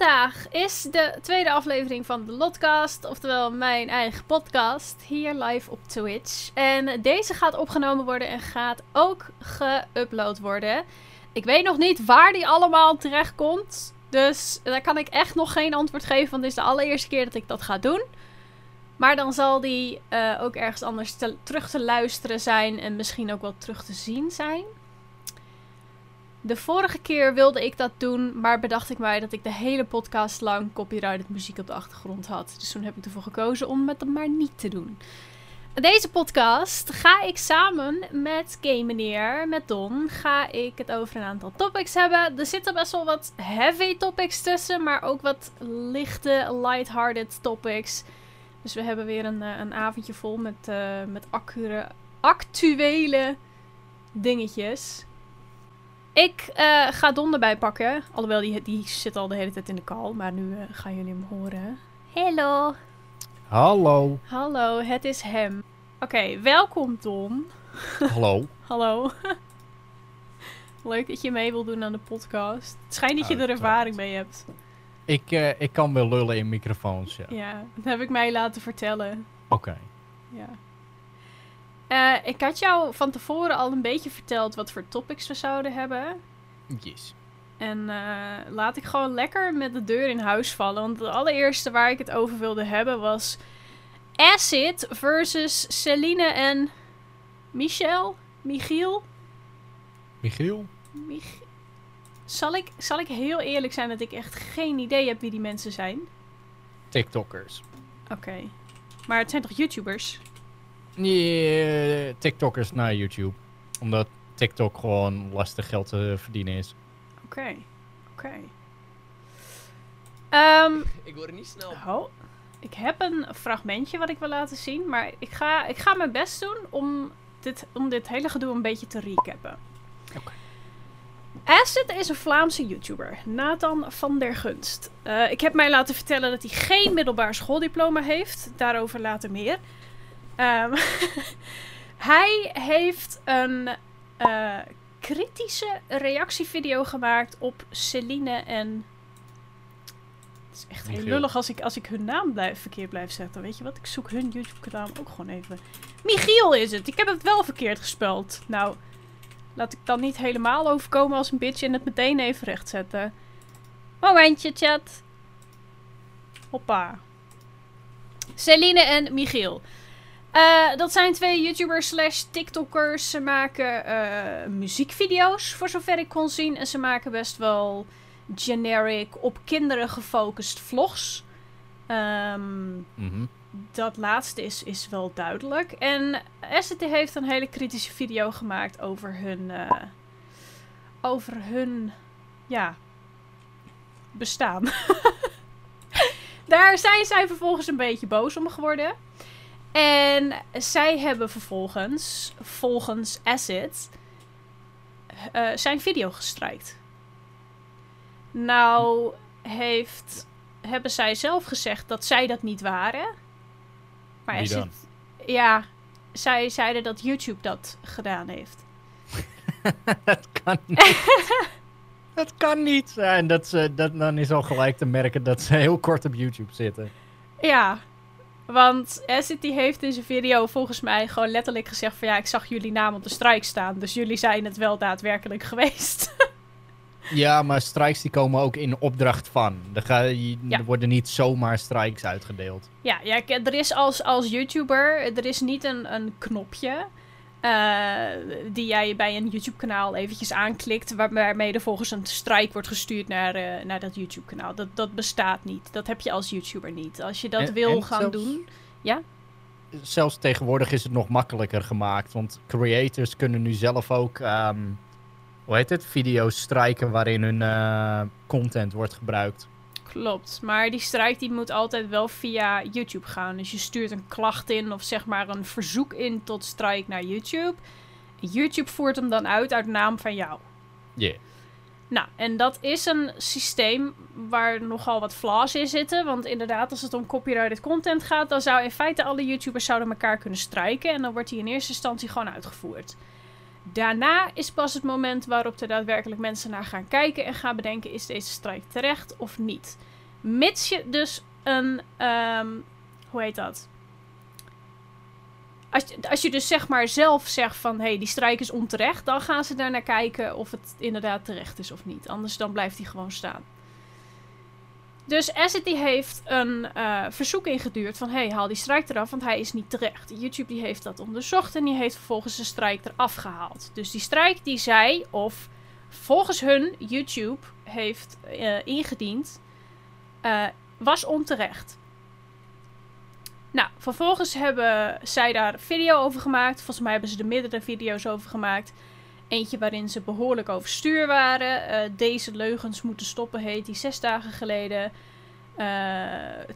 vandaag is de tweede aflevering van de Lotcast, oftewel mijn eigen podcast, hier live op Twitch. En deze gaat opgenomen worden en gaat ook geüpload worden. Ik weet nog niet waar die allemaal terecht komt, dus daar kan ik echt nog geen antwoord geven, want dit is de allereerste keer dat ik dat ga doen. Maar dan zal die uh, ook ergens anders te, terug te luisteren zijn en misschien ook wel terug te zien zijn. De vorige keer wilde ik dat doen, maar bedacht ik mij dat ik de hele podcast lang copyrighted muziek op de achtergrond had. Dus toen heb ik ervoor gekozen om het maar niet te doen. Deze podcast ga ik samen met Game Meneer, met Don, ga ik het over een aantal topics hebben. Er zitten best wel wat heavy topics tussen, maar ook wat lichte, lighthearted topics. Dus we hebben weer een, eh, een avondje vol met, uh, met actuele dingetjes. Ik uh, ga Don erbij pakken. Alhoewel, die, die zit al de hele tijd in de call. Maar nu uh, gaan jullie hem horen. Hallo. Hallo. Hallo, het is hem. Oké, okay, welkom Don. Hallo. Hallo. Leuk dat je mee wil doen aan de podcast. Het schijnt dat je er ervaring mee hebt. Ik, uh, ik kan wel lullen in microfoons, ja. Ja, dat heb ik mij laten vertellen. Oké. Okay. Ja. Uh, ik had jou van tevoren al een beetje verteld wat voor topics we zouden hebben. Yes. En uh, laat ik gewoon lekker met de deur in huis vallen. Want het allereerste waar ik het over wilde hebben was Acid versus Celine en Michel. Michiel. Michiel? Mich zal, ik, zal ik heel eerlijk zijn dat ik echt geen idee heb wie die mensen zijn? TikTokkers. Oké. Okay. Maar het zijn toch YouTubers? Yeah, TikTokkers naar YouTube. Omdat TikTok gewoon lastig geld te verdienen is. Oké, okay. oké. Okay. Um, ik word er niet snel. Oh, ik heb een fragmentje wat ik wil laten zien. Maar ik ga, ik ga mijn best doen om dit, om dit hele gedoe een beetje te recappen. Oké. Okay. Acid is een Vlaamse YouTuber, Nathan van der Gunst. Uh, ik heb mij laten vertellen dat hij geen middelbaar schooldiploma heeft. Daarover later meer. Um, hij heeft een uh, kritische reactievideo gemaakt op Celine en. Het is echt heel lullig als ik, als ik hun naam blijf, verkeerd blijf zeggen. Weet je wat? Ik zoek hun YouTube-kanaal ook gewoon even. Michiel is het. Ik heb het wel verkeerd gespeld. Nou, laat ik dan niet helemaal overkomen als een bitch en het meteen even rechtzetten. Momentje, chat. Hoppa. Celine en Michiel. Uh, dat zijn twee YouTubers slash TikTokkers. Ze maken uh, muziekvideo's, voor zover ik kon zien. En ze maken best wel generic, op kinderen gefocust vlogs. Um, mm -hmm. Dat laatste is, is wel duidelijk. En SCT heeft een hele kritische video gemaakt over hun... Uh, over hun... Ja... Bestaan. Daar zijn zij vervolgens een beetje boos om geworden. En zij hebben vervolgens, volgens Acid, uh, zijn video gestrijkt. Nou heeft, hebben zij zelf gezegd dat zij dat niet waren. Maar Acid, dan? ja, zij zeiden dat YouTube dat gedaan heeft. dat kan niet. dat kan niet. Ja, en dat ze, dat, dan is al gelijk te merken dat ze heel kort op YouTube zitten. Ja, want Acid heeft in zijn video volgens mij gewoon letterlijk gezegd van ja, ik zag jullie naam op de strike staan. Dus jullie zijn het wel daadwerkelijk geweest. ja, maar strikes die komen ook in opdracht van. Er, ga, je, ja. er worden niet zomaar strikes uitgedeeld. Ja, ja er is als, als YouTuber, er is niet een, een knopje uh, die jij bij een YouTube kanaal eventjes aanklikt. Waar, waarmee er volgens een strike wordt gestuurd naar, uh, naar dat YouTube kanaal. Dat, dat bestaat niet. Dat heb je als YouTuber niet. Als je dat En- wil en gaan zelfs- doen. Ja? Zelfs tegenwoordig is het nog makkelijker gemaakt. Want creators kunnen nu zelf ook, ehm, hoe heet het, video's strijken waarin hun eh, content wordt gebruikt. Klopt, maar die strijk die moet altijd wel via YouTube gaan. Dus je stuurt een klacht in of zeg maar een verzoek in tot strike naar YouTube. YouTube voert hem dan uit uit naam van jou. Yeah. Nou, en dat is een systeem waar nogal wat flaws in zitten. Want inderdaad, als het om copyrighted content gaat, dan zou in feite alle YouTubers zouden elkaar kunnen strijken. En dan wordt die in eerste instantie gewoon uitgevoerd. Daarna is pas het moment waarop er daadwerkelijk mensen naar gaan kijken en gaan bedenken: is deze strijk terecht of niet? Mits je dus een. ehm, hoe heet dat? Als, je- als je dus zeg maar zelf zegt van hé, hey, die strijk is onterecht, dan gaan ze daar naar kijken of het inderdaad terecht is of niet. Anders dan blijft hij gewoon staan. Dus Asset heeft een eh, verzoek ingeduurd van hey, haal die strijk eraf, want hij is niet terecht. YouTube die heeft dat onderzocht en die heeft vervolgens de strijk eraf gehaald. Dus die strijk die zij, of volgens hun YouTube heeft eh, ingediend, eh, was onterecht. Nou, vervolgens hebben zij daar video over gemaakt. Volgens mij hebben ze er meerdere video's over gemaakt. Eentje waarin ze behoorlijk overstuur waren. Eh, deze leugens moeten stoppen heet die zes dagen geleden. Eh,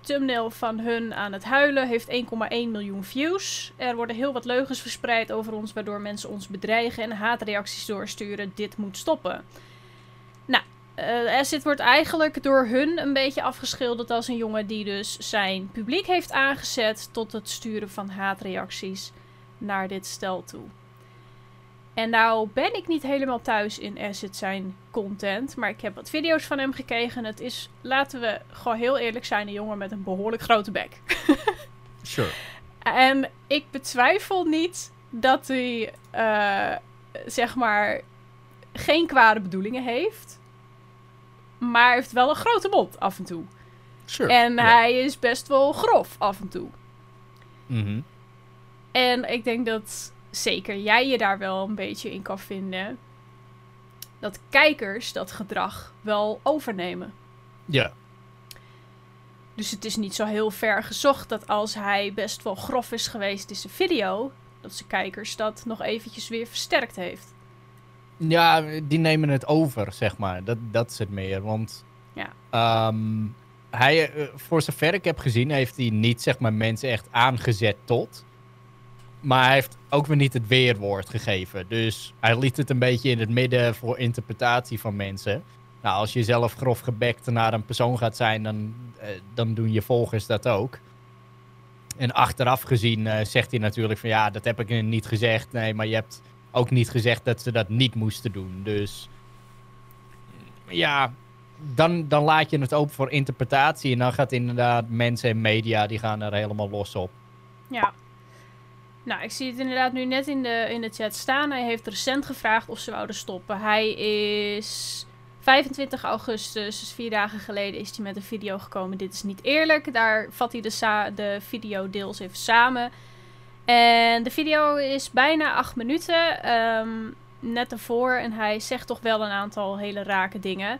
thumbnail van hun aan het huilen heeft 1,1 miljoen views. Er worden heel wat leugens verspreid over ons, waardoor mensen ons bedreigen en haatreacties doorsturen. Dit moet stoppen. Nou, Acid wordt eigenlijk door hun een beetje afgeschilderd als een jongen die dus zijn publiek heeft aangezet tot het sturen van haatreacties naar dit stel toe. En nou ben ik niet helemaal thuis in Acid zijn content, maar ik heb wat video's van hem gekeken. Het is, laten we gewoon heel eerlijk zijn, een jongen met een behoorlijk grote bek. Sure. En ik betwijfel niet dat hij, eh, zeg maar, geen kwade bedoelingen heeft. Maar hij heeft wel een grote mond af en toe. Sure. En hij is best wel grof af en toe. Mhm. En ik denk dat zeker jij je daar wel een beetje in kan vinden. Dat kijkers dat gedrag wel overnemen. Ja. Dus het is niet zo heel ver gezocht dat als hij best wel grof is geweest in zijn video, dat zijn kijkers dat nog eventjes weer versterkt heeft. Ja, die nemen het over, zeg maar. Dat, dat is het meer. Want Ja. ehm, hij, eh, voor zover ik heb gezien, heeft hij niet zeg maar, mensen echt aangezet tot. Maar hij heeft ook weer niet het weerwoord gegeven. Dus hij liet het een beetje in het midden voor interpretatie van mensen. Nou, als je zelf grof gebekt naar een persoon gaat zijn, dan, eh, dan doen je volgers dat ook. En achteraf gezien eh, zegt hij natuurlijk van ja, dat heb ik niet gezegd. Nee, maar je hebt ook niet gezegd dat ze dat niet moesten doen. Dus ja, dan, dan laat je het open voor interpretatie. En dan gaat inderdaad mensen en media, die gaan er helemaal los op. Ja. Nou, ik zie het inderdaad nu net in de, in de chat staan. Hij heeft recent gevraagd of ze wouden stoppen. Hij is 25 augustus, dus vier dagen geleden, is hij met een video gekomen. Dit is niet eerlijk. Daar vat hij de, de video deels even samen. En de video is bijna acht minuten. ehm, net ervoor. En hij zegt toch wel een aantal hele rake dingen.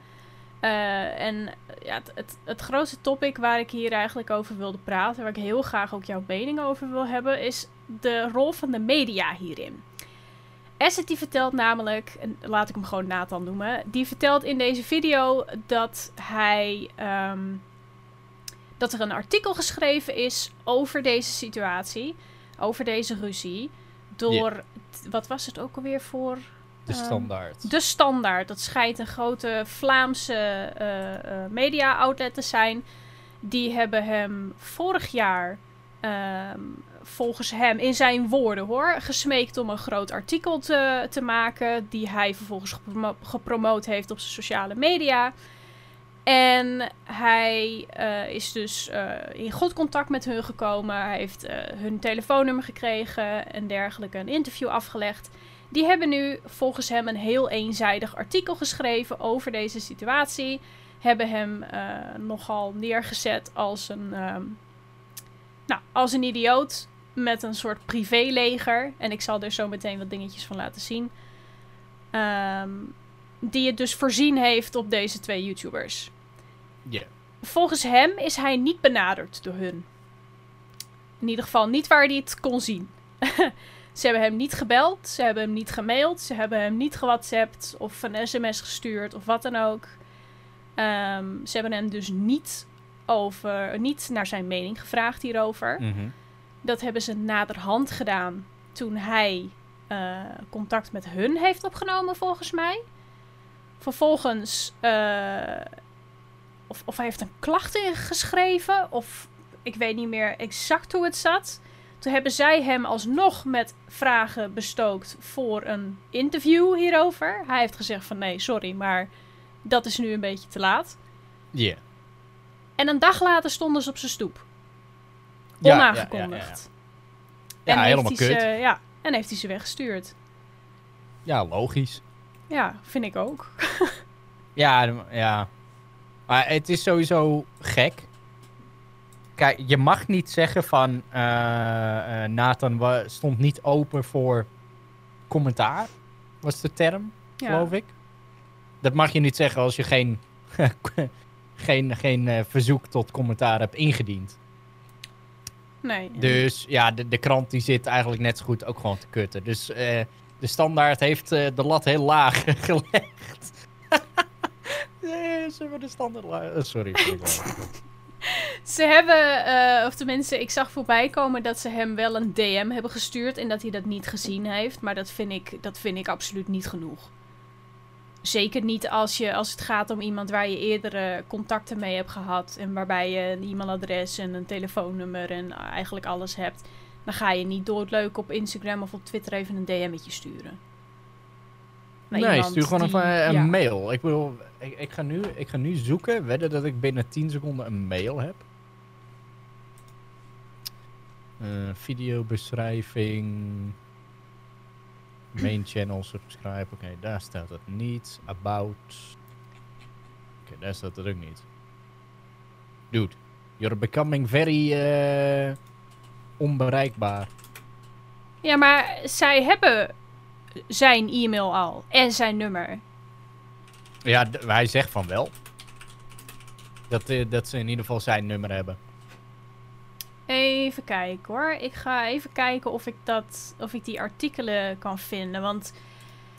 Eh, en ja, het, het, het grootste topic waar ik hier eigenlijk over wilde praten, waar ik heel graag ook jouw mening over wil hebben, is de rol van de media hierin. Asset die vertelt namelijk, en laat ik hem gewoon Nathan noemen, die vertelt in deze video dat hij ehm, dat er een artikel geschreven is over deze situatie, over deze ruzie, door wat was het ook alweer voor? De Ehm, standaard. De Standaard. Dat schijnt een grote Vlaamse eh, eh, media-outlet te zijn. Die hebben hem vorig jaar, ehm, volgens hem, in zijn woorden hoor, gesmeekt om een groot artikel te, te maken. Die hij vervolgens gepromo- gepromoot heeft op zijn sociale media. En hij eh, is dus eh, in goed contact met hun gekomen. Hij heeft eh, hun telefoonnummer gekregen en dergelijke, een interview afgelegd. Die hebben nu volgens hem een heel eenzijdig artikel geschreven over deze situatie. Hebben hem nogal neergezet als een, ehm, nou, als een idioot met een soort privéleger. En ik zal er zo meteen wat dingetjes van laten zien. Ehm, die het dus voorzien heeft op deze twee YouTubers. Ja. Volgens hem is hij niet benaderd door hun. In ieder geval niet waar hij het kon zien. ze hebben hem niet gebeld, ze hebben hem niet gemaild, ze hebben hem niet gewhatsappt of een sms gestuurd of wat dan ook. Ehm, ze hebben hem dus niet, over, niet naar zijn mening gevraagd hierover. Mhm. Dat hebben ze naderhand gedaan toen hij eh, contact met hun heeft opgenomen, volgens mij. Vervolgens, eh, of, of hij heeft een klacht ingeschreven, of ik weet niet meer exact hoe het zat. Toen hebben zij hem alsnog met vragen bestookt voor een interview hierover. Hij heeft gezegd van nee, sorry, maar dat is nu een beetje te laat. Ja. En een dag later stonden ze op zijn stoep. Ja, ja, Onaangekondigd. Ja, en helemaal heeft hij kut. Ze, ja, en heeft hij ze weggestuurd. Ja, logisch. Ja, vind ik ook. Ja, ja. Maar het is sowieso gek. Kijk, je mag niet zeggen van eh, Nathan stond niet open voor commentaar. Was de term, Ja. geloof ik. Dat mag je niet zeggen als je geen, geen, geen eh, verzoek tot commentaar hebt ingediend. Nee. Dus ja, de, de krant die zit eigenlijk net zo goed ook gewoon te kutten. Dus eh, de standaard heeft eh, de lat heel laag gelegd. Nee, ze hebben de standaard laag... eh, sorry. Ze hebben, eh, of tenminste, ik zag voorbij komen dat ze hem wel een DM hebben gestuurd en dat hij dat niet gezien heeft. Maar dat vind ik, dat vind ik absoluut niet genoeg. Zeker niet als, je, als het gaat om iemand waar je eerdere contacten mee hebt gehad. En waarbij je een e-mailadres en een telefoonnummer en eigenlijk alles hebt. Dan ga je niet doodleuk op Instagram of op Twitter even een DM'tje sturen. Naar nee, stuur gewoon die- even een ja. mail. Ik bedoel, ik, ik, ga nu, ik ga nu zoeken. Wedden dat ik binnen 10 seconden een mail heb. Eh, videobeschrijving. Main channel subscribe. Oké, daar staat het niet. About. Oké, daar staat het ook niet. Dude, you're becoming very eh, onbereikbaar. Ja, maar zij hebben zijn e-mail al en zijn nummer. Ja, hij zegt van wel. Dat, eh, dat ze in ieder geval zijn nummer hebben. Even kijken hoor. Ik ga even kijken of ik, dat, of ik die artikelen kan vinden. Want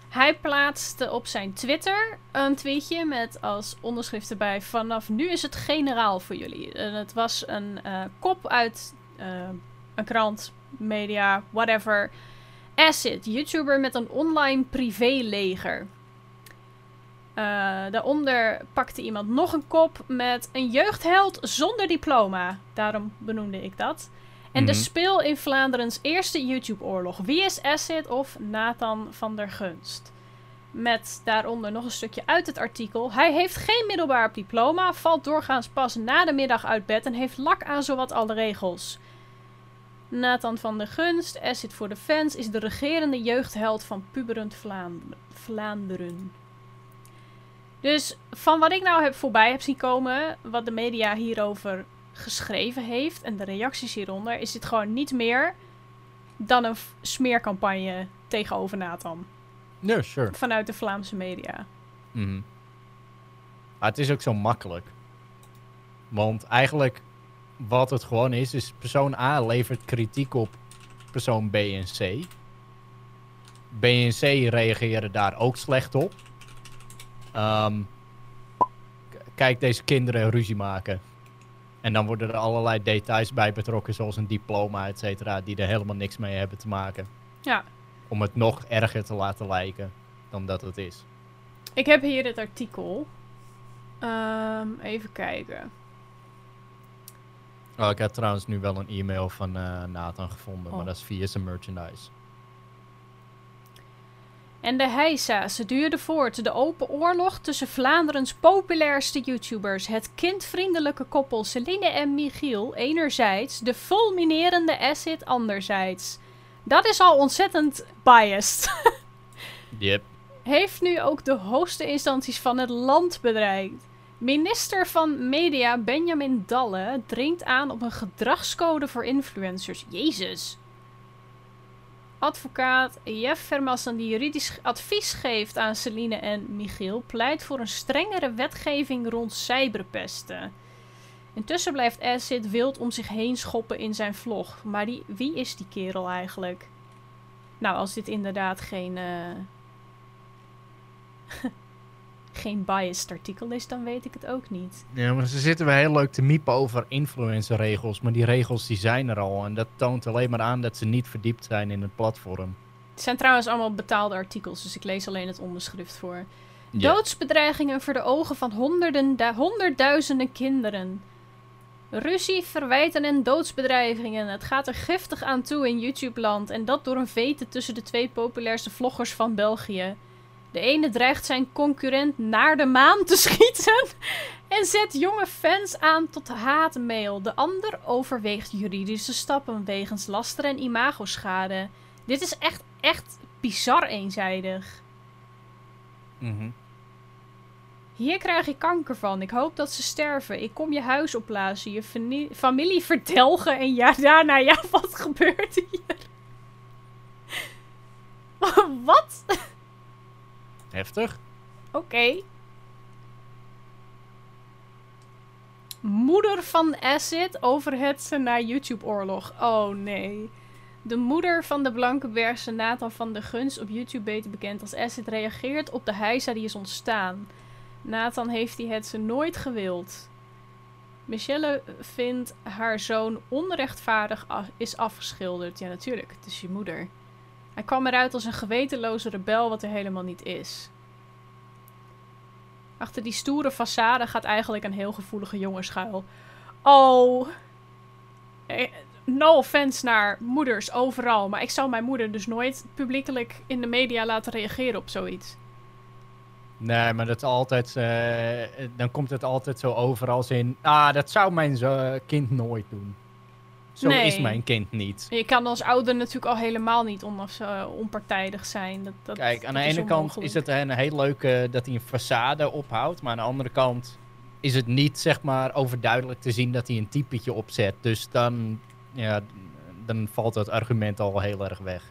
hij plaatste op zijn Twitter een tweetje met als onderschrift erbij: Vanaf nu is het generaal voor jullie. En het was een eh, kop uit eh, een krant, media, whatever. Acid, YouTuber met een online privéleger. Eh, daaronder pakte iemand nog een kop met een jeugdheld zonder diploma. Daarom benoemde ik dat. En de Mhm. speel in Vlaanderens eerste YouTube-oorlog. Wie is Acid of Nathan van der Gunst? Met daaronder nog een stukje uit het artikel. Hij heeft geen middelbaar diploma, valt doorgaans pas na de middag uit bed en heeft lak aan zowat alle regels. Nathan van der Gunst, Acid voor de fans, is de regerende jeugdheld van puberend Vlaand- Vlaanderen. Dus van wat ik nou heb voorbij heb zien komen, wat de media hierover geschreven heeft en de reacties hieronder, is dit gewoon niet meer dan een smeercampagne tegenover Nathan. Ja, sure. Vanuit de Vlaamse media. Maar het is ook zo makkelijk. Want eigenlijk, wat het gewoon is, is persoon A levert kritiek op persoon B en C. B en C reageren daar ook slecht op. Ehm, kijk deze kinderen ruzie maken. En dan worden er allerlei details bij betrokken, zoals een diploma, et cetera, die er helemaal niks mee hebben te maken. Ja, Om het nog erger te laten lijken dan dat het is. ik heb hier het artikel. Ehm, even kijken. Oh, ik had trouwens nu wel een e-mail van eh, Nathan gevonden, Oh. maar dat is via zijn merchandise. En de heisa, ze duurde voort. De open oorlog tussen Vlaanderens populairste YouTubers. Het kindvriendelijke koppel Celine en Michiel enerzijds. De fulminerende Acid anderzijds. Dat is al ontzettend biased. Yep. Heeft nu ook de hoogste instanties van het land bereikt. Minister van Media Benjamin Dalle dringt aan op een gedragscode voor influencers. Jezus. Advocaat Jeff Vermassen, die juridisch advies geeft aan Celine en Michiel, pleit voor een strengere wetgeving rond cyberpesten. Intussen blijft Acid wild om zich heen schoppen in zijn vlog. Maar die, wie is die kerel eigenlijk? Nou, als dit inderdaad geen, eh, geen biased artikel is, dan weet ik het ook niet. Ja, maar ze zitten wel heel leuk te miepen over influencerregels, maar die regels die zijn er al. En dat toont alleen maar aan dat ze niet verdiept zijn in het platform. Het zijn trouwens allemaal betaalde artikels, dus ik lees alleen het onderschrift voor. Ja. Doodsbedreigingen voor de ogen van honderden, du- honderdduizenden kinderen. Ruzie, verwijten en doodsbedreigingen. Het gaat er giftig aan toe in YouTube-land. En dat door een vete tussen de twee populairste vloggers van België. De ene dreigt zijn concurrent naar de maan te schieten. En zet jonge fans aan tot haatmail. De ander overweegt juridische stappen wegens laster en imagoschade. Dit is echt, echt bizar eenzijdig. Mhm. Hier krijg ik kanker van. Ik hoop dat ze sterven. Ik kom je huis opblazen, je fami- familie verdelgen en ja, daarna, ja, wat gebeurt hier? wat? Heftig. Oké. Moeder van Acid overhetsen naar YouTube-oorlog. Oh nee. De moeder van de Blankenbergse Nathan van de Guns, op YouTube beter bekend als Acid, reageert op de heisa die is ontstaan. Nathan heeft die het ze nooit gewild. Michelle vindt haar zoon onrechtvaardig is afgeschilderd. Ja, natuurlijk. Het is je moeder. Hij kwam eruit als een gewetenloze rebel, wat er helemaal niet is. Achter die stoere façade gaat eigenlijk een heel gevoelige jongen schuil. Oh. Eh, No offense naar moeders overal. Maar ik zou mijn moeder dus nooit publiekelijk in de media laten reageren op zoiets. Nee, maar dat is altijd. eh, dan komt het altijd zo over als in. Ah, dat zou mijn kind nooit doen. Zo Nee. is mijn kind niet. Je kan als ouder natuurlijk al helemaal niet onaf, eh, onpartijdig zijn. Dat, dat, Kijk, aan de ene kant is het een heel leuk eh, dat hij een façade ophoudt. Maar aan de andere kant is het niet zeg maar overduidelijk te zien dat hij een typetje opzet. Dus dan, ja, dan valt dat argument al heel erg weg.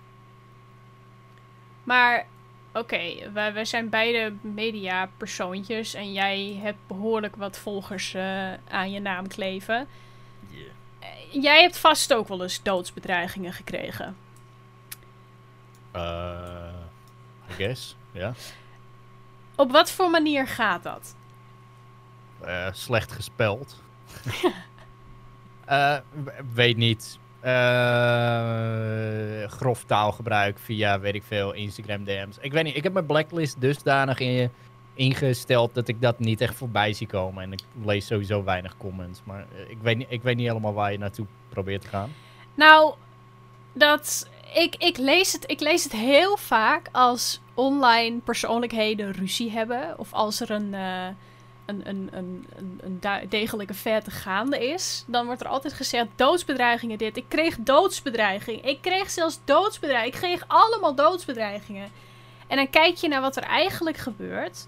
Maar oké, wij, wij zijn beide mediapersoontjes. En jij hebt behoorlijk wat volgers eh, aan je naam kleven. Jij hebt vast ook wel eens doodsbedreigingen gekregen. Eh, I guess, ja. Op wat voor manier gaat dat? Eh, slecht gespeld. Eh, weet niet. Grof taalgebruik via, weet ik veel, Instagram DM's. Ik weet niet, ik heb mijn blacklist dusdanig in, ingesteld dat ik dat niet echt voorbij zie komen. En ik lees sowieso weinig comments. Maar eh, ik, weet niet, ik weet niet helemaal waar je naartoe probeert te gaan. Nou, dat. Ik, ik, lees het, ik lees het heel vaak als online persoonlijkheden ruzie hebben. Of als er een, eh, een, een, een, een, degelijke verte gaande is. Dan wordt er altijd gezegd: doodsbedreigingen dit. Ik kreeg doodsbedreiging. Ik kreeg zelfs doodsbedreiging. Ik kreeg allemaal doodsbedreigingen. En dan kijk je naar wat er eigenlijk gebeurt.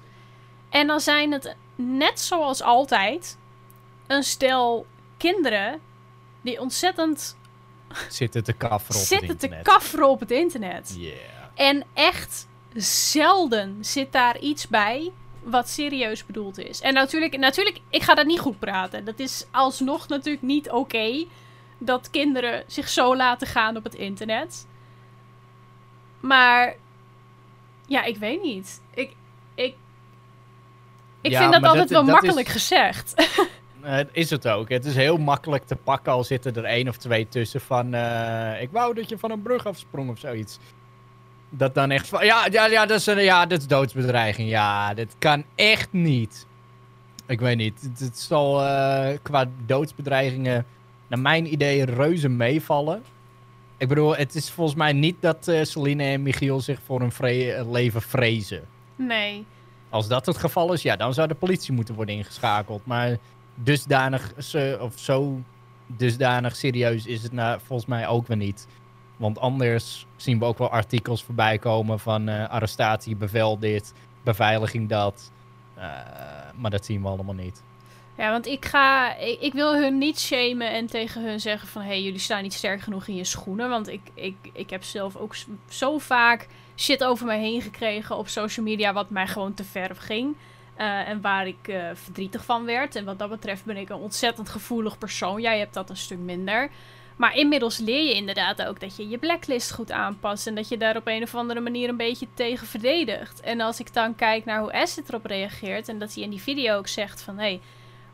En dan zijn het net zoals altijd een stel kinderen die ontzettend Zitten te kafferen op zitten het te internet. kafferen op het internet. Yeah. En echt zelden zit daar iets bij wat serieus bedoeld is. En natuurlijk, natuurlijk, ik ga dat niet goed praten. Dat is alsnog natuurlijk niet oké dat kinderen zich zo laten gaan op het internet. Maar ja, ik weet niet. Ik, Ja, vind dat altijd dat- wel dat is- makkelijk gezegd. Eh, is het ook. Het is heel makkelijk te pakken al zitten er één of twee tussen van... eh, ik wou dat je van een brug afsprong of zoiets. Dat dan echt van... Ja, ja, ja, dat is, een, ja, dat is doodsbedreiging. Ja, dit kan echt niet. Ik weet niet. Het, het zal eh, qua doodsbedreigingen naar mijn idee reuze meevallen. Ik bedoel, het is volgens mij niet dat Celine en Michiel zich voor hun vre- leven vrezen. nee. Als dat het geval is, ja, dan zou de politie moeten worden ingeschakeld. Maar dusdanig, of zo dusdanig serieus is het nou, volgens mij ook weer niet. Want anders zien we ook wel artikels voorbij komen van eh, arrestatie, bevel dit, beveiliging dat. Eh, maar dat zien we allemaal niet. Ja, want ik ga. Ik, wil hun niet shamen en tegen hun zeggen van hé, hey, jullie staan niet sterk genoeg in je schoenen. Want ik, ik, ik heb zelf ook zo vaak shit over mij heen gekregen op social media wat mij gewoon te ver ging. eh, en waar ik eh, verdrietig van werd. En wat dat betreft ben ik een ontzettend gevoelig persoon. Jij hebt dat een stuk minder. Maar inmiddels leer je inderdaad ook dat je je blacklist goed aanpast. En dat je daar op een of andere manier een beetje tegen verdedigt. En als ik dan kijk naar hoe Acid erop reageert. En dat hij in die video ook zegt van hé. Hey,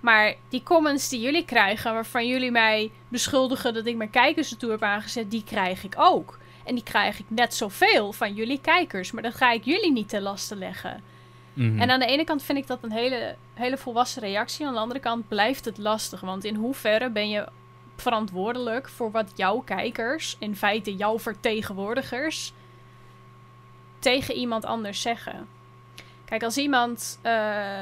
maar die comments die jullie krijgen, waarvan jullie mij beschuldigen dat ik mijn kijkers ertoe heb aangezet, die krijg ik ook. En die krijg ik net zoveel van jullie kijkers. Maar dat ga ik jullie niet ten laste leggen. Mhm. En aan de ene kant vind ik dat een hele, hele volwassen reactie. Aan de andere kant blijft het lastig. Want in hoeverre ben je verantwoordelijk voor wat jouw kijkers, in feite jouw vertegenwoordigers, tegen iemand anders zeggen? Kijk, als iemand, eh,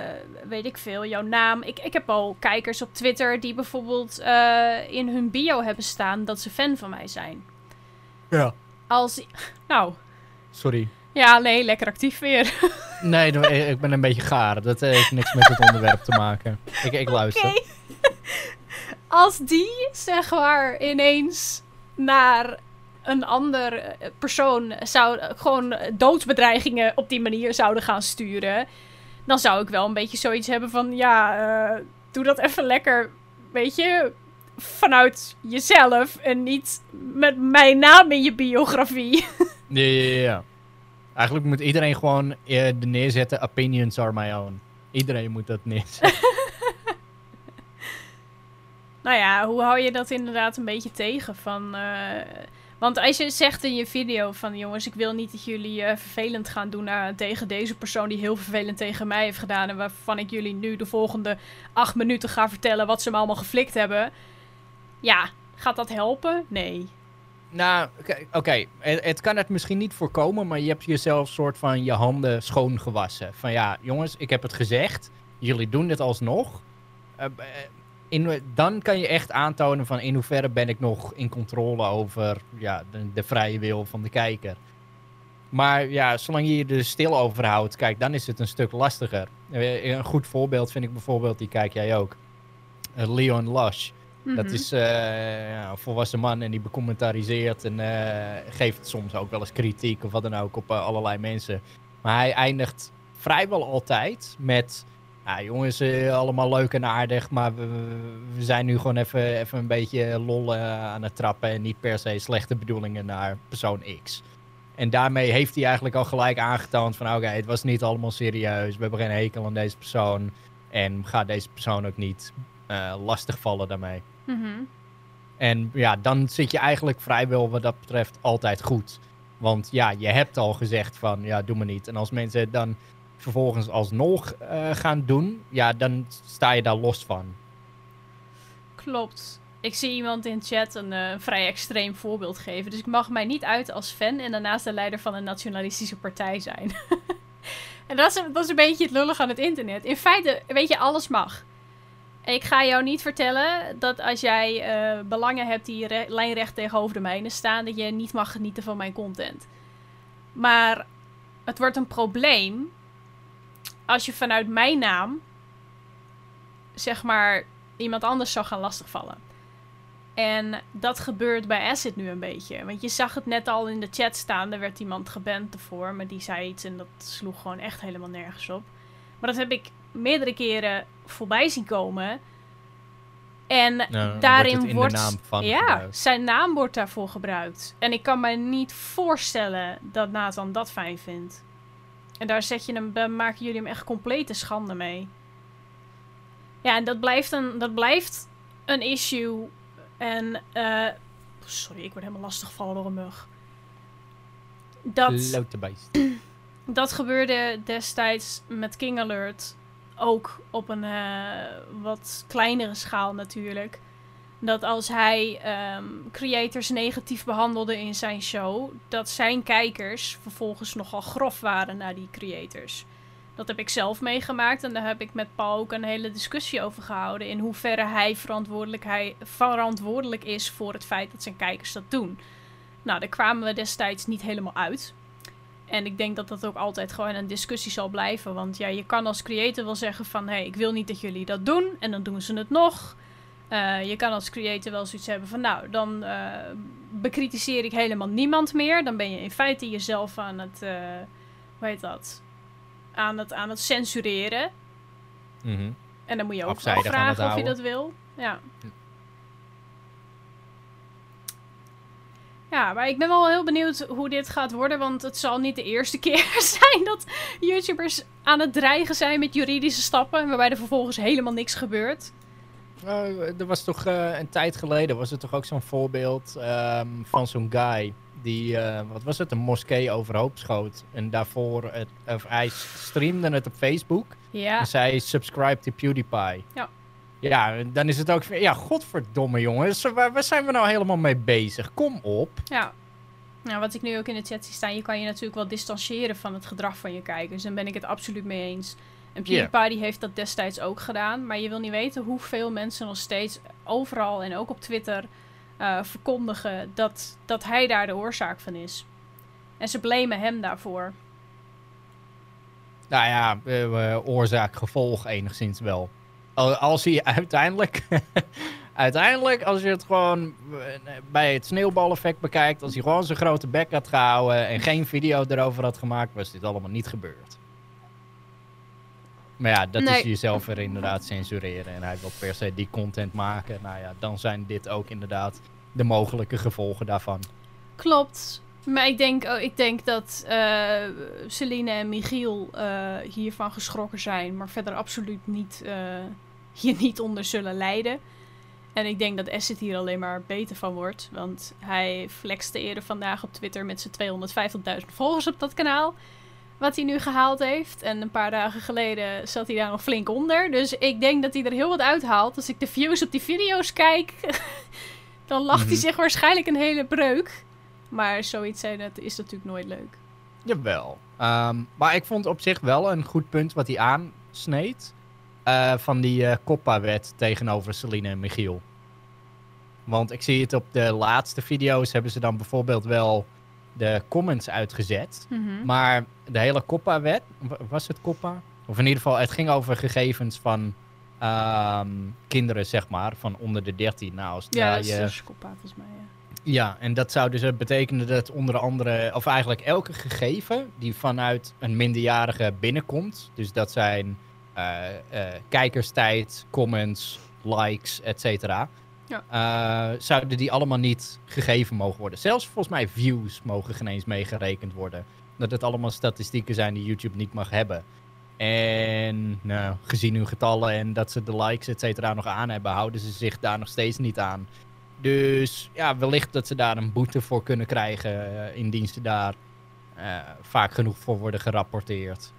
weet ik veel, jouw naam. Ik, ik heb al kijkers op Twitter die bijvoorbeeld eh, in hun bio hebben staan dat ze fan van mij zijn. Ja. Als. Nou, Sorry. ja, nee, lekker actief weer. Nee, ik ben een beetje gaar. Dat eh, heeft niks met het onderwerp te maken. Ik, ik luister. Als die, zeg maar, ineens naar een ander eh, persoon zou gewoon doodsbedreigingen op die manier zouden gaan sturen, dan zou ik wel een beetje zoiets hebben van ja, eh, doe dat even lekker, weet je, vanuit jezelf en niet met mijn naam in je biografie. Ja, ja, ja. Eigenlijk moet iedereen gewoon eh, er neerzetten, opinions are my own. Iedereen moet dat neerzetten. Nou ja, hoe hou je dat inderdaad een beetje tegen? Van, eh, want als je zegt in je video van jongens, ik wil niet dat jullie eh, vervelend gaan doen eh, tegen deze persoon die heel vervelend tegen mij heeft gedaan. En waarvan ik jullie nu de volgende acht minuten ga vertellen wat ze me allemaal geflikt hebben. Ja, gaat dat helpen? Nee. nou, oké, het, kan het misschien niet voorkomen, maar je hebt jezelf soort van je handen schoongewassen. Van ja, jongens, ik heb het gezegd. Jullie doen dit alsnog. Eh, eh, in, dan kan je echt aantonen van in hoeverre ben ik nog in controle over ja, de, de vrije wil van de kijker. Maar ja, zolang je je er stil over houdt, kijk, dan is het een stuk lastiger. Eh, Een goed voorbeeld vind ik bijvoorbeeld, die kijk jij ook. Leon Lush. Dat Mhm. is eh, ja, een volwassen man en die becommentariseert en eh, geeft soms ook wel eens kritiek of wat dan ook op eh, allerlei mensen. Maar hij eindigt vrijwel altijd met, ja jongens, allemaal leuk en aardig, maar we, we zijn nu gewoon even, even een beetje lol aan het trappen en niet per se slechte bedoelingen naar persoon X. En daarmee heeft hij eigenlijk al gelijk aangetoond van oké, het was niet allemaal serieus, we hebben geen hekel aan deze persoon en ga deze persoon ook niet eh lastigvallen daarmee. Mhm. En ja, dan zit je eigenlijk vrijwel wat dat betreft altijd goed. Want ja, je hebt al gezegd van ja, doe maar niet. En als mensen het dan vervolgens alsnog eh, gaan doen, ja, dan sta je daar los van. Klopt. Ik zie iemand in chat een eh, vrij extreem voorbeeld geven. Dus ik mag mij niet uit als fan en daarnaast de leider van een nationalistische partij zijn. en dat is, dat is een beetje het lullig aan het internet. In feite, weet je, alles mag. Ik ga jou niet vertellen dat als jij eh, belangen hebt die re- lijnrecht tegenover de mijne staan, dat je niet mag genieten van mijn content. Maar het wordt een probleem als je vanuit mijn naam, zeg maar, iemand anders zou gaan lastigvallen. En dat gebeurt bij Acid nu een beetje. Want je zag het net al in de chat staan. Er werd iemand geband ervoor. Maar die zei iets en dat sloeg gewoon echt helemaal nergens op. Maar dat heb ik meerdere keren voorbij zien komen. En Nou, dan wordt daarin wordt. naam van ja, gebruikt. zijn naam wordt daarvoor gebruikt. En ik kan me niet voorstellen dat Nathan dat fijn vindt. En daar zet je hem, daar maken jullie hem echt complete schande mee. Ja, en dat blijft een, dat blijft een issue. En, eh sorry, ik word helemaal lastiggevallen door een mug. Dat, dat gebeurde destijds met King Alert ook op een eh, wat kleinere schaal natuurlijk. Dat als hij ehm, creators negatief behandelde in zijn show, dat zijn kijkers vervolgens nogal grof waren naar die creators. Dat heb ik zelf meegemaakt en daar heb ik met Paul ook een hele discussie over gehouden. In hoeverre hij verantwoordelijk, hij verantwoordelijk is voor het feit dat zijn kijkers dat doen. Nou, daar kwamen we destijds niet helemaal uit. En ik denk dat dat ook altijd gewoon een discussie zal blijven. Want ja, je kan als creator wel zeggen van... hé, hey, ik wil niet dat jullie dat doen. En dan doen ze het nog. Eh, je kan als creator wel zoiets hebben van... nou, dan eh, bekritiseer ik helemaal niemand meer. Dan ben je in feite jezelf aan het... eh hoe heet dat? Aan het, aan het censureren. Mhm. En dan moet je ook wel Afzijdig aan het vragen of je dat wil. Ja. Ja, maar ik ben wel heel benieuwd hoe dit gaat worden. Want het zal niet de eerste keer zijn dat YouTubers aan het dreigen zijn met juridische stappen. Waarbij er vervolgens helemaal niks gebeurt. er was toch uh, een tijd geleden was er toch ook zo'n voorbeeld um, van zo'n guy die, uh, wat was het, een moskee overhoop schoot. En daarvoor, het, of hij streamde het op Facebook. Ja. En zei subscribe to PewDiePie. Ja. Ja, dan is het ook, ja, godverdomme jongens, waar, waar zijn we nou helemaal mee bezig? Kom op. Ja. Nou, wat ik nu ook in de chat zie staan, je kan je natuurlijk wel distancieren van het gedrag van je kijkers. Daar ben ik het absoluut mee eens. En PewDiePie die heeft dat destijds ook gedaan. Maar je wil niet weten hoeveel mensen nog steeds overal en ook op Twitter uh, verkondigen dat, dat hij daar de oorzaak van is. En ze blamen hem daarvoor. Nou ja, uh, oorzaak, gevolg enigszins wel. Als hij uiteindelijk, uiteindelijk, als je het gewoon bij het sneeuwbaleffect bekijkt, als hij gewoon zijn grote bek had gehouden en geen video erover had gemaakt, was dit allemaal niet gebeurd. Maar ja, dat is jezelf er inderdaad censureren. En hij wil per se die content maken. Nou ja, dan zijn dit ook inderdaad de mogelijke gevolgen daarvan. Klopt. Maar ik denk, oh, ik denk dat uh, Celine en Michiel uh, hiervan geschrokken zijn. Maar verder absoluut niet, uh, hier niet onder zullen lijden. En ik denk dat Asset hier alleen maar beter van wordt. Want hij flexte eerder vandaag op Twitter met zijn 250.000 volgers op dat kanaal wat hij nu gehaald heeft. En een paar dagen geleden zat hij daar nog flink onder. Dus ik denk dat hij er heel wat uithaalt. Als ik de views op die video's kijk, dan lacht hij mhm. zich waarschijnlijk een hele breuk. Maar zoiets zijn, dat is natuurlijk nooit leuk. Jawel. Um, maar ik vond op zich wel een goed punt wat hij aansneed. Uh, van die uh, Coppa-wet tegenover Celine en Michiel. Want ik zie het op de laatste video's hebben ze dan bijvoorbeeld wel de comments uitgezet. Mhm. Maar de hele Coppa-wet, was het Coppa? Of in ieder geval, het ging over gegevens van ehm, kinderen, zeg maar, van onder de 13. Nou, als ja, dat is Coppa volgens mij, ja. Ja, en dat zou dus betekenen dat onder andere, of eigenlijk elke gegeven die vanuit een minderjarige binnenkomt, dus dat zijn kijkerstijd, comments, likes, et cetera, ja. Uh, zouden die allemaal niet gegeven mogen worden. Zelfs volgens mij views mogen geen eens meegerekend worden. Dat het allemaal statistieken zijn die YouTube niet mag hebben. En nou, gezien hun getallen en dat ze de likes et cetera nog aan hebben, houden ze zich daar nog steeds niet aan. Dus ja, wellicht dat ze daar een boete voor kunnen krijgen, uh, indien ze daar uh, vaak genoeg voor worden gerapporteerd.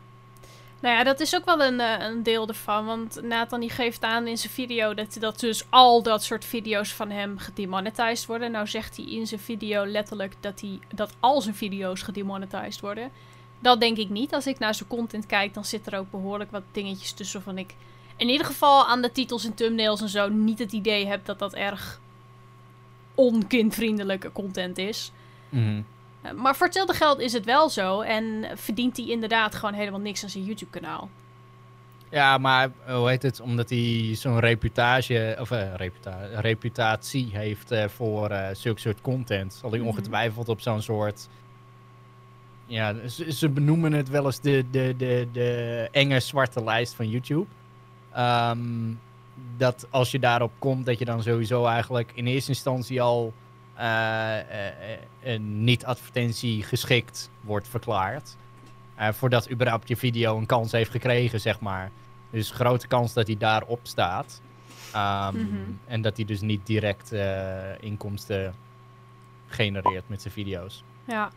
Nou ja, dat is ook wel een, uh, een deel ervan. Want Nathan die geeft aan in zijn video dat, dat dus al dat soort video's van hem gedemonetized worden. Nou zegt hij in zijn video letterlijk dat, hij, dat al zijn video's gedemonetized worden. Dat denk ik niet. Als ik naar zijn content kijk, dan zit er ook behoorlijk wat dingetjes tussen van ik... In ieder geval aan de titels en thumbnails en zo niet het idee heb dat dat erg onkindvriendelijke content is. Mm eh, maar voor hetzelfde geld is het wel zo. En verdient hij inderdaad gewoon helemaal niks aan zijn YouTube-kanaal. Ja, maar eh, hoe heet het? Omdat hij zo'n reputage, of uh, reputa reputatie heeft uh, voor uh, zulke soort content. Zal hij mhm. ongetwijfeld op zo'n soort. Ja, ze, ze, benoemen het wel eens de, de, de, de enge zwarte lijst van YouTube. Um, dat als je daarop komt, dat je dan sowieso eigenlijk in eerste instantie al een niet-advertentie geschikt wordt verklaard. voordat überhaupt je video een kans heeft gekregen, zeg maar. Dus grote kans dat hij daarop staat. Um, mm -hmm. En dat hij dus niet direct inkomsten genereert met zijn video's. Ja.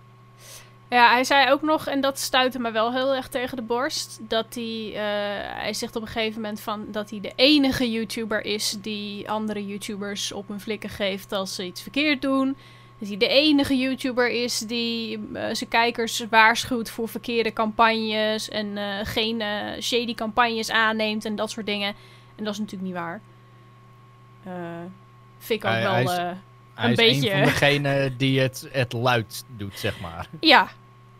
Ja, hij zei ook nog, en dat stuitte me wel heel erg tegen de borst, dat hij, uh, hij zegt op een gegeven moment van dat hij de enige YouTuber is die andere YouTubers op hun flikken geeft als ze iets verkeerd doen. Dat hij de enige YouTuber is die uh, zijn kijkers waarschuwt voor verkeerde campagnes en uh, geen shady campagnes aanneemt en dat soort dingen. En dat is natuurlijk niet waar. vind ik ook wel... Hij een is beetje... een van degenen die het, het luid doet, zeg maar. Ja,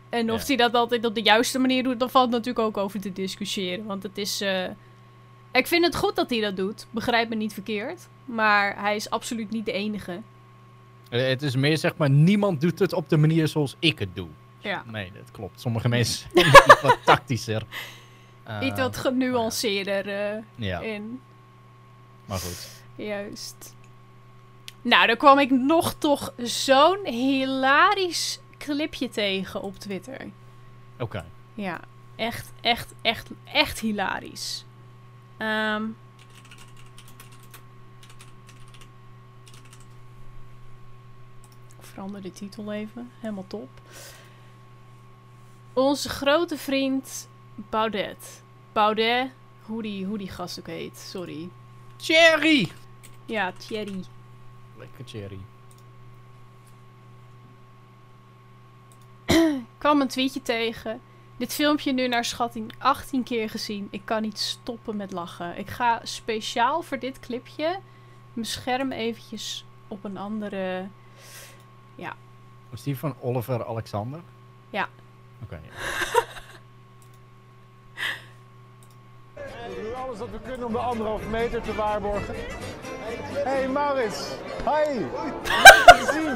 en of hij dat altijd op de juiste manier doet, dan valt natuurlijk ook over te discussiëren. Want het is. Uh... Ik vind het goed dat hij dat doet. Begrijp me niet verkeerd. Maar hij is absoluut niet de enige. Eh, het is meer zeg maar, niemand doet het op de manier zoals ik het doe. Ja. Nee, dat klopt. Sommige mensen zijn iets wat tactischer. Uh, iets wat genuanceerder uh, ja. in. Maar goed. Juist. Nou, daar kwam ik nog toch zo'n hilarisch clipje tegen op Twitter. Oké. Ja, echt, echt, echt, echt hilarisch. Ehm. Ik verander de titel even. Helemaal top. Onze grote vriend Baudet. Baudet, hoe die, hoe die gast ook heet, sorry. Thierry! Ja, Thierry. Lekker cherry. kwam een tweetje tegen. Dit filmpje nu naar schatting 18 keer gezien. Ik kan niet stoppen met lachen. Ik ga speciaal voor dit clipje mijn scherm eventjes op een andere... Was die van Oliver Alexander? Ja. Oké. We doen alles wat we kunnen om de anderhalve meter te waarborgen. Hey Maurits. Hi. Leuk te zien.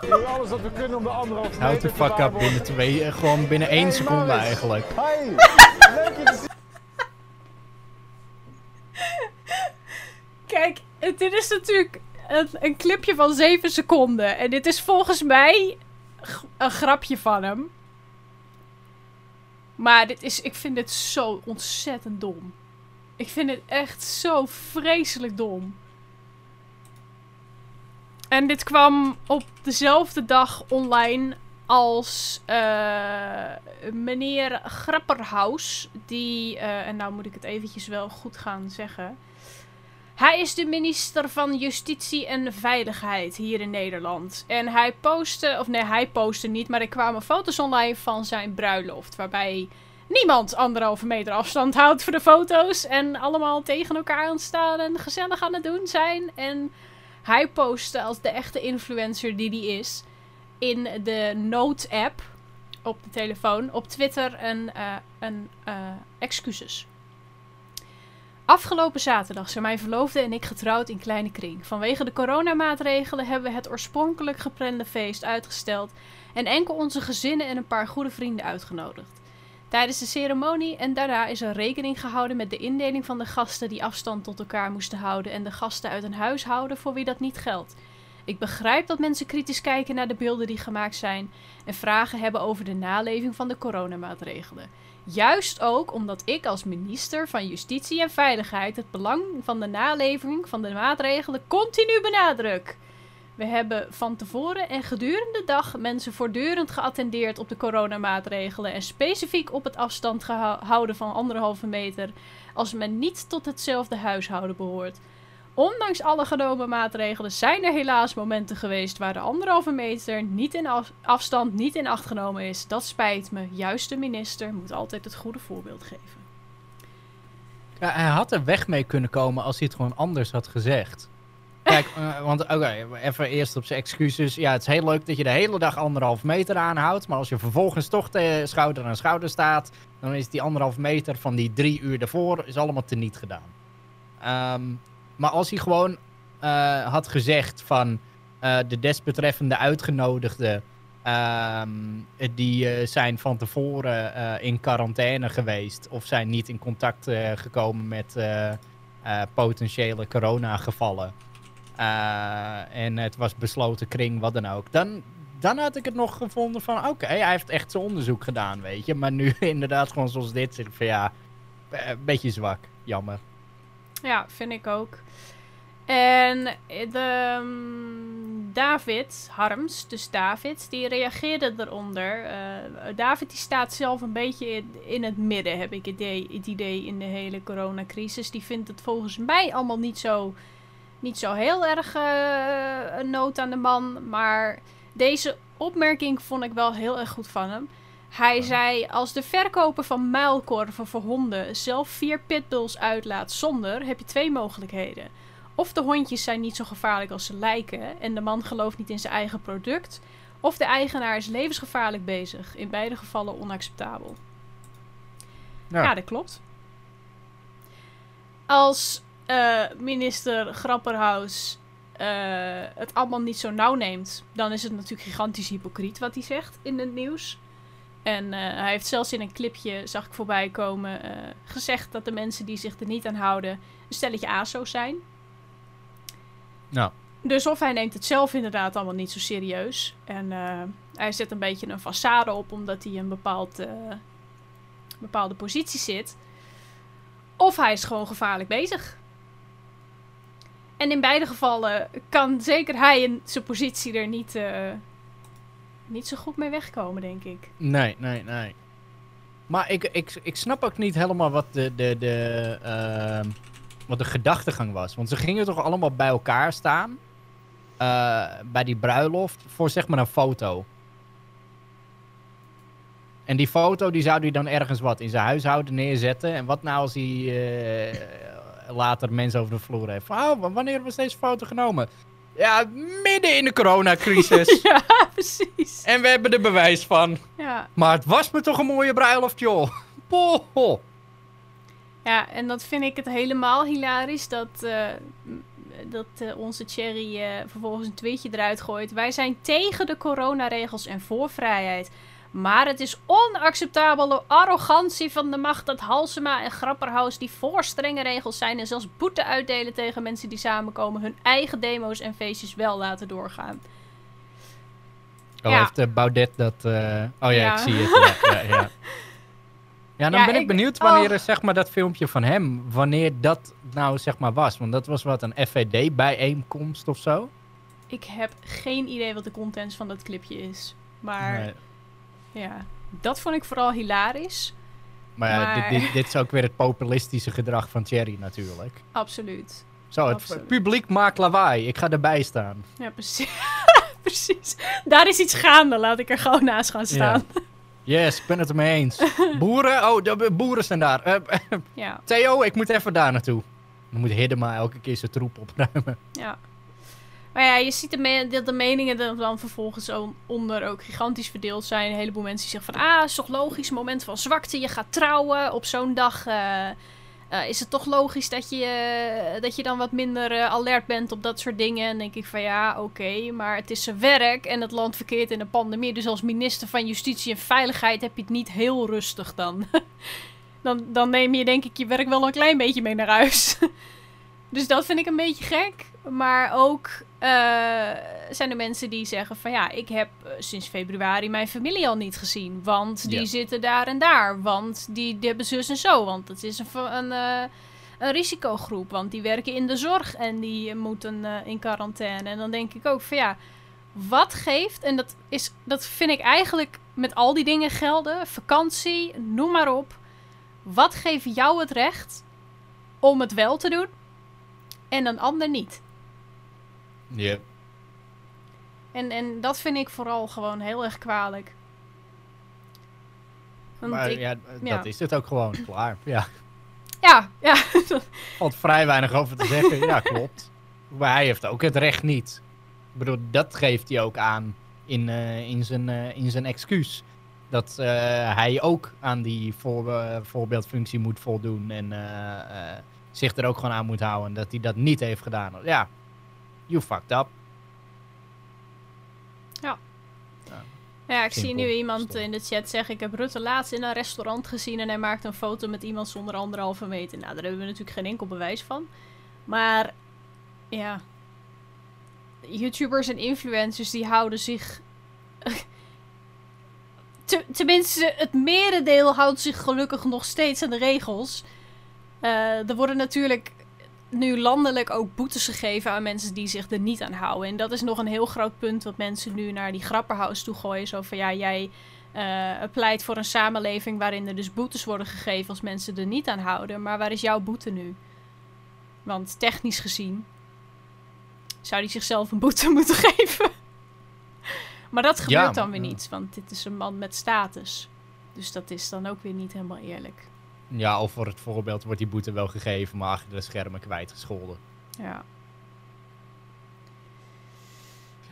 We doen alles wat we kunnen om de anderhalve meter Houd de te fuck up waarborgen. binnen twee, eh, gewoon binnen één Hey, seconde Maurits. eigenlijk. Hi. Leuk je te zien. Kijk, het- dit is natuurlijk een, een clipje van 7 seconden. En dit is volgens mij g- een grapje van hem. Maar dit is, ik vind dit zo ontzettend dom. Ik vind het echt zo vreselijk dom. En dit kwam op dezelfde dag online als eh, meneer Grapperhaus. Die, eh, en nou moet ik het eventjes wel goed gaan zeggen. Hij is de minister van Justitie en Veiligheid hier in Nederland. En hij postte, of nee, hij postte niet, maar er kwamen foto's online van zijn bruiloft. Waarbij niemand anderhalve meter afstand houdt voor de foto's. En allemaal tegen elkaar aan staan en gezellig aan het doen zijn. En hij postte als de echte influencer die hij is in de Note-app op de telefoon op Twitter een, eh, een eh, excuses. Afgelopen zaterdag zijn mijn verloofde en ik getrouwd in kleine kring. Vanwege de coronamaatregelen hebben we het oorspronkelijk geplande feest uitgesteld en enkel onze gezinnen en een paar goede vrienden uitgenodigd. Tijdens de ceremonie en daarna is er rekening gehouden met de indeling van de gasten die afstand tot elkaar moesten houden en de gasten uit een huishouden voor wie dat niet geldt. Ik begrijp dat mensen kritisch kijken naar de beelden die gemaakt zijn en vragen hebben over de naleving van de coronamaatregelen. Juist ook omdat ik als minister van Justitie en Veiligheid het belang van de naleving van de maatregelen continu benadruk. We hebben van tevoren en gedurende de dag mensen voortdurend geattendeerd op de coronamaatregelen en specifiek op het afstand geha- houden van anderhalve meter als men niet tot hetzelfde huishouden behoort. Ondanks alle genomen maatregelen zijn er helaas momenten geweest waar de anderhalve meter niet in af- afstand niet in acht genomen is. Dat spijt me. Juist de minister moet altijd het goede voorbeeld geven. Hij had er weg mee kunnen komen als hij het gewoon anders had gezegd. Kijk, eh, want oké, even eerst op zijn excuses. Ja, het is heel leuk dat je de hele dag anderhalf meter aanhoudt. Maar als je vervolgens toch te schouder aan schouder staat, dan is die anderhalf meter van die drie uur daarvoor is allemaal teniet gedaan. Ehm, maar als hij gewoon eh, had gezegd van eh, de desbetreffende uitgenodigden, ehm, die eh, zijn van tevoren in quarantaine geweest of zijn niet in contact gekomen met potentiële coronagevallen. En het was besloten kring, wat dan ook. Dan, dan had ik het nog gevonden van, oké, hij heeft echt zijn onderzoek gedaan, weet je. Maar nu inderdaad gewoon zoals dit, ik van ja, een beetje zwak, jammer. Ja, vind ik ook. En de, mm, David Harms, dus David, die reageerde eronder. Eh, David die staat zelf een beetje in, in het midden, heb ik het idee, idee in de hele coronacrisis. Die vindt het volgens mij allemaal niet zo, niet zo heel erg eh, een nood aan de man. Maar deze opmerking vond ik wel heel erg goed van hem. Hij zei: Als de verkoper van muilkorven voor honden zelf vier pitbulls uitlaat zonder, heb je twee mogelijkheden. Of de hondjes zijn niet zo gevaarlijk als ze lijken en de man gelooft niet in zijn eigen product. Of de eigenaar is levensgevaarlijk bezig. In beide gevallen onacceptabel. Ja. Ja, dat klopt. Als eh, minister Grapperhaus eh, het allemaal niet zo nauw neemt, dan is het natuurlijk gigantisch hypocriet wat hij zegt in het nieuws. En eh, hij heeft zelfs in een clipje, zag ik voorbij komen, eh, gezegd dat de mensen die zich er niet aan houden een stelletje ASO's zijn. Nou, Dus of hij neemt het zelf inderdaad allemaal niet zo serieus. En eh, hij zet een beetje een façade op omdat hij in een bepaald, bepaalde positie zit. Of hij is gewoon gevaarlijk bezig. En in beide gevallen kan zeker hij in zijn positie er niet, niet zo goed mee wegkomen, denk ik. Nee, nee, nee. Maar ik, ik, ik snap ook niet helemaal wat de, de, de, ehm, wat de gedachtegang was. Want ze gingen toch allemaal bij elkaar staan. eh, bij die bruiloft. Voor zeg maar een foto. En die foto die zou hij dan ergens wat in zijn huishouden neerzetten. En wat nou als hij eh, later mensen over de vloer heeft. Van, oh, wa- wanneer was deze foto genomen? Ja, midden in de coronacrisis. ja, precies. en we hebben er bewijs van. Ja. Maar het was me toch een mooie bruiloft, joh. Poh. Ja, en dat vind ik het helemaal hilarisch dat, eh, dat eh, onze Cherry eh, vervolgens een tweetje eruit gooit. Wij zijn tegen de coronaregels en voor vrijheid. Maar het is onacceptabele arrogantie van de macht dat Halsema en Grapperhaus die voor strenge regels zijn en zelfs boete uitdelen tegen mensen die samenkomen hun eigen demo's en feestjes wel laten doorgaan. Oh, Ja. heeft eh, Baudet dat... eh, Oh ja, Ja. ik zie het. Ja, ja, ja. ja dan ben ik ik- benieuwd wanneer oh. zeg maar, dat filmpje van hem... Wanneer dat nou zeg maar was. Want dat was wat een FVD-bijeenkomst of zo. Ik heb geen idee wat de content van dat clipje is. Maar Nee. Ja, dat vond ik vooral hilarisch. Maar, ja, Maar- Dit, dit, dit is ook weer het populistische gedrag van Thierry natuurlijk. Absoluut. Zo, het Absoluut. publiek maakt lawaai. Ik ga erbij staan. Ja, precies. precies. Daar is iets gaande. Laat ik er gewoon naast gaan staan. Yes, ik ben het ermee eens. Boeren? Oh, de de boeren zijn daar. Eh, Ja, Theo, ik moet even daar naartoe. Dan moet Hiddema elke keer zijn troep opruimen. ja. Maar ja, je ziet dat de meningen dan, dan vervolgens onder ook gigantisch verdeeld zijn. Een heleboel mensen die zeggen van... Ah, is toch logisch, moment van zwakte. Je gaat trouwen. Op zo'n dag eh, eh, is het toch logisch dat je, eh, dat je dan wat minder alert bent op dat soort dingen. En denk ik van ja, oké. maar het is zijn werk en het land verkeert in een pandemie. Dus als minister van Justitie en Veiligheid heb je het niet heel rustig dan. dan, dan neem je denk ik je werk wel een klein beetje mee naar huis. dus dat vind ik een beetje gek. Maar ook zijn er mensen die zeggen van ja, ik heb eh, sinds februari mijn familie al niet gezien. Want die Ja. zitten daar en daar. Want die, die hebben zus en zo. Want het is een, een, eh, een risicogroep. Want die werken in de zorg en die eh, moeten eh, in quarantaine. En dan denk ik ook van ja, wat geeft, en dat, is, dat vind ik eigenlijk met al die dingen gelden, vakantie, noem maar op. Wat geeft jou het recht om het wel te doen en een ander niet? Ja. En, en dat vind ik vooral gewoon heel erg kwalijk. Want Maar ik, ja, ja. dat is het ook gewoon. Klaar. Ja. ja, ja, valt vrij weinig over te zeggen. Ja, klopt. Maar hij heeft ook het recht niet. Ik bedoel, dat geeft hij ook aan in, eh, in, zijn, eh, in zijn excuus. Dat eh, hij ook aan die voor, voorbeeldfunctie moet voldoen en zich er ook gewoon aan moet houden. En dat hij dat niet heeft gedaan. Ja, you fucked up. Ja, ik zie nu iemand stom. in de chat zeggen: Ik heb Rutte laatst in een restaurant gezien en hij maakt een foto met iemand zonder anderhalve meter. Nou, daar hebben we natuurlijk geen enkel bewijs van. Maar ja, YouTubers en influencers die houden zich. Te- tenminste, het merendeel houdt zich gelukkig nog steeds aan de regels. Eh, er worden natuurlijk nu landelijk ook boetes gegeven aan mensen die zich er niet aan houden. En dat is nog een heel groot punt wat mensen nu naar die grapperhaus toe gooien. Zo van ja, jij eh, pleit voor een samenleving waarin er dus boetes worden gegeven als mensen er niet aan houden. Maar waar is jouw boete nu? Want technisch gezien zou hij zichzelf een boete moeten geven. maar dat gebeurt Ja, dan weer ja. niet, want dit is een man met status. Dus dat is dan ook weer niet helemaal eerlijk. Ja, of voor het voorbeeld wordt die boete wel gegeven, maar achter de schermen kwijtgescholden. Ja.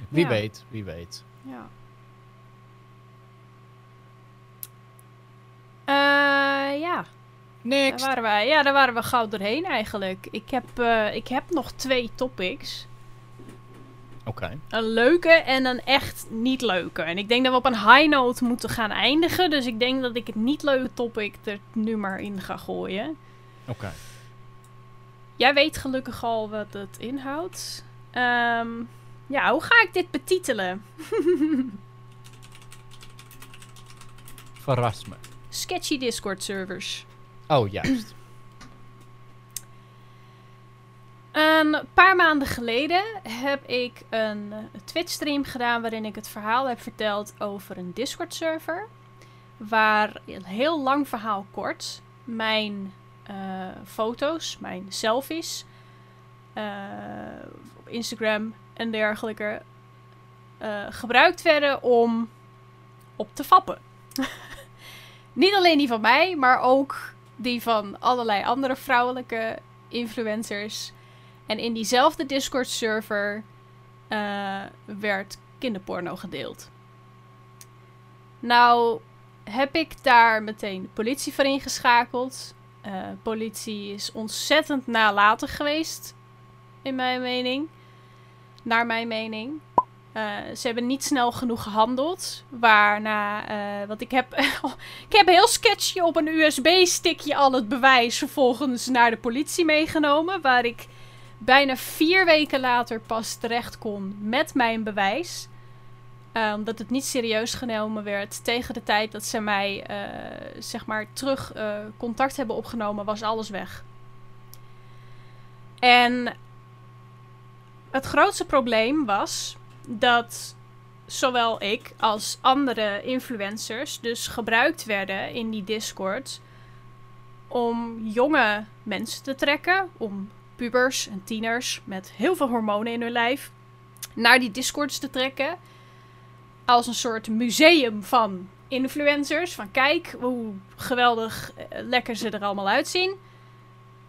Wie Ja. weet, wie weet. Ja. Eh, ja, daar Next. waren wij. Ja, daar waren we gauw doorheen eigenlijk. Ik heb, eh, ik heb nog twee topics. Een leuke en een echt niet leuke. En ik denk dat we op een high note moeten gaan eindigen. Dus ik denk dat ik het niet leuke topic er nu maar in ga gooien. Oké. Jij weet gelukkig al wat het inhoudt. Ehm, ja, hoe ga ik dit betitelen? Verras me. Sketchy Discord servers. Oh, juist. Een paar maanden geleden heb ik een eh, Twitch-stream gedaan waarin ik het verhaal heb verteld over een Discord-server. Waar een heel lang verhaal kort mijn eh, foto's, mijn selfies eh, op Instagram en dergelijke eh, gebruikt werden om op te fappen. Niet alleen die van mij, maar ook die van allerlei andere vrouwelijke influencers. En in diezelfde Discord-server eh, werd kinderporno gedeeld. Nou heb ik daar meteen de politie voor ingeschakeld. Eh politie is ontzettend nalatig geweest, in mijn mening. Naar mijn mening. Eh, ze hebben niet snel genoeg gehandeld. Waarna, eh, want ik heb, ik heb heel sketchy op een USB-stickje al het bewijs vervolgens naar de politie meegenomen. Waar ik bijna vier weken later pas terecht kon met mijn bewijs. Eh, omdat het niet serieus genomen werd. Tegen de tijd dat ze mij, eh, zeg maar, terug eh, contact hebben opgenomen, was alles weg. En het grootste probleem was dat zowel ik als andere influencers dus gebruikt werden in die Discord om jonge mensen te trekken, om pubers en tieners met heel veel hormonen in hun lijf naar die Discords te trekken als een soort museum van influencers. Van kijk hoe geweldig eh, lekker ze er allemaal uitzien.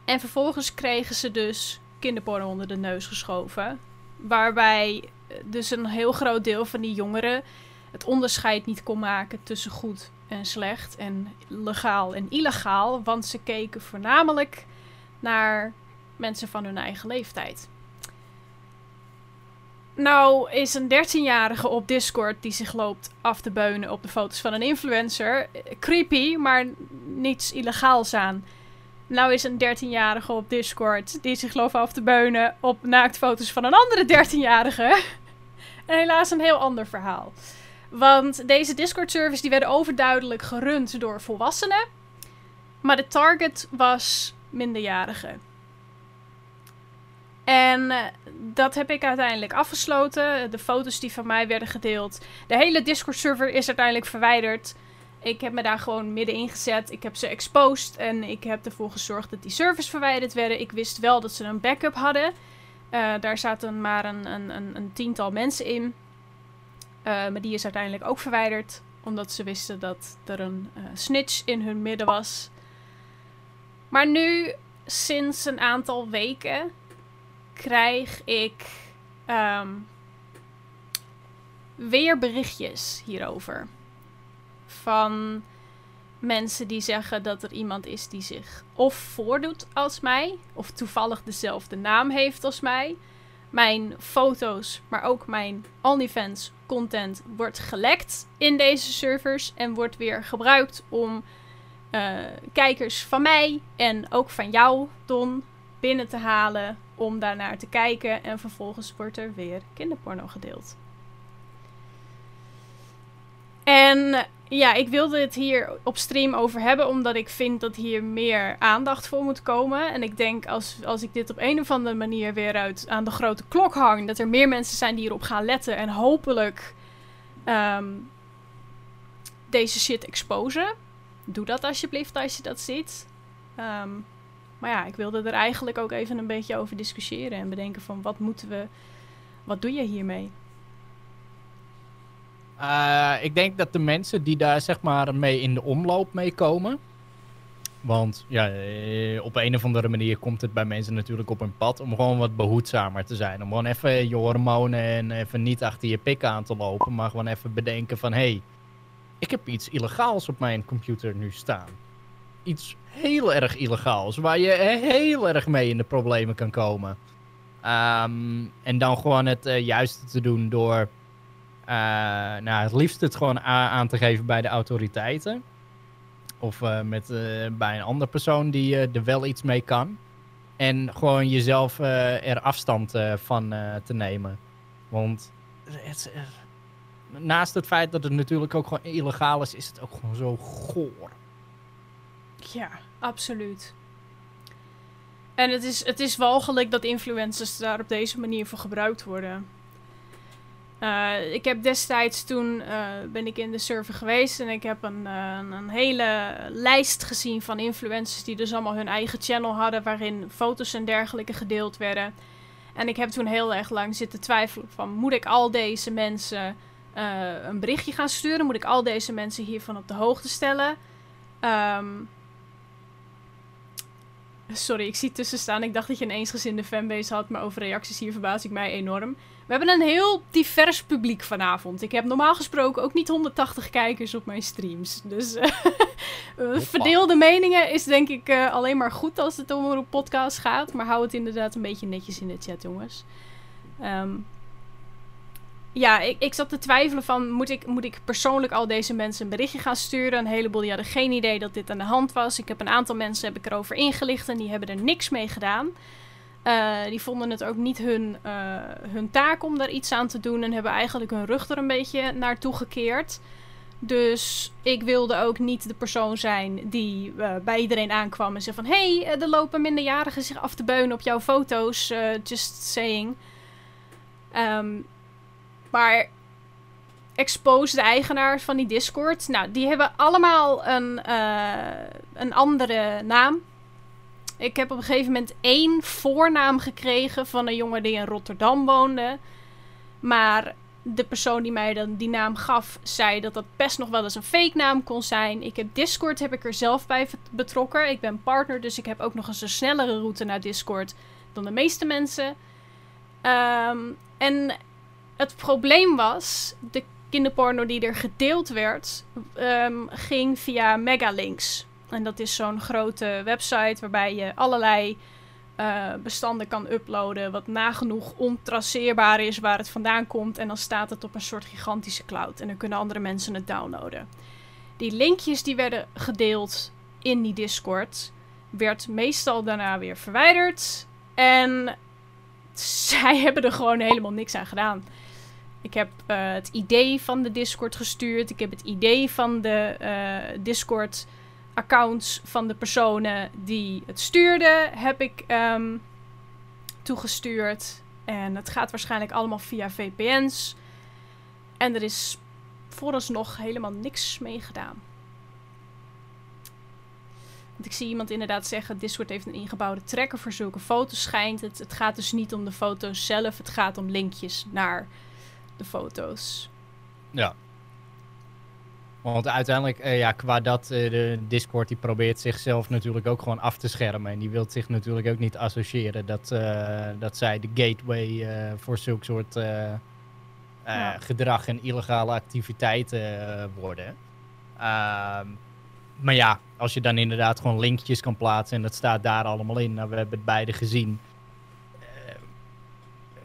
En vervolgens kregen ze dus kinderporno onder de neus geschoven. Waarbij eh, dus een heel groot deel van die jongeren het onderscheid niet kon maken tussen goed en slecht. En legaal en illegaal. Want ze keken voornamelijk naar mensen van hun eigen leeftijd. Nou is een 13-jarige op Discord die zich loopt af te beunen op de foto's van een influencer. eh, Creepy, maar niets illegaals aan. Nou is een 13-jarige op Discord die zich loopt af te beunen op naaktfoto's van een andere 13-jarige. en helaas een heel ander verhaal. Want deze Discord-servers werden overduidelijk gerund door volwassenen. Maar de target was minderjarigen. En eh, dat heb ik uiteindelijk afgesloten. De foto's die van mij werden gedeeld. De hele Discord-server is uiteindelijk verwijderd. Ik heb me daar gewoon middenin gezet. Ik heb ze exposed. En ik heb ervoor gezorgd dat die servers verwijderd werden. Ik wist wel dat ze een backup hadden. Eh, daar zaten maar een, een, een, een tiental mensen in. Eh, maar die is uiteindelijk ook verwijderd. Omdat ze wisten dat er een snitch in hun midden was. Maar nu, sinds een aantal weken, krijg ik ehm, weer berichtjes hierover. Van mensen die zeggen dat er iemand is die zich of voordoet als mij, of toevallig dezelfde naam heeft als mij. Mijn foto's, maar ook mijn OnlyFans content wordt gelekt in deze servers en wordt weer gebruikt om eh, kijkers van mij en ook van jou, Don, binnen te halen om daarnaar te kijken en vervolgens wordt er weer kinderporno gedeeld. En ja, ik wilde het hier op stream over hebben, omdat ik vind dat hier meer aandacht voor moet komen. En ik denk als, als ik dit op een of andere manier weer uit aan de grote klok hang, dat er meer mensen zijn die erop gaan letten en hopelijk ehm, deze shit exposen. Doe dat alsjeblieft als je dat ziet. Ehm, maar ja, ik wilde er eigenlijk ook even een beetje over discussiëren en bedenken van wat moeten we, wat doe je hiermee? Eh, ik denk dat de mensen die daar zeg maar mee in de omloop mee komen. Want ja, eh, op een of andere manier komt het bij mensen natuurlijk op hun pad om gewoon wat behoedzamer te zijn. Om gewoon even je hormonen en even niet achter je pik aan te lopen, maar gewoon even bedenken van hé, hey, ik heb iets illegaals op mijn computer nu staan. Iets heel erg illegaals, waar je heel erg mee in de problemen kan komen. Ehm, en dan gewoon het eh, juiste te doen door eh, nou, het liefst het gewoon aan te geven bij de autoriteiten. Of eh, met, eh, bij een andere persoon die eh, er wel iets mee kan. En gewoon jezelf eh, er afstand eh, van eh, te nemen. Want het, eh, naast het feit dat het natuurlijk ook gewoon illegaal is, is het ook gewoon zo goor. Ja, absoluut. En het is, het is walgelijk dat influencers daar op deze manier voor gebruikt worden. Uh, ik heb destijds toen uh, ben ik in de server geweest en ik heb een, uh, een hele lijst gezien van influencers die dus allemaal hun eigen channel hadden waarin foto's en dergelijke gedeeld werden. En ik heb toen heel erg lang zitten twijfelen van moet ik al deze mensen een berichtje gaan sturen? Moet ik al deze mensen hiervan op de hoogte stellen? Um, sorry, ik zie tussen staan. Ik dacht dat je een eensgezinde fanbase had, maar over reacties hier verbaas ik mij enorm. We hebben een heel divers publiek vanavond. Ik heb normaal gesproken ook niet 180 kijkers op mijn streams. Dus uh, verdeelde meningen is denk ik uh, alleen maar goed als het om een podcast gaat. Maar hou het inderdaad een beetje netjes in de chat, jongens. Um, ja, ik, ik zat te twijfelen van, moet ik, moet ik persoonlijk al deze mensen een berichtje gaan sturen? Een heleboel die hadden geen idee dat dit aan de hand was. Ik heb een aantal mensen heb ik erover ingelicht en die hebben er niks mee gedaan. Uh, die vonden het ook niet hun, uh, hun taak om daar iets aan te doen en hebben eigenlijk hun rug er een beetje naartoe gekeerd. Dus ik wilde ook niet de persoon zijn die uh, bij iedereen aankwam en zei van... Hey, er lopen minderjarigen zich af te beunen op jouw foto's, just saying. Um, maar Expose, de eigenaars van die Discord, nou, die hebben allemaal een, uh, een andere naam. Ik heb op een gegeven moment één voornaam gekregen van een jongen die in Rotterdam woonde. Maar de persoon die mij dan die naam gaf, zei dat dat best nog wel eens een fake naam kon zijn. Ik heb Discord heb ik er zelf bij betrokken. Ik ben partner, dus ik heb ook nog eens een snellere route naar Discord dan de meeste mensen. Um, en het probleem was, de kinderporno die er gedeeld werd, um, ging via Megalinks. En dat is zo'n grote website waarbij je allerlei uh, bestanden kan uploaden. Wat nagenoeg ontraceerbaar is waar het vandaan komt. En dan staat het op een soort gigantische cloud. En dan kunnen andere mensen het downloaden. Die linkjes die werden gedeeld in die Discord, werd meestal daarna weer verwijderd. En zij hebben er gewoon helemaal niks aan gedaan. Ik heb uh, het idee van de Discord gestuurd. Ik heb het idee van de uh, Discord accounts van de personen die het stuurden, heb ik um, toegestuurd. En het gaat waarschijnlijk allemaal via VPN's. En er is vooralsnog helemaal niks mee gedaan. Want ik zie iemand inderdaad zeggen: Discord heeft een ingebouwde tracker voor zulke foto's. Schijnt het. Het gaat dus niet om de foto's zelf. Het gaat om linkjes naar de foto's. Ja. Want uiteindelijk, uh, ja, qua dat, uh, de Discord die probeert zichzelf natuurlijk ook gewoon af te schermen. En die wil zich natuurlijk ook niet associëren dat, uh, dat zij de gateway voor zulke soort ja. gedrag en illegale activiteiten worden. Ehm, maar ja, als je dan inderdaad gewoon linkjes kan plaatsen en dat staat daar allemaal in. Nou, we hebben het beide gezien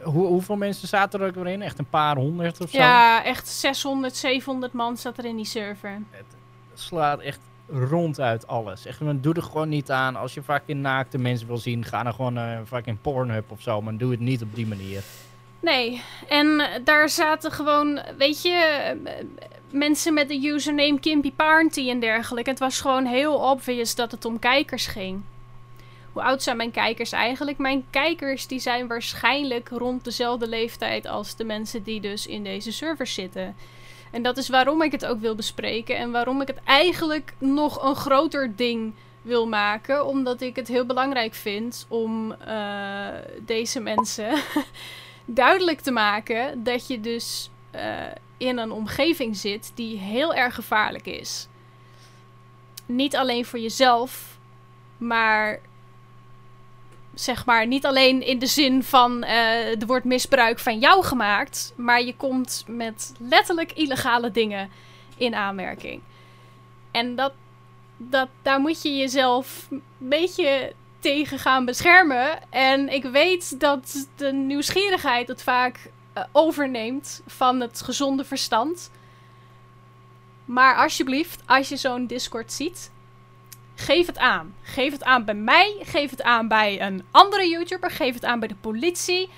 hoe, hoeveel mensen zaten er ook weer in? Echt een paar honderd of zo? Ja, echt 600, 700 man zat er in die server. Het slaat echt ronduit alles. Echt, doe er gewoon niet aan. Als je fucking naakte mensen wil zien, ga dan gewoon uh, fucking Pornhub of zo. Maar doe het niet op die manier. Nee, en daar zaten gewoon, weet je, mensen met de username Kimpy Party en dergelijke. Het was gewoon heel obvious dat het om kijkers ging. Hoe oud zijn mijn kijkers eigenlijk? Mijn kijkers die zijn waarschijnlijk rond dezelfde leeftijd als de mensen die dus in deze servers zitten. En dat is waarom ik het ook wil bespreken en waarom ik het eigenlijk nog een groter ding wil maken. Omdat ik het heel belangrijk vind om uh, deze mensen duidelijk te maken dat je dus uh, in een omgeving zit die heel erg gevaarlijk is. Niet alleen voor jezelf, maar zeg maar, niet alleen in de zin van uh, er wordt misbruik van jou gemaakt, maar je komt met letterlijk illegale dingen in aanmerking. En dat, dat, daar moet je jezelf een beetje tegen gaan beschermen. En ik weet dat de nieuwsgierigheid het vaak uh, overneemt van het gezonde verstand. Maar alsjeblieft, als je zo'n Discord ziet, Geef het aan. Geef het aan bij mij. Geef het aan bij een andere YouTuber. Geef het aan bij de politie.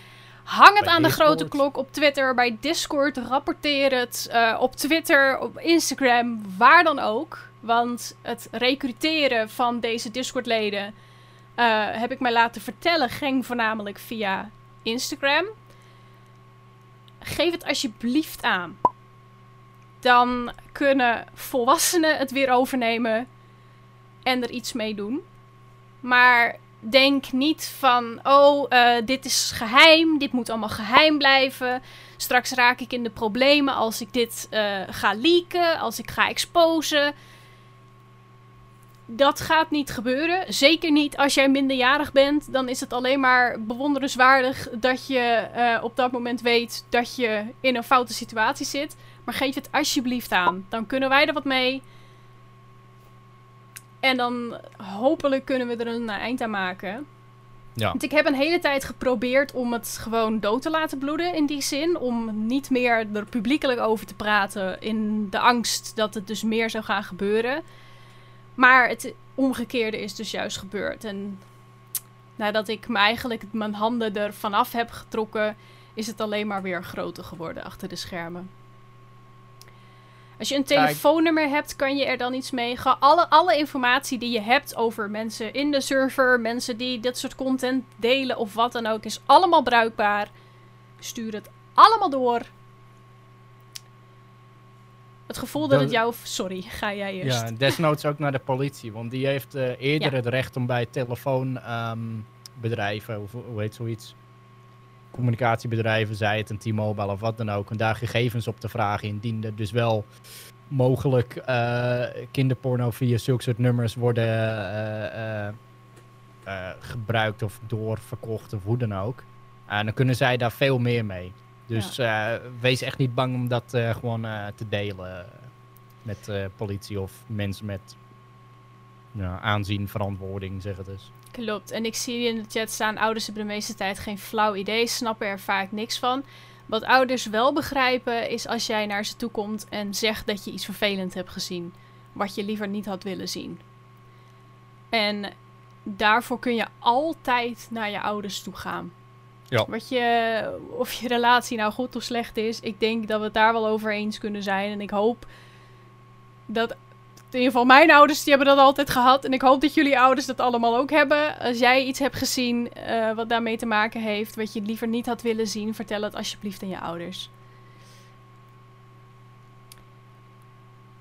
Hang het bij aan Discord. de grote klok op Twitter, bij Discord. Rapporteer het uh, op Twitter, op Instagram, waar dan ook. Want het recruteren van deze Discord-leden eh, heb ik mij laten vertellen, ging voornamelijk via Instagram. Geef het alsjeblieft aan. Dan kunnen volwassenen het weer overnemen en er iets mee doen. Maar denk niet van, oh, uh, dit is geheim, dit moet allemaal geheim blijven. Straks raak ik in de problemen als ik dit uh, ga leaken, als ik ga exposen. Dat gaat niet gebeuren. Zeker niet als jij minderjarig bent. Dan is het alleen maar bewonderenswaardig dat je uh, op dat moment weet dat je in een foute situatie zit. Maar geef het alsjeblieft aan. Dan kunnen wij er wat mee. En dan hopelijk kunnen we er een eind aan maken. Ja. Want ik heb een hele tijd geprobeerd om het gewoon dood te laten bloeden in die zin. Om niet meer er publiekelijk over te praten in de angst dat het dus meer zou gaan gebeuren. Maar het omgekeerde is dus juist gebeurd. En nadat ik me eigenlijk mijn handen er vanaf heb getrokken, is het alleen maar weer groter geworden achter de schermen. Als je een telefoonnummer hebt, kan je er dan iets mee. Alle, alle informatie die je hebt over mensen in de server, mensen die dit soort content delen of wat dan ook, is allemaal bruikbaar. Stuur het allemaal door. Het gevoel dat het jou. Sorry, ga jij eerst. Ja, desnoods ook naar de politie, want die heeft uh, eerder het recht om bij telefoonbedrijven, um, of hoe heet zoiets, communicatiebedrijven, zij het een T-Mobile of wat dan ook, en daar gegevens op te vragen indien er dus wel mogelijk uh, kinderporno via zulke soort nummers worden uh, uh, gebruikt of doorverkocht of hoe dan ook. En dan kunnen zij daar veel meer mee. Dus ja. wees echt niet bang om dat gewoon te delen met politie of mensen met ja, aanzien, verantwoording, zeg het dus. Klopt. En ik zie in de chat staan: ouders hebben de meeste tijd geen flauw idee, snappen er vaak niks van. Wat ouders wel begrijpen is als jij naar ze toe komt en zegt dat je iets vervelend hebt gezien, wat je liever niet had willen zien. En daarvoor kun je altijd naar je ouders toe gaan. Ja. Wat je, of je relatie nou goed of slecht is, ik denk dat we het daar wel over eens kunnen zijn. En ik hoop dat in ieder geval mijn ouders die hebben dat altijd gehad. En ik hoop dat jullie ouders dat allemaal ook hebben. Als jij iets hebt gezien uh, wat daarmee te maken heeft, wat je liever niet had willen zien, vertel het alsjeblieft aan je ouders.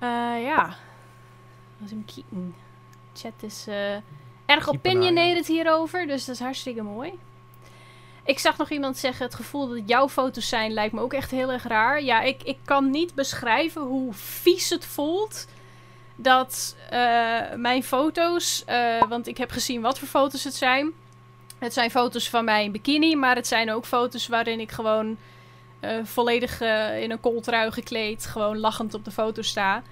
Uh, ja. Was een kijken. Chat is uh, erg opinionated hierover, dus dat is hartstikke mooi. Ik zag nog iemand zeggen: het gevoel dat het jouw foto's zijn lijkt me ook echt heel erg raar. Ja, ik, ik kan niet beschrijven hoe vies het voelt dat uh, mijn foto's, uh, want ik heb gezien wat voor foto's het zijn. Het zijn foto's van mij in bikini, maar het zijn ook foto's waarin ik gewoon uh, volledig in een kooltrui gekleed, gewoon lachend op de foto sta.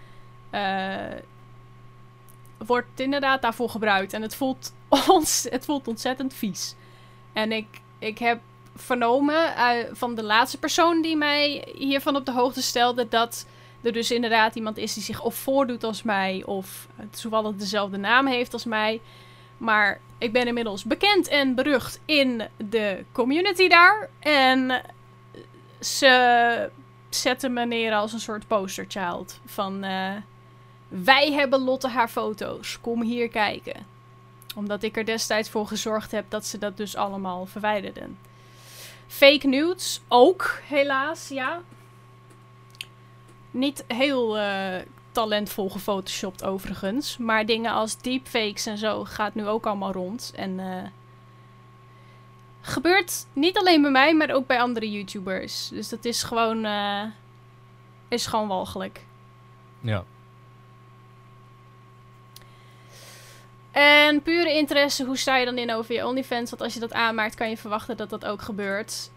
wordt inderdaad daarvoor gebruikt en het voelt, ons, het voelt ontzettend vies. En ik, ik heb vernomen van de laatste persoon die mij hiervan op de hoogte stelde dat er dus inderdaad iemand is die zich of voordoet als mij of toevallig dezelfde naam heeft als mij. Maar ik ben inmiddels bekend en berucht in de community daar. En ze zetten me neer als een soort posterchild. Van uh, wij hebben Lotte haar foto's. Kom hier kijken. Omdat ik er destijds voor gezorgd heb dat ze dat dus allemaal verwijderden. Fake news ook, helaas, ja. Niet heel uh, talentvol gefotoshopt overigens. Maar dingen als deepfakes en zo gaat nu ook allemaal rond. En uh, gebeurt niet alleen bij mij, maar ook bij andere YouTubers. Dus dat is gewoon, uh, is gewoon walgelijk. Ja. En pure interesse, hoe sta je dan in over je OnlyFans? Want als je dat aanmaakt, kan je verwachten dat dat ook gebeurt.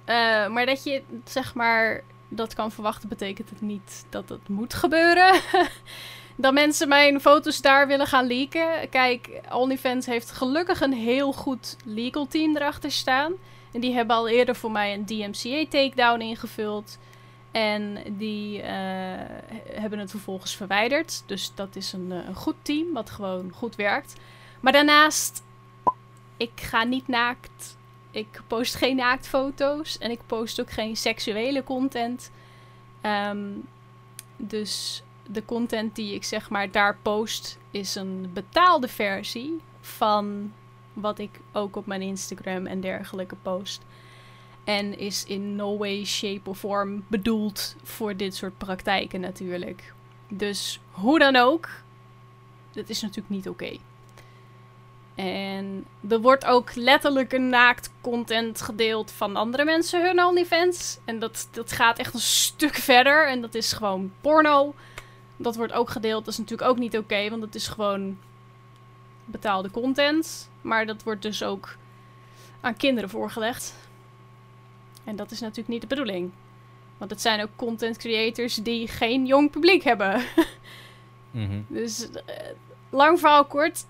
maar dat je, zeg maar, dat kan verwachten, betekent het niet dat het moet gebeuren. dat mensen mijn foto's daar willen gaan leaken. Kijk, OnlyFans heeft gelukkig een heel goed legal team erachter staan. En die hebben al eerder voor mij een DMCA-takedown ingevuld. En die uh, hebben het vervolgens verwijderd. Dus dat is eh, een goed team wat gewoon goed werkt. Maar daarnaast, ik ga niet naakt ik post geen naaktfoto's en ik post ook geen seksuele content. Um, dus de content die ik zeg maar daar post is een betaalde versie van wat ik ook op mijn Instagram en dergelijke post. En is in no way, shape of form bedoeld voor dit soort praktijken natuurlijk. Dus hoe dan ook, dat is natuurlijk niet oké. En er wordt ook letterlijk een naakt content gedeeld van andere mensen hun OnlyFans. En dat, dat gaat echt een stuk verder. En dat is gewoon porno. Dat wordt ook gedeeld. Dat is natuurlijk ook niet oké, want het is gewoon betaalde content. Maar dat wordt dus ook aan kinderen voorgelegd. En dat is natuurlijk niet de bedoeling. Want het zijn ook content creators die geen jong publiek hebben. Mhm. Dus eh, lang verhaal kort.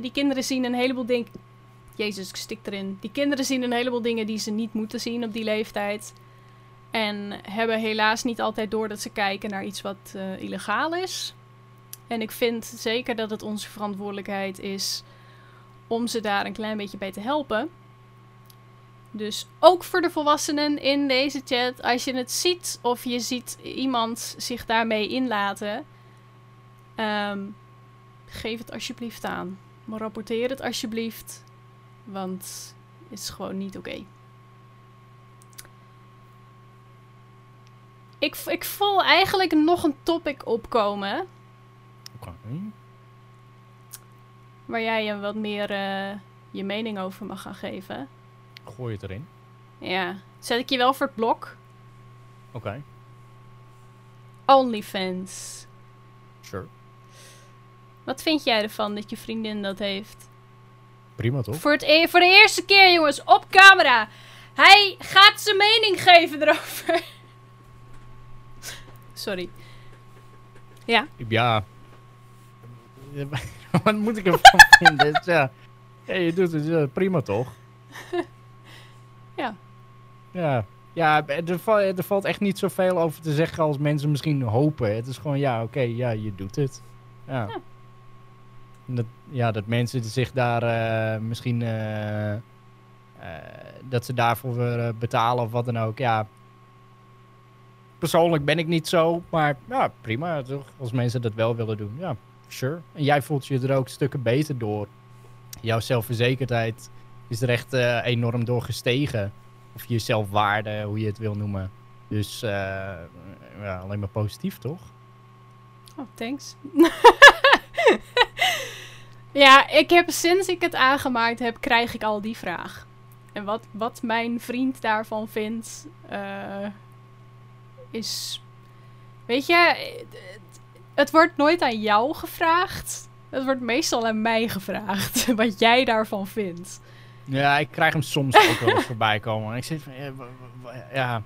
Die kinderen zien een heleboel dingen. Jezus, ik stik erin. Die kinderen zien een heleboel dingen die ze niet moeten zien op die leeftijd. En hebben helaas niet altijd door dat ze kijken naar iets wat eh, illegaal is. En ik vind zeker dat het onze verantwoordelijkheid is om ze daar een klein beetje bij te helpen. Dus ook voor de volwassenen in deze chat, als je het ziet of je ziet iemand zich daarmee inlaten, ehm, geef het alsjeblieft aan. Maar rapporteer het alsjeblieft, want het is gewoon niet oké. Ik, ik voel eigenlijk nog een topic opkomen Oké. waar jij je wat meer eh, je mening over mag gaan geven. Gooi het erin. Ja, zet ik je wel voor het blok. Oké, OnlyFans. sure. Wat vind jij ervan dat je vriendin dat heeft? Prima toch? Voor, het e- voor de eerste keer, jongens, op camera. Hij gaat zijn mening geven erover. Sorry. Ja, Ja. Wat moet ik ervan vinden? Dus, ja. ja, je doet het ja, prima toch? Ja. Ja. Ja, er, er valt echt niet zoveel over te zeggen als mensen misschien hopen. Het is gewoon, ja, oké, ja, je doet het. Ja. Ja. Dat, ja, dat mensen zich daar eh, misschien... eh, dat ze daarvoor betalen of wat dan ook. Ja, persoonlijk ben ik niet zo, maar ja, prima. Toch? Als mensen dat wel willen doen, ja, sure. En jij voelt je er ook stukken beter door. Jouw zelfverzekerdheid is er echt enorm door gestegen. Of je zelfwaarde, hoe je het wil noemen. Dus ja, alleen maar positief, toch? oh, thanks. ja, ik heb sinds ik het aangemaakt heb, krijg ik al die vraag. En wat, wat mijn vriend daarvan vindt, eh, is... Weet je, het, wordt nooit aan jou gevraagd. Het wordt meestal aan mij gevraagd, wat jij daarvan vindt. Ja, ik krijg hem soms ook wel eens voorbij komen. En ik zit van, ja.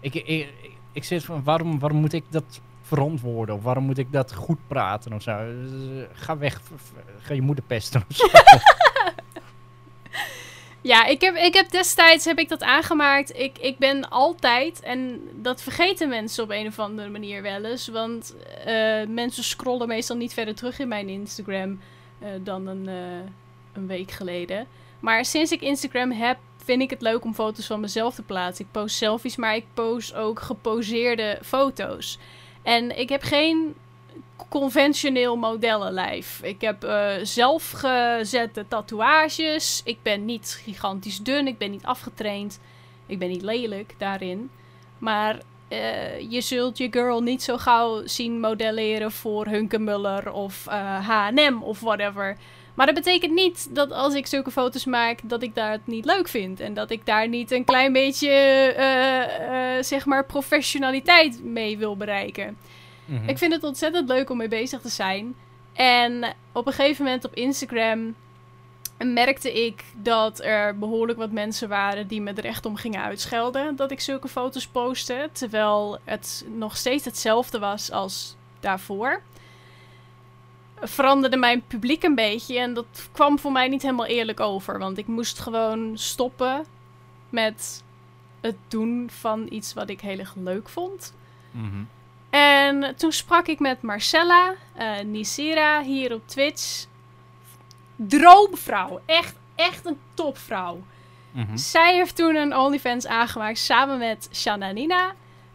Ik, ik, ik, ik zit van, waarom, waarom moet ik dat verantwoorden? Of waarom moet ik dat goed praten of zo? Dus, eh, Ga weg, ga je moeder pesten of zo. Ja, ik heb, ik heb destijds heb ik dat aangemaakt. Ik, ik ben altijd, en dat vergeten mensen op een of andere manier wel eens. Want eh, mensen scrollen meestal niet verder terug in mijn Instagram eh, dan een, een week geleden. Maar sinds ik Instagram heb, vind ik het leuk om foto's van mezelf te plaatsen. Ik post selfies, maar ik post ook geposeerde foto's. En ik heb geen conventioneel modellenlijf. Ik heb eh, zelfgezette tatoeages. Ik ben niet gigantisch dun. Ik ben niet afgetraind. Ik ben niet lelijk daarin. Maar eh, je zult je girl niet zo gauw zien modelleren voor Hunkemuller of H&M of whatever. Maar dat betekent niet dat als ik zulke foto's maak, dat ik daar het niet leuk vind. En dat ik daar niet een klein beetje, eh, eh, zeg maar, professionaliteit mee wil bereiken. Mhm. Ik vind het ontzettend leuk om mee bezig te zijn. En op een gegeven moment op Instagram merkte ik dat er behoorlijk wat mensen waren die me er echt om gingen uitschelden dat ik zulke foto's postte. Terwijl het nog steeds hetzelfde was als daarvoor. Veranderde mijn publiek een beetje en dat kwam voor mij niet helemaal eerlijk over. Want ik moest gewoon stoppen met het doen van iets wat ik heel erg leuk vond. Mhm. En toen sprak ik met Marcella eh Nisira hier op Twitch. Droomvrouw. Echt, echt een topvrouw. Mhm. Zij heeft toen een OnlyFans aangemaakt samen met Shanna Nina.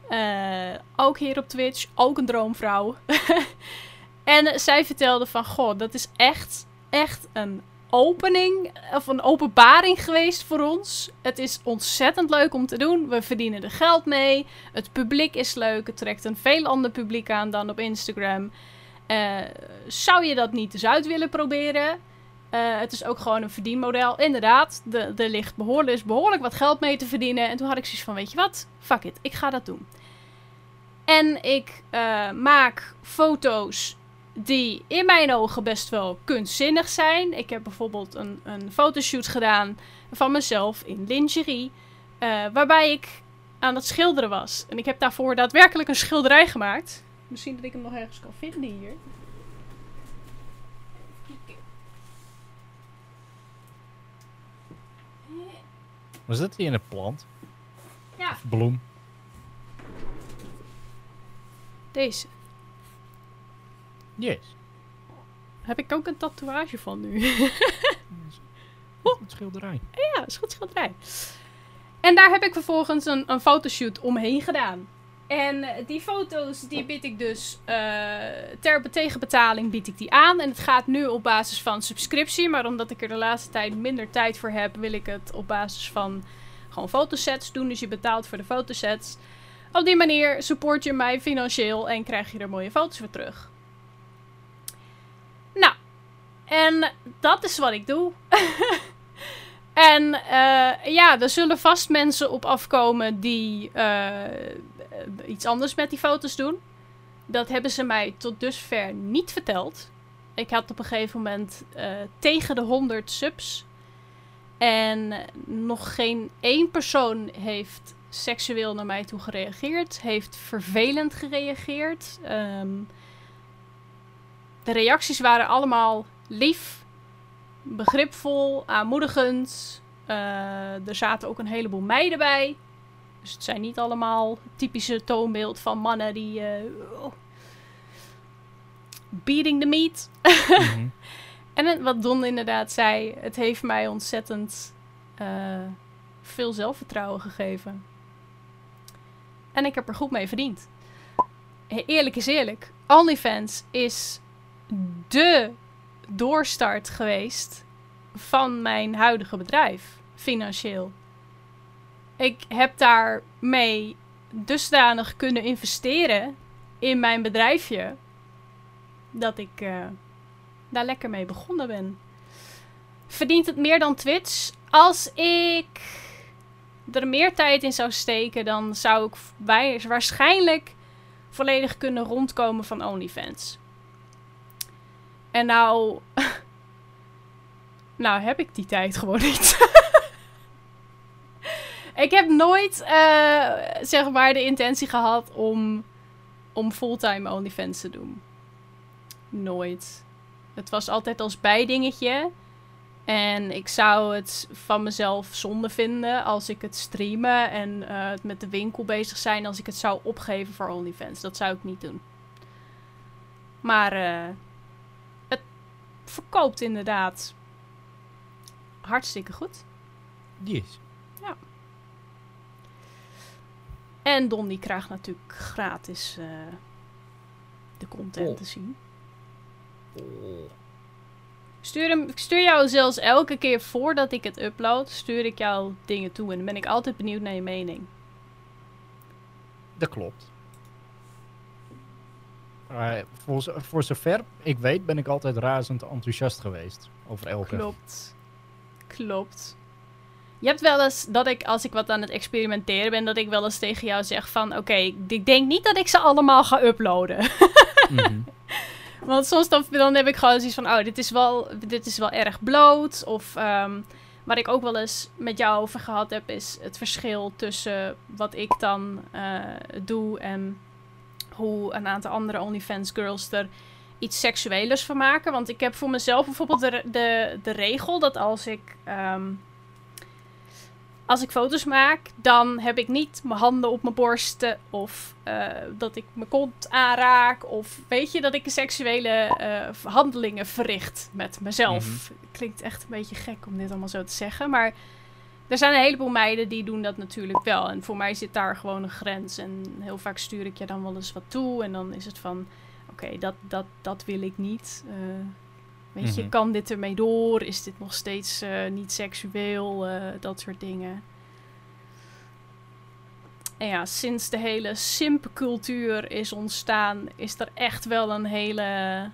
Eh, ook hier op Twitch. Ook een droomvrouw. en zij vertelde van... Goh, dat is echt, echt een opening of een openbaring geweest voor ons. Het is ontzettend leuk om te doen. We verdienen er geld mee. Het publiek is leuk. Het trekt een veel ander publiek aan dan op Instagram. Eh, zou je dat niet eens uit willen proberen? Eh, het is ook gewoon een verdienmodel. Inderdaad, de- er ligt behoorlijk, behoorlijk wat geld mee te verdienen. En toen had ik zoiets van, weet je wat? Fuck it, ik ga dat doen. En ik eh, maak foto's die in mijn ogen best wel kunstzinnig zijn. Ik heb bijvoorbeeld een, een fotoshoot gedaan van mezelf in lingerie. eh, waarbij ik aan het schilderen was. En ik heb daarvoor daadwerkelijk een schilderij gemaakt. Misschien dat ik hem nog ergens kan vinden hier. Was dat hier een plant? Ja. Of bloem? Deze. Yes. Heb ik ook een tatoeage van nu. Goed schilderij. ja, is goed schilderij. En daar heb ik vervolgens een, een fotoshoot omheen gedaan. En eh, die foto's die bied ik dus eh, ter tegenbetaling bied ik die aan. En het gaat nu op basis van subscriptie. Maar omdat ik er de laatste tijd minder tijd voor heb, wil ik het op basis van gewoon fotosets doen. Dus je betaalt voor de fotosets. Op die manier support je mij financieel en krijg je er mooie foto's voor terug. Nou, en dat is wat ik doe. en eh, ja, er zullen vast mensen op afkomen die eh, iets anders met die foto's doen. Dat hebben ze mij tot dusver niet verteld. Ik had op een gegeven moment eh, tegen de 100 subs. En nog geen één persoon heeft seksueel naar mij toe gereageerd. Heeft vervelend gereageerd. Ehm, de reacties waren allemaal lief, begripvol, aanmoedigend. Eh, er zaten ook een heleboel meiden bij. Dus het zijn niet allemaal typische toonbeeld van mannen die. eh, oh, beating the meat. Mhm. En wat Don inderdaad zei, het heeft mij ontzettend eh, veel zelfvertrouwen gegeven. En ik heb er goed mee verdiend. Eerlijk is eerlijk. OnlyFans is de doorstart geweest van mijn huidige bedrijf, financieel. Ik heb daarmee dusdanig kunnen investeren in mijn bedrijfje dat ik eh, daar lekker mee begonnen ben. Verdient het meer dan Twitch? Als ik er meer tijd in zou steken, dan zou ik waarschijnlijk volledig kunnen rondkomen van OnlyFans. En nou. nou heb ik die tijd gewoon niet. ik heb nooit, eh, zeg maar, de intentie gehad om, om fulltime OnlyFans te doen. Nooit. Het was altijd als bijdingetje. En ik zou het van mezelf zonde vinden als ik het streamen en het met de winkel bezig zijn als ik het zou opgeven voor OnlyFans. Dat zou ik niet doen. Maar eh, verkoopt inderdaad hartstikke goed. Yes. En Don die krijgt natuurlijk gratis eh, de content Oh. te zien. Stuur, hem, ik stuur jou zelfs elke keer voordat ik het upload, stuur ik jou dingen toe. En dan ben ik altijd benieuwd naar je mening. Dat klopt. Maar voor, voor zover ik weet ben ik altijd razend enthousiast geweest over elke. Klopt. Klopt. Je hebt wel eens dat ik, als ik wat aan het experimenteren ben, dat ik wel eens tegen jou zeg van... Oké, ik- ik denk niet dat ik ze allemaal ga uploaden. Mhm. Want soms dan, dan heb ik gewoon zoiets van, oh, dit is wel, dit is wel erg bloot. Of ehm, waar ik ook wel eens met jou over gehad heb, is het verschil tussen wat ik dan eh, doe en hoe een aantal andere OnlyFans girls er iets seksuelers van maken. Want ik heb voor mezelf bijvoorbeeld de, de, de regel dat als ik, ehm, als ik foto's maak, dan heb ik niet mijn handen op mijn borsten of eh, dat ik mijn kont aanraak of weet je dat ik seksuele eh, handelingen verricht met mezelf. Klinkt echt een beetje gek om dit allemaal zo te zeggen, maar er zijn een heleboel meiden die doen dat natuurlijk wel. En voor mij zit daar gewoon een grens. En heel vaak stuur ik je dan wel eens wat toe. En dan is het van, oké, dat, dat, dat wil ik niet. Eh, Weet je, Mhm. kan dit ermee door? Is dit nog steeds eh, niet seksueel? Eh, dat soort dingen. En ja, sinds de hele simpcultuur is ontstaan, is er echt wel een hele.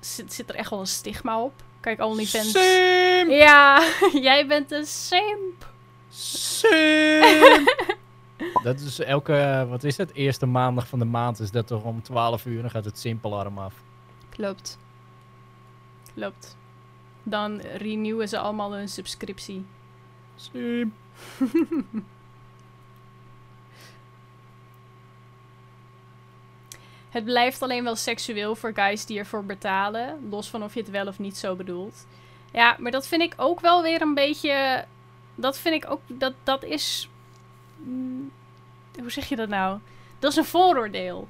Zit, zit er echt wel een stigma op. Kijk, OnlyFans. Simp! Ja, jij bent een simp. Simp! dat is elke, wat is het, eerste maandag van de maand is dat toch om 12 uur, dan gaat het simpalarm af. Klopt. Klopt. Dan renewen ze allemaal hun subscriptie. Simp. Het blijft alleen wel seksueel voor guys die ervoor betalen. Los van of je het wel of niet zo bedoelt. Ja, maar dat vind ik ook wel weer een beetje. Dat vind ik ook. Dat, dat is. mm, hoe zeg je dat nou? Dat is een vooroordeel.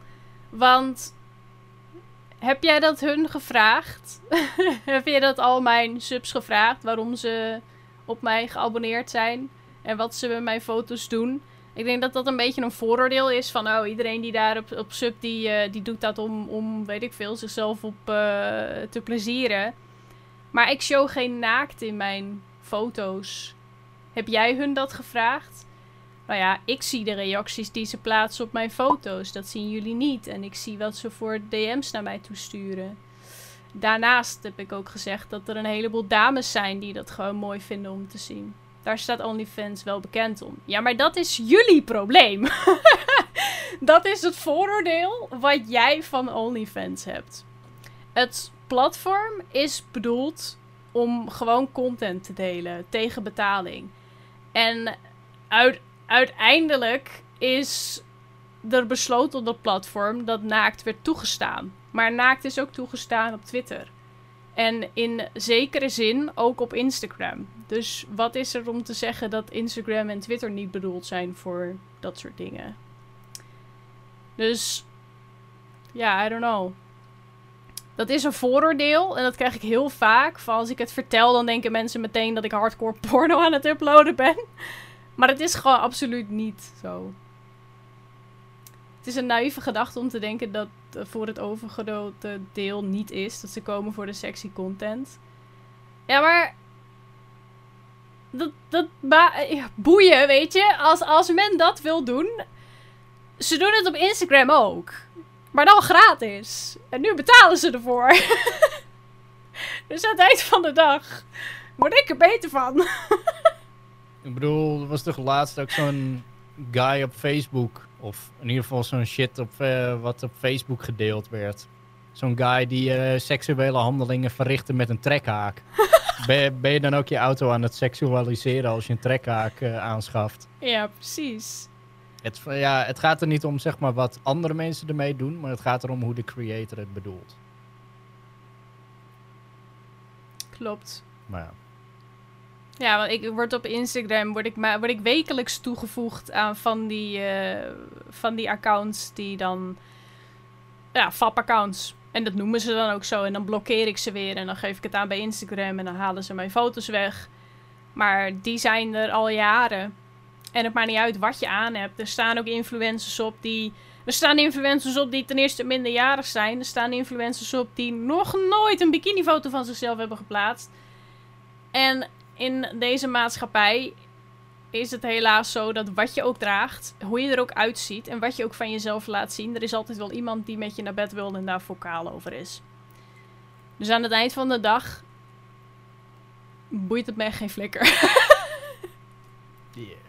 Want. Heb jij dat hun gevraagd? heb je dat al mijn subs gevraagd? Waarom ze op mij geabonneerd zijn? En wat ze met mijn foto's doen? Ik denk dat dat een beetje een vooroordeel is van oh, iedereen die daar op, op sub die, eh, die doet dat om, om, weet ik veel, zichzelf op eh, te plezieren. Maar ik show geen naakt in mijn foto's. Heb jij hun dat gevraagd? Nou ja, ik zie de reacties die ze plaatsen op mijn foto's. Dat zien jullie niet. En ik zie wat ze voor DM's naar mij toesturen. Daarnaast heb ik ook gezegd dat er een heleboel dames zijn die dat gewoon mooi vinden om te zien. Daar staat OnlyFans wel bekend om. Ja, maar dat is jullie probleem. dat is het vooroordeel wat jij van OnlyFans hebt. Het platform is bedoeld om gewoon content te delen tegen betaling. En uit, uiteindelijk is er besloten op dat platform dat naakt werd toegestaan. Maar naakt is ook toegestaan op Twitter. En in zekere zin ook op Instagram. Dus wat is er om te zeggen dat Instagram en Twitter niet bedoeld zijn voor dat soort dingen? Dus ja, I don't know. Dat is een vooroordeel en dat krijg ik heel vaak. Van als ik het vertel, dan denken mensen meteen dat ik hardcore porno aan het uploaden ben. Maar het is gewoon absoluut niet zo. Het is een naïeve gedachte om te denken dat voor het overgrote deel niet is. Dat ze komen voor de sexy content. Ja, maar. Dat, dat ja, boeien, weet je. Als, als men dat wil doen. Ze doen het op Instagram ook. Maar dan gratis. En nu betalen ze ervoor. dus aan het eind van de dag. Word ik er beter van. Ik bedoel, er was toch laatst ook zo'n guy op Facebook. Of in ieder geval zo'n shit op, eh, wat op Facebook gedeeld werd. Zo'n guy die eh, seksuele handelingen verrichtte met een trekhaak. ben, je, ben je dan ook je auto aan het seksualiseren als je een trekhaak eh, aanschaft? ja, precies. Het, ja, het gaat er niet om zeg maar, wat andere mensen ermee doen, maar het gaat erom hoe de creator het bedoelt. Klopt. Maar ja. Ja, want ik word op Instagram word ik, word ik wekelijks toegevoegd aan van die, eh, van die accounts die dan. Ja, FAP-accounts. En dat noemen ze dan ook zo. En dan blokkeer ik ze weer. En dan geef ik het aan bij Instagram. En dan halen ze mijn foto's weg. Maar die zijn er al jaren. En het maakt niet uit wat je aan hebt. Er staan ook influencers op die. Er staan influencers op die ten eerste minderjarig zijn. Er staan influencers op die nog nooit een bikinifoto van zichzelf hebben geplaatst. En in deze maatschappij is het helaas zo dat wat je ook draagt, hoe je er ook uitziet en wat je ook van jezelf laat zien, er is altijd wel iemand die met je naar bed wil en daar vocaal over is. Dus aan het eind van de dag boeit het me echt geen flikker. Yeah.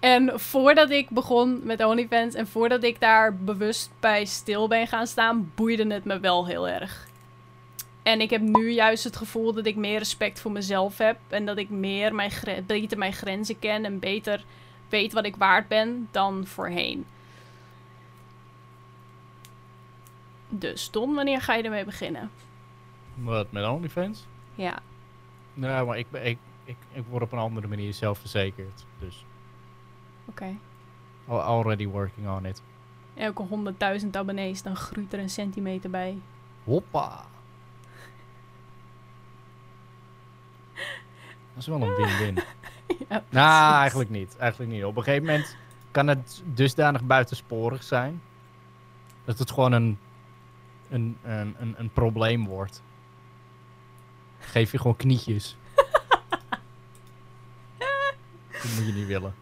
En voordat ik begon met OnlyFans en voordat ik daar bewust bij stil ben gaan staan, boeide het me wel heel erg. En ik heb nu juist het gevoel dat ik meer respect voor mezelf heb. En dat ik meer mijn beter mijn grenzen ken en beter weet wat ik waard ben dan voorheen. Dus Don, wanneer ga je ermee beginnen? Wat, met OnlyFans? Ja, Nou, maar ik, ik, ik, ik word op een andere manier zelfverzekerd. Dus oké. al- already working on it. Elke 100.000 abonnees, dan groeit er een centimeter bij. Hoppa. Dat is wel een win-win. Ja, nou, eigenlijk niet. Eigenlijk niet. Op een gegeven moment kan het dusdanig buitensporig zijn. Dat het gewoon een, een, een, een, een probleem wordt. geef je gewoon knietjes. dat moet je niet willen.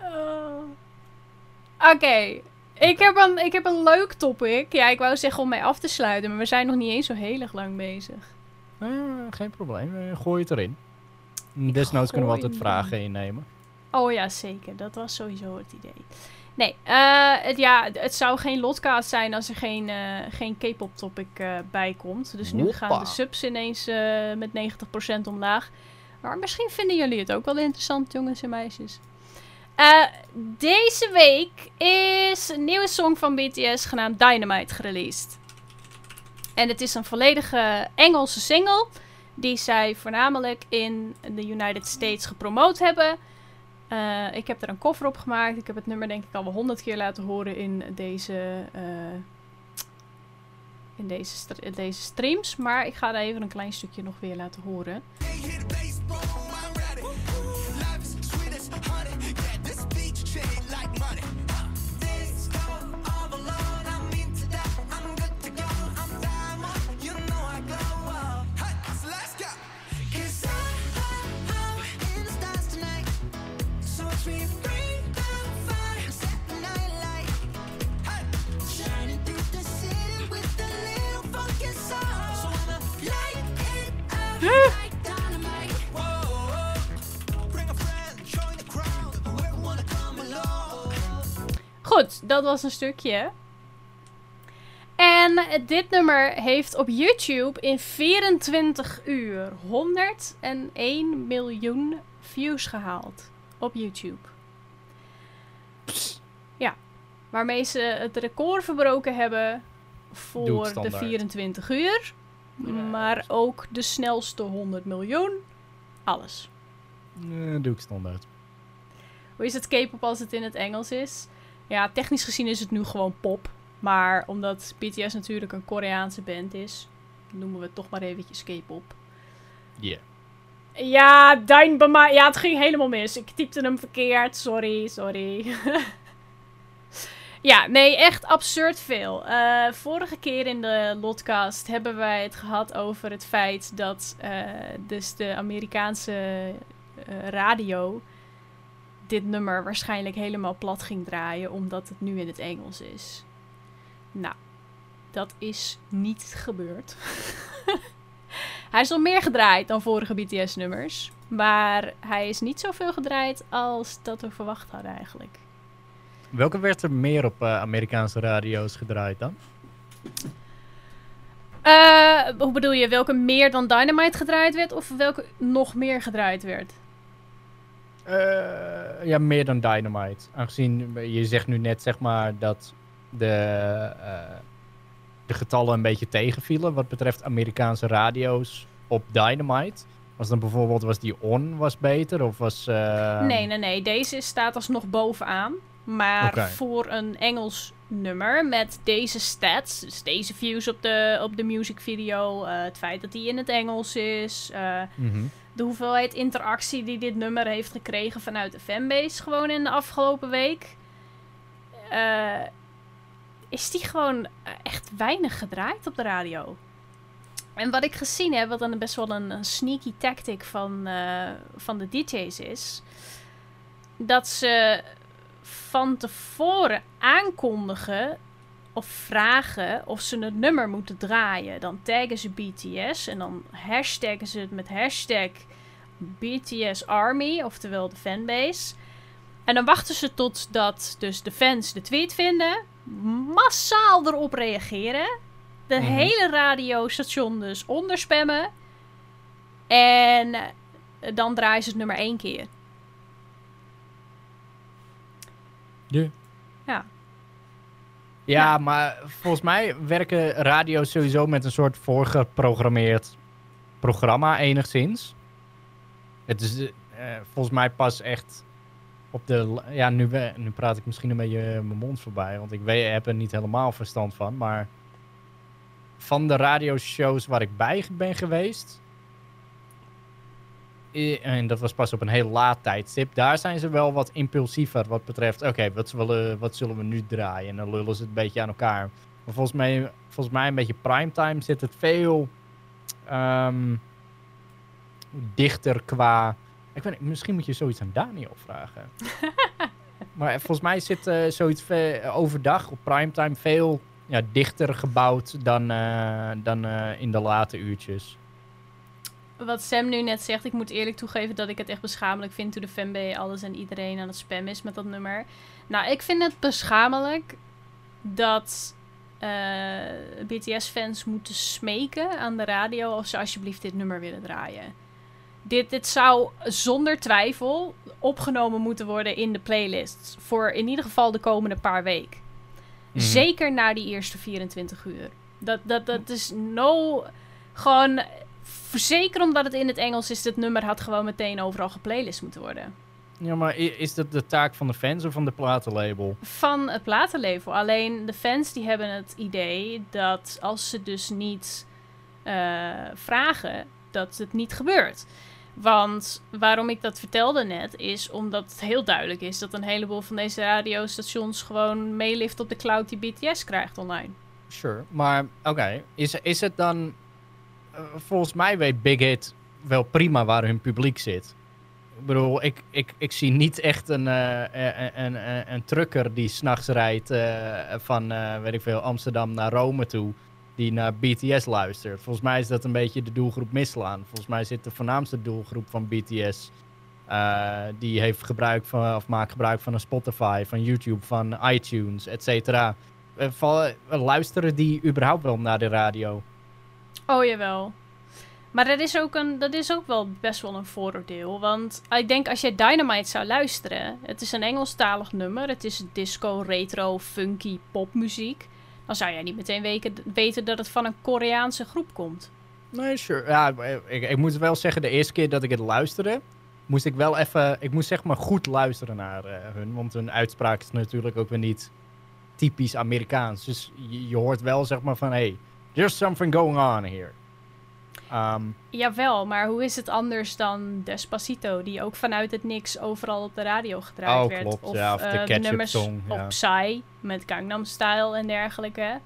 Oh. Oké. Ik, heb een, ik heb een leuk topic. Ja, ik wou zeggen om mij af te sluiten, maar we zijn nog niet eens zo heel erg lang bezig. Eh, geen probleem, eh, gooi het erin. Desnoods kunnen we altijd vragen innemen. Oh ja, zeker. Dat was sowieso het idee. Nee, eh, het, ja, het zou geen lotcast zijn als er geen, eh, geen K-pop topic eh, bij komt. Dus nu gaan de subs ineens met 90% omlaag. Maar misschien vinden jullie het ook wel interessant, jongens en meisjes. Deze week is een nieuwe song van BTS genaamd Dynamite gereleased. En het is een volledige Engelse single die zij voornamelijk in de United States gepromoot hebben. Eh, ik heb er een cover op gemaakt. Ik heb het nummer denk ik al wel honderd keer laten horen in deze, eh, in deze, in deze streams. Maar ik ga er even een klein stukje nog weer laten horen. Goed, dat was een stukje. En dit nummer heeft op YouTube in 24 uur 101 miljoen views gehaald. Op YouTube. Ja, waarmee ze het record verbroken hebben voor de standaard. 24 uur. Ja, Maar ook de snelste 100 miljoen. Alles. Eh, doe ik standaard. Hoe is het K-pop als het in het Engels is? Ja, technisch gezien is het nu gewoon pop. Maar omdat BTS natuurlijk een Koreaanse band is, noemen we het toch maar eventjes K-pop. Yeah. Ja, Dynamite. Ja, het ging helemaal mis. Ik typte hem verkeerd. Sorry, sorry. ja, nee, echt absurd veel. Eh, vorige keer in de Lotcast hebben wij het gehad over het feit dat eh, dus de Amerikaanse eh, radio dit nummer waarschijnlijk helemaal plat ging draaien, omdat het nu in het Engels is. Nou, dat is niet gebeurd. hij is al meer gedraaid dan vorige BTS-nummers. Maar hij is niet zoveel gedraaid als dat we verwacht hadden eigenlijk. Welke werd er meer op eh, Amerikaanse radio's gedraaid dan? Eh, hoe bedoel je, welke meer dan Dynamite gedraaid werd of welke nog meer gedraaid werd? Eh, ja, meer dan Dynamite. Aangezien je zegt nu net zeg maar dat de, eh, de getallen een beetje tegenvielen wat betreft Amerikaanse radio's op Dynamite. Was dan bijvoorbeeld, was die on was beter of was... eh, nee, nee, nee. Deze staat alsnog bovenaan. Maar voor een Engels nummer met deze stats, dus deze views op de, op de music video, eh, het feit dat die in het Engels is, eh, mhm. de hoeveelheid interactie die dit nummer heeft gekregen vanuit de fanbase gewoon in de afgelopen week, eh, is die gewoon echt weinig gedraaid op de radio. En wat ik gezien heb, wat dan best wel een, een sneaky tactic van, van de DJ's is, dat ze van tevoren aankondigen of vragen of ze het nummer moeten draaien. Dan taggen ze BTS en dan hashtaggen ze het met hashtag BTS Army, oftewel de fanbase. En dan wachten ze totdat dus de fans de tweet vinden, massaal erop reageren, de Mhm. hele radiostation dus onderspammen en dan draaien ze het nummer één keer. Ja. Ja. Ja, Ja. maar volgens mij werken radio's sowieso met een soort voorgeprogrammeerd programma enigszins. Het is eh, eh, volgens mij pas echt op de... Ja, nu, we- nu praat ik misschien een beetje eh, mijn mond voorbij, want ik weet, heb er niet helemaal verstand van. Maar van de radioshows waar ik bij ben geweest... En dat was pas op een heel laat tijdstip. Daar zijn ze wel wat impulsiever wat betreft... Oké, wat, zullen- wat zullen we nu draaien? En dan lullen ze het een beetje aan elkaar. Maar volgens mij, volgens mij een beetje primetime zit het veel... ehm, dichter qua... Ik weet, niet, misschien moet je zoiets aan Daniel vragen. maar volgens mij zit eh, zoiets ve- overdag op primetime veel ja, dichter gebouwd dan, eh, dan eh, in de late uurtjes. Wat Sam nu net zegt, ik moet eerlijk toegeven dat ik het echt beschamelijk vind toen de fanbase alles en iedereen aan het spammen is met dat nummer. Nou, ik vind het beschamelijk dat eh, BTS-fans moeten smeken aan de radio of ze alsjeblieft dit nummer willen draaien. Dit, dit zou zonder twijfel opgenomen moeten worden in de playlists voor in ieder geval de komende paar weken. Mhm. Zeker na die eerste 24 uur. Dat, dat, dat is no. Gewoon. Zeker omdat het in het Engels is, dit nummer had gewoon meteen overal geplaylist moeten worden. Ja, maar is dat de taak van de fans of van de platenlabel? Van het platenlabel. Alleen de fans die hebben het idee dat als ze dus niet eh, vragen, dat het niet gebeurt. Want waarom ik dat vertelde net, is omdat het heel duidelijk is dat een heleboel van deze radiostations gewoon meelift op de cloud die BTS krijgt online. Sure. Maar oké, is, is het dan... eh, volgens mij weet Big Hit wel prima waar hun publiek zit. Ik bedoel, ik, ik, ik zie niet echt een, eh, een, een, een, trucker die s'nachts rijdt van, weet ik veel, Amsterdam naar Rome toe. Die naar BTS luistert. Volgens mij is dat een beetje de doelgroep mislaan. Volgens mij zit de voornaamste doelgroep van BTS... die heeft gebruik van, of maakt gebruik van een Spotify, van YouTube, van iTunes, et cetera. Luisteren die überhaupt wel naar de radio? Oh jawel. Maar dat is, ook een, dat is ook wel best wel een vooroordeel. Want ik denk als jij Dynamite zou luisteren. Het is een Engelstalig nummer. Het is disco, retro, funky popmuziek. Dan zou jij niet meteen weken, weten dat het van een Koreaanse groep komt. Nee, sure. Ja, ik, ik moet wel zeggen, de eerste keer dat ik het luisterde, moest ik wel even, ik moest zeg maar goed luisteren naar eh, hun. Want hun uitspraak is natuurlijk ook weer niet typisch Amerikaans. Dus je, je hoort wel zeg maar van, hey, there's something going on here. Ehm, Jawel, maar hoe is het anders dan Despacito, die ook vanuit het niks overal op de radio gedraaid Oh, werd? klopt, ja, of de eh, nummers Song, ja. op Psy met Gangnam Style en dergelijke.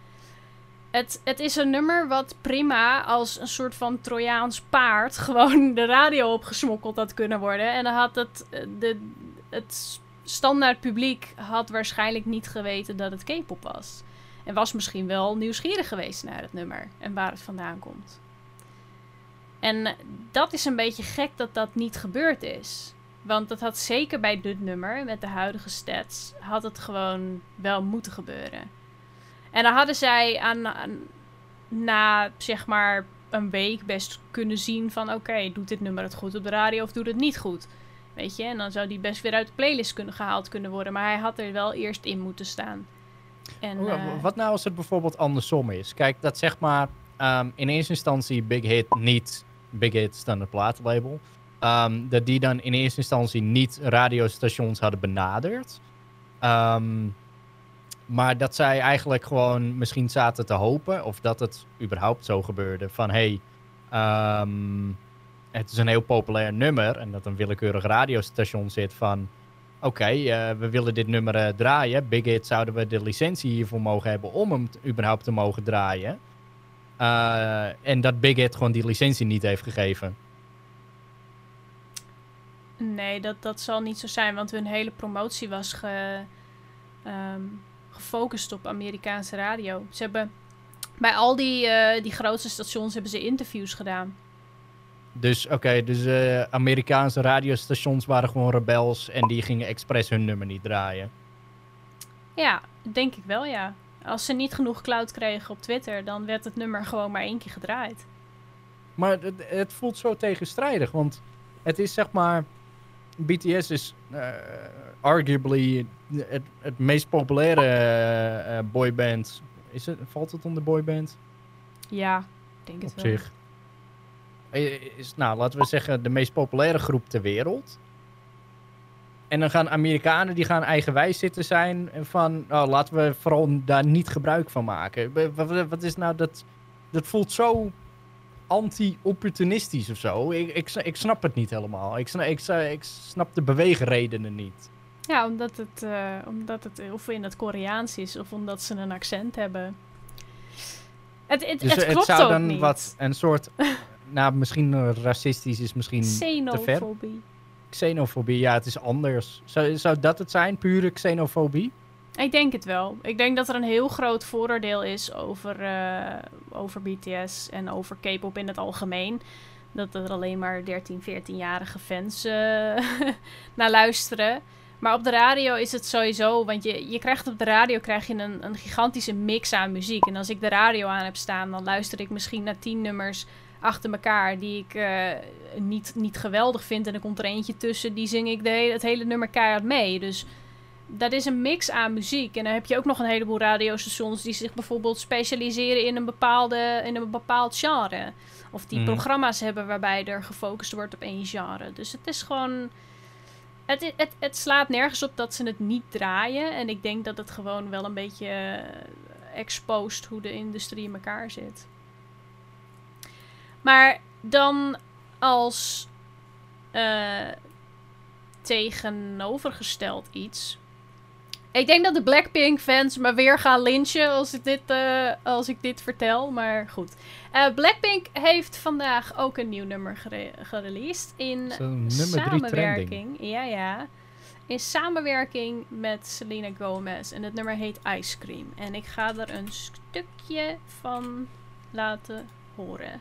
Het, het is een nummer wat prima als een soort van Trojaans paard gewoon de radio opgesmokkeld had kunnen worden. En dan had het, eh, de, het standaard publiek had waarschijnlijk niet geweten dat het K-pop was. En was misschien wel nieuwsgierig geweest naar het nummer en waar het vandaan komt. En dat is een beetje gek dat dat niet gebeurd is. Want dat had zeker bij dit nummer, met de huidige stats, had het gewoon wel moeten gebeuren. En dan hadden zij aan, aan- na zeg maar een week best kunnen zien van oké, doet dit nummer het goed op de radio of doet het niet goed? Weet je, en dan zou die best weer uit de playlist kunnen gehaald kunnen worden. Maar hij had er wel eerst in moeten staan. En, Hoe- eh, Wat nou als het bijvoorbeeld andersom is? Kijk, dat zeg maar ehm, in eerste instantie Big Hit niet Big Hit standaard platenlabel. ehm, dat die dan in eerste instantie niet radiostations hadden benaderd. Ehm, maar dat zij eigenlijk gewoon misschien zaten te hopen, of dat het überhaupt zo gebeurde, van hey, het is een heel populair nummer en dat een willekeurig radiostation zit van oké, eh, we willen dit nummer eh, draaien. Big Hit zouden we de licentie hiervoor mogen hebben om hem überhaupt te mogen draaien. Eh, en dat Big Hit gewoon die licentie niet heeft gegeven. Nee, dat, dat zal niet zo zijn, want hun hele promotie was ge, ehm, gefocust op Amerikaanse radio. Ze hebben bij al die, die grootste stations hebben ze interviews gedaan. Dus oké, dus eh, Amerikaanse radiostations waren gewoon rebels en die gingen expres hun nummer niet draaien. Ja, denk ik wel, ja. Als ze niet genoeg cloud kregen op Twitter, dan werd het nummer gewoon maar één keer gedraaid. Maar het, het voelt zo tegenstrijdig, want het is zeg maar. BTS is eh, arguably het, het meest populaire eh, eh, boyband. Is het, valt het onder boyband? Ja, ik denk het op wel. zich. Eh, Is, nou, laten we zeggen, de meest populaire groep ter wereld. En dan gaan Amerikanen die gaan eigenwijs zitten zijn van, oh, laten we vooral daar niet gebruik van maken. Wa- wa- Wat, is nou dat? Dat voelt zo anti-opportunistisch of zo. Ik, ik, ik snap het niet helemaal. Ik snap, ik, ik snap de beweegredenen niet. Ja, omdat het, eh, omdat het of in het Koreaans is of omdat ze een accent hebben. Het, het, Dus het het klopt zou ook dan niet. wat een soort nou, misschien eh, racistisch is misschien te ver. Xenofobie. Xenofobie, ja, het is anders. Zou, zou dat het zijn, pure xenofobie? Ik denk het wel. Ik denk dat er een heel groot vooroordeel is over, eh, over BTS en over K-pop in het algemeen. Dat er alleen maar 13, 14-jarige fans eh, naar luisteren. Maar op de radio is het sowieso, want je, je krijgt op de radio krijg je een, een gigantische mix aan muziek. En als ik de radio aan heb staan, dan luister ik misschien naar tien nummers achter elkaar die ik eh, niet, niet geweldig vind. En er komt er eentje tussen, die zing ik de hele, het hele nummer keihard mee. Dus dat is een mix aan muziek. En dan heb je ook nog een heleboel radiostations die zich bijvoorbeeld specialiseren in een, bepaalde, in een bepaald genre. Of die Mhm. programma's hebben waarbij er gefocust wordt op één genre. Dus het is gewoon. Het, het, het slaat nergens op dat ze het niet draaien. En ik denk dat het gewoon wel een beetje eh, exposed hoe de industrie in elkaar zit. Maar dan als eh, tegenovergesteld iets. Ik denk dat de Blackpink-fans me weer gaan lynchen als ik dit, eh, als ik dit vertel. Maar goed. Eh, Blackpink heeft vandaag ook een nieuw nummer gere- gereleased. In samenwerking. Ja, ja. In samenwerking met Selena Gomez. En het nummer heet Ice Cream. En ik ga er een stukje van laten horen.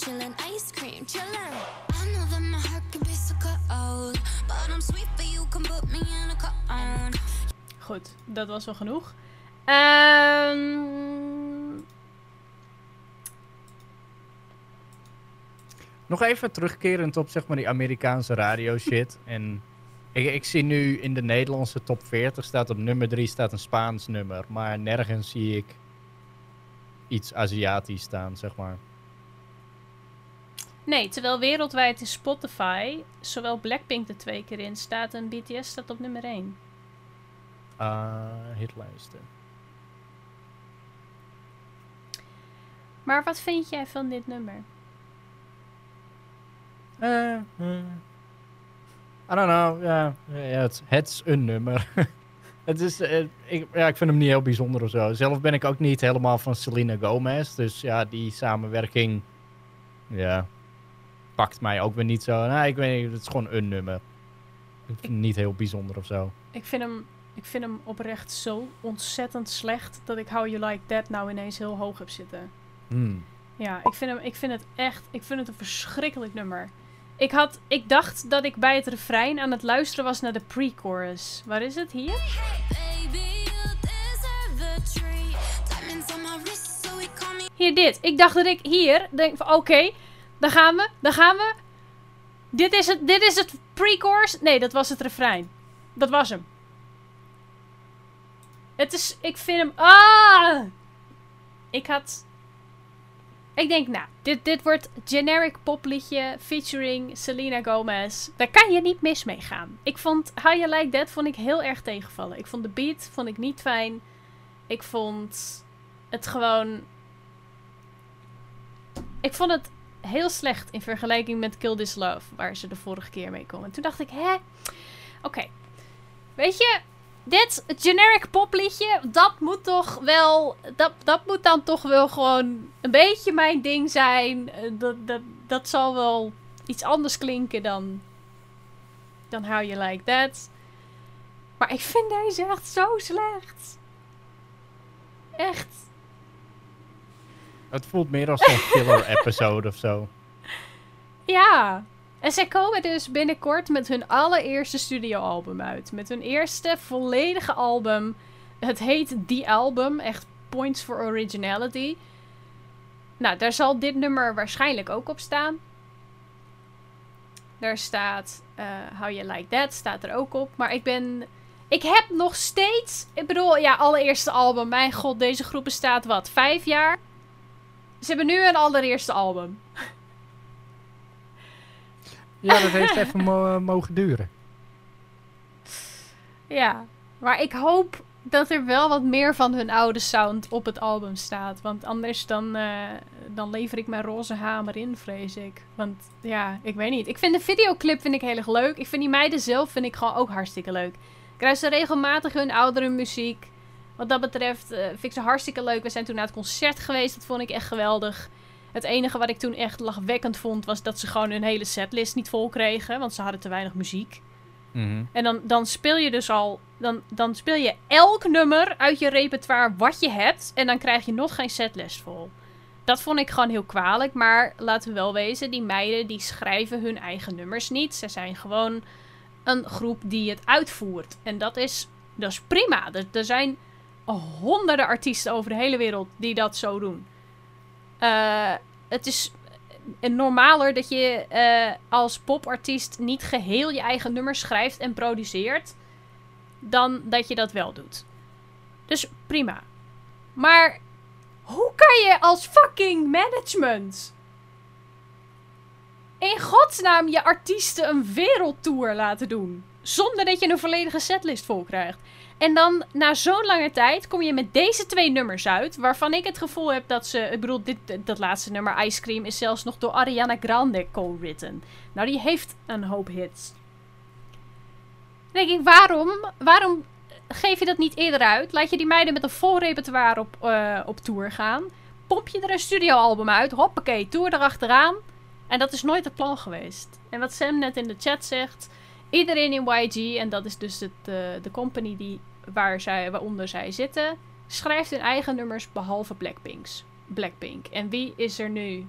chillin', ice cream, chillin'. I know that my heart can be so cold, but I'm sweet for you, can put me in a cone. Goed, dat was wel genoeg. Ehm Nog even terugkerend op zeg maar die Amerikaanse radio shit. En ik, ik zie nu in de Nederlandse top 40 staat op nummer 3 staat een Spaans nummer. Maar nergens zie ik iets Aziatisch staan, zeg maar. Nee, terwijl wereldwijd in Spotify zowel Blackpink er twee keer in staat en BTS staat op nummer 1. Ah, hitlijsten. Maar wat vind jij van dit nummer? Eh, eh. I don't know, ja. ja, het, het is een nummer. het is, eh, ik, ja, ik vind hem niet heel bijzonder of zo. Zelf ben ik ook niet helemaal van Selena Gomez. Dus ja, die samenwerking, ja, pakt mij ook weer niet zo. Nou, ik weet niet, het is gewoon een nummer. Ik niet heel bijzonder of zo. Ik vind hem, ik vind hem oprecht zo ontzettend slecht dat ik How You Like That nou ineens heel hoog heb zitten. Hmm. Ja, ik vind, hem, ik vind het echt ik vind het een verschrikkelijk nummer. Ik, had, ik dacht dat ik bij het refrein aan het luisteren was naar de pre-chorus. Waar is het hier? Hier dit. Ik dacht dat ik hier denk van oké, daar gaan we, daar gaan we. Dit is het, dit is het pre-chorus. Nee, dat was het refrein. Dat was hem. Het is, ik vind hem, ah! Ik had, ik denk nou, dit, dit wordt generic popliedje featuring Selena Gomez. Daar kan je niet mis mee gaan. Ik vond How You Like That vond ik heel erg tegenvallen. Ik vond de beat vond ik niet fijn. Ik vond het gewoon ik vond het heel slecht in vergelijking met Kill This Love, waar ze de vorige keer mee komen. En toen dacht ik, hè? Oké. Weet je, dit generic popliedje, dat moet toch wel, dat, dat moet dan toch wel gewoon een beetje mijn ding zijn. Eh, Dat, dat, dat zal wel iets anders klinken dan, dan How You Like That. Maar ik vind deze echt zo slecht. Echt. Het voelt meer als een filler episode of zo. Ja. En zij komen dus binnenkort met hun allereerste studioalbum uit. Met hun eerste volledige album. het heet The Album, echt Points for Originality. Nou, daar zal dit nummer waarschijnlijk ook op staan. Daar staat eh How You Like That, staat er ook op. Maar ik ben... Ik heb nog steeds... Ik bedoel, ja, allereerste album. Mijn god, deze groep bestaat wat? Vijf jaar? Ze hebben nu een allereerste album. Ja, dat heeft even eh, mogen duren. Ja, maar ik hoop dat er wel wat meer van hun oude sound op het album staat. Want anders dan, eh, dan lever ik mijn roze hamer in, vrees ik. Want ja, ik weet niet. Ik vind de videoclip vind ik heel erg leuk. Ik vind die meiden zelf vind ik gewoon ook hartstikke leuk. Ik luister regelmatig hun oudere muziek. Wat dat betreft eh, vind ik ze hartstikke leuk. We zijn toen naar het concert geweest. Dat vond ik echt geweldig. Het enige wat ik toen echt lachwekkend vond... was dat ze gewoon hun hele setlist niet vol kregen. Want ze hadden te weinig muziek. Mhm. En dan, dan speel je dus al. Dan, dan speel je elk nummer uit je repertoire wat je hebt. En dan krijg je nog geen setlist vol. Dat vond ik gewoon heel kwalijk. Maar laten we wel wezen, die meiden die schrijven hun eigen nummers niet. Ze zijn gewoon een groep die het uitvoert. En dat is, dat is prima. Er, er zijn honderden artiesten over de hele wereld die dat zo doen. Eh, het is eh, normaler dat je eh, als popartiest niet geheel je eigen nummers schrijft en produceert, dan dat je dat wel doet. Dus prima. Maar hoe kan je als fucking management in godsnaam je artiesten een wereldtour laten doen? Zonder dat je een volledige setlist vol krijgt. En dan na zo'n lange tijd kom je met deze twee nummers uit. Waarvan ik het gevoel heb dat ze. Ik bedoel, dit, dat laatste nummer, Ice Cream, is zelfs nog door Ariana Grande co-written. Nou, die heeft een hoop hits. Dan denk ik, waarom? Waarom geef je dat niet eerder uit? Laat je die meiden met een vol repertoire op, eh, op tour gaan. Pomp je er een studioalbum uit. Hoppakee, tour erachteraan. En dat is nooit het plan geweest. En wat Sam net in de chat zegt. Iedereen in YG, en dat is dus het, eh, de company die, waar zij, waaronder zij zitten, schrijft hun eigen nummers behalve Blackpink's. Blackpink. En wie is er nu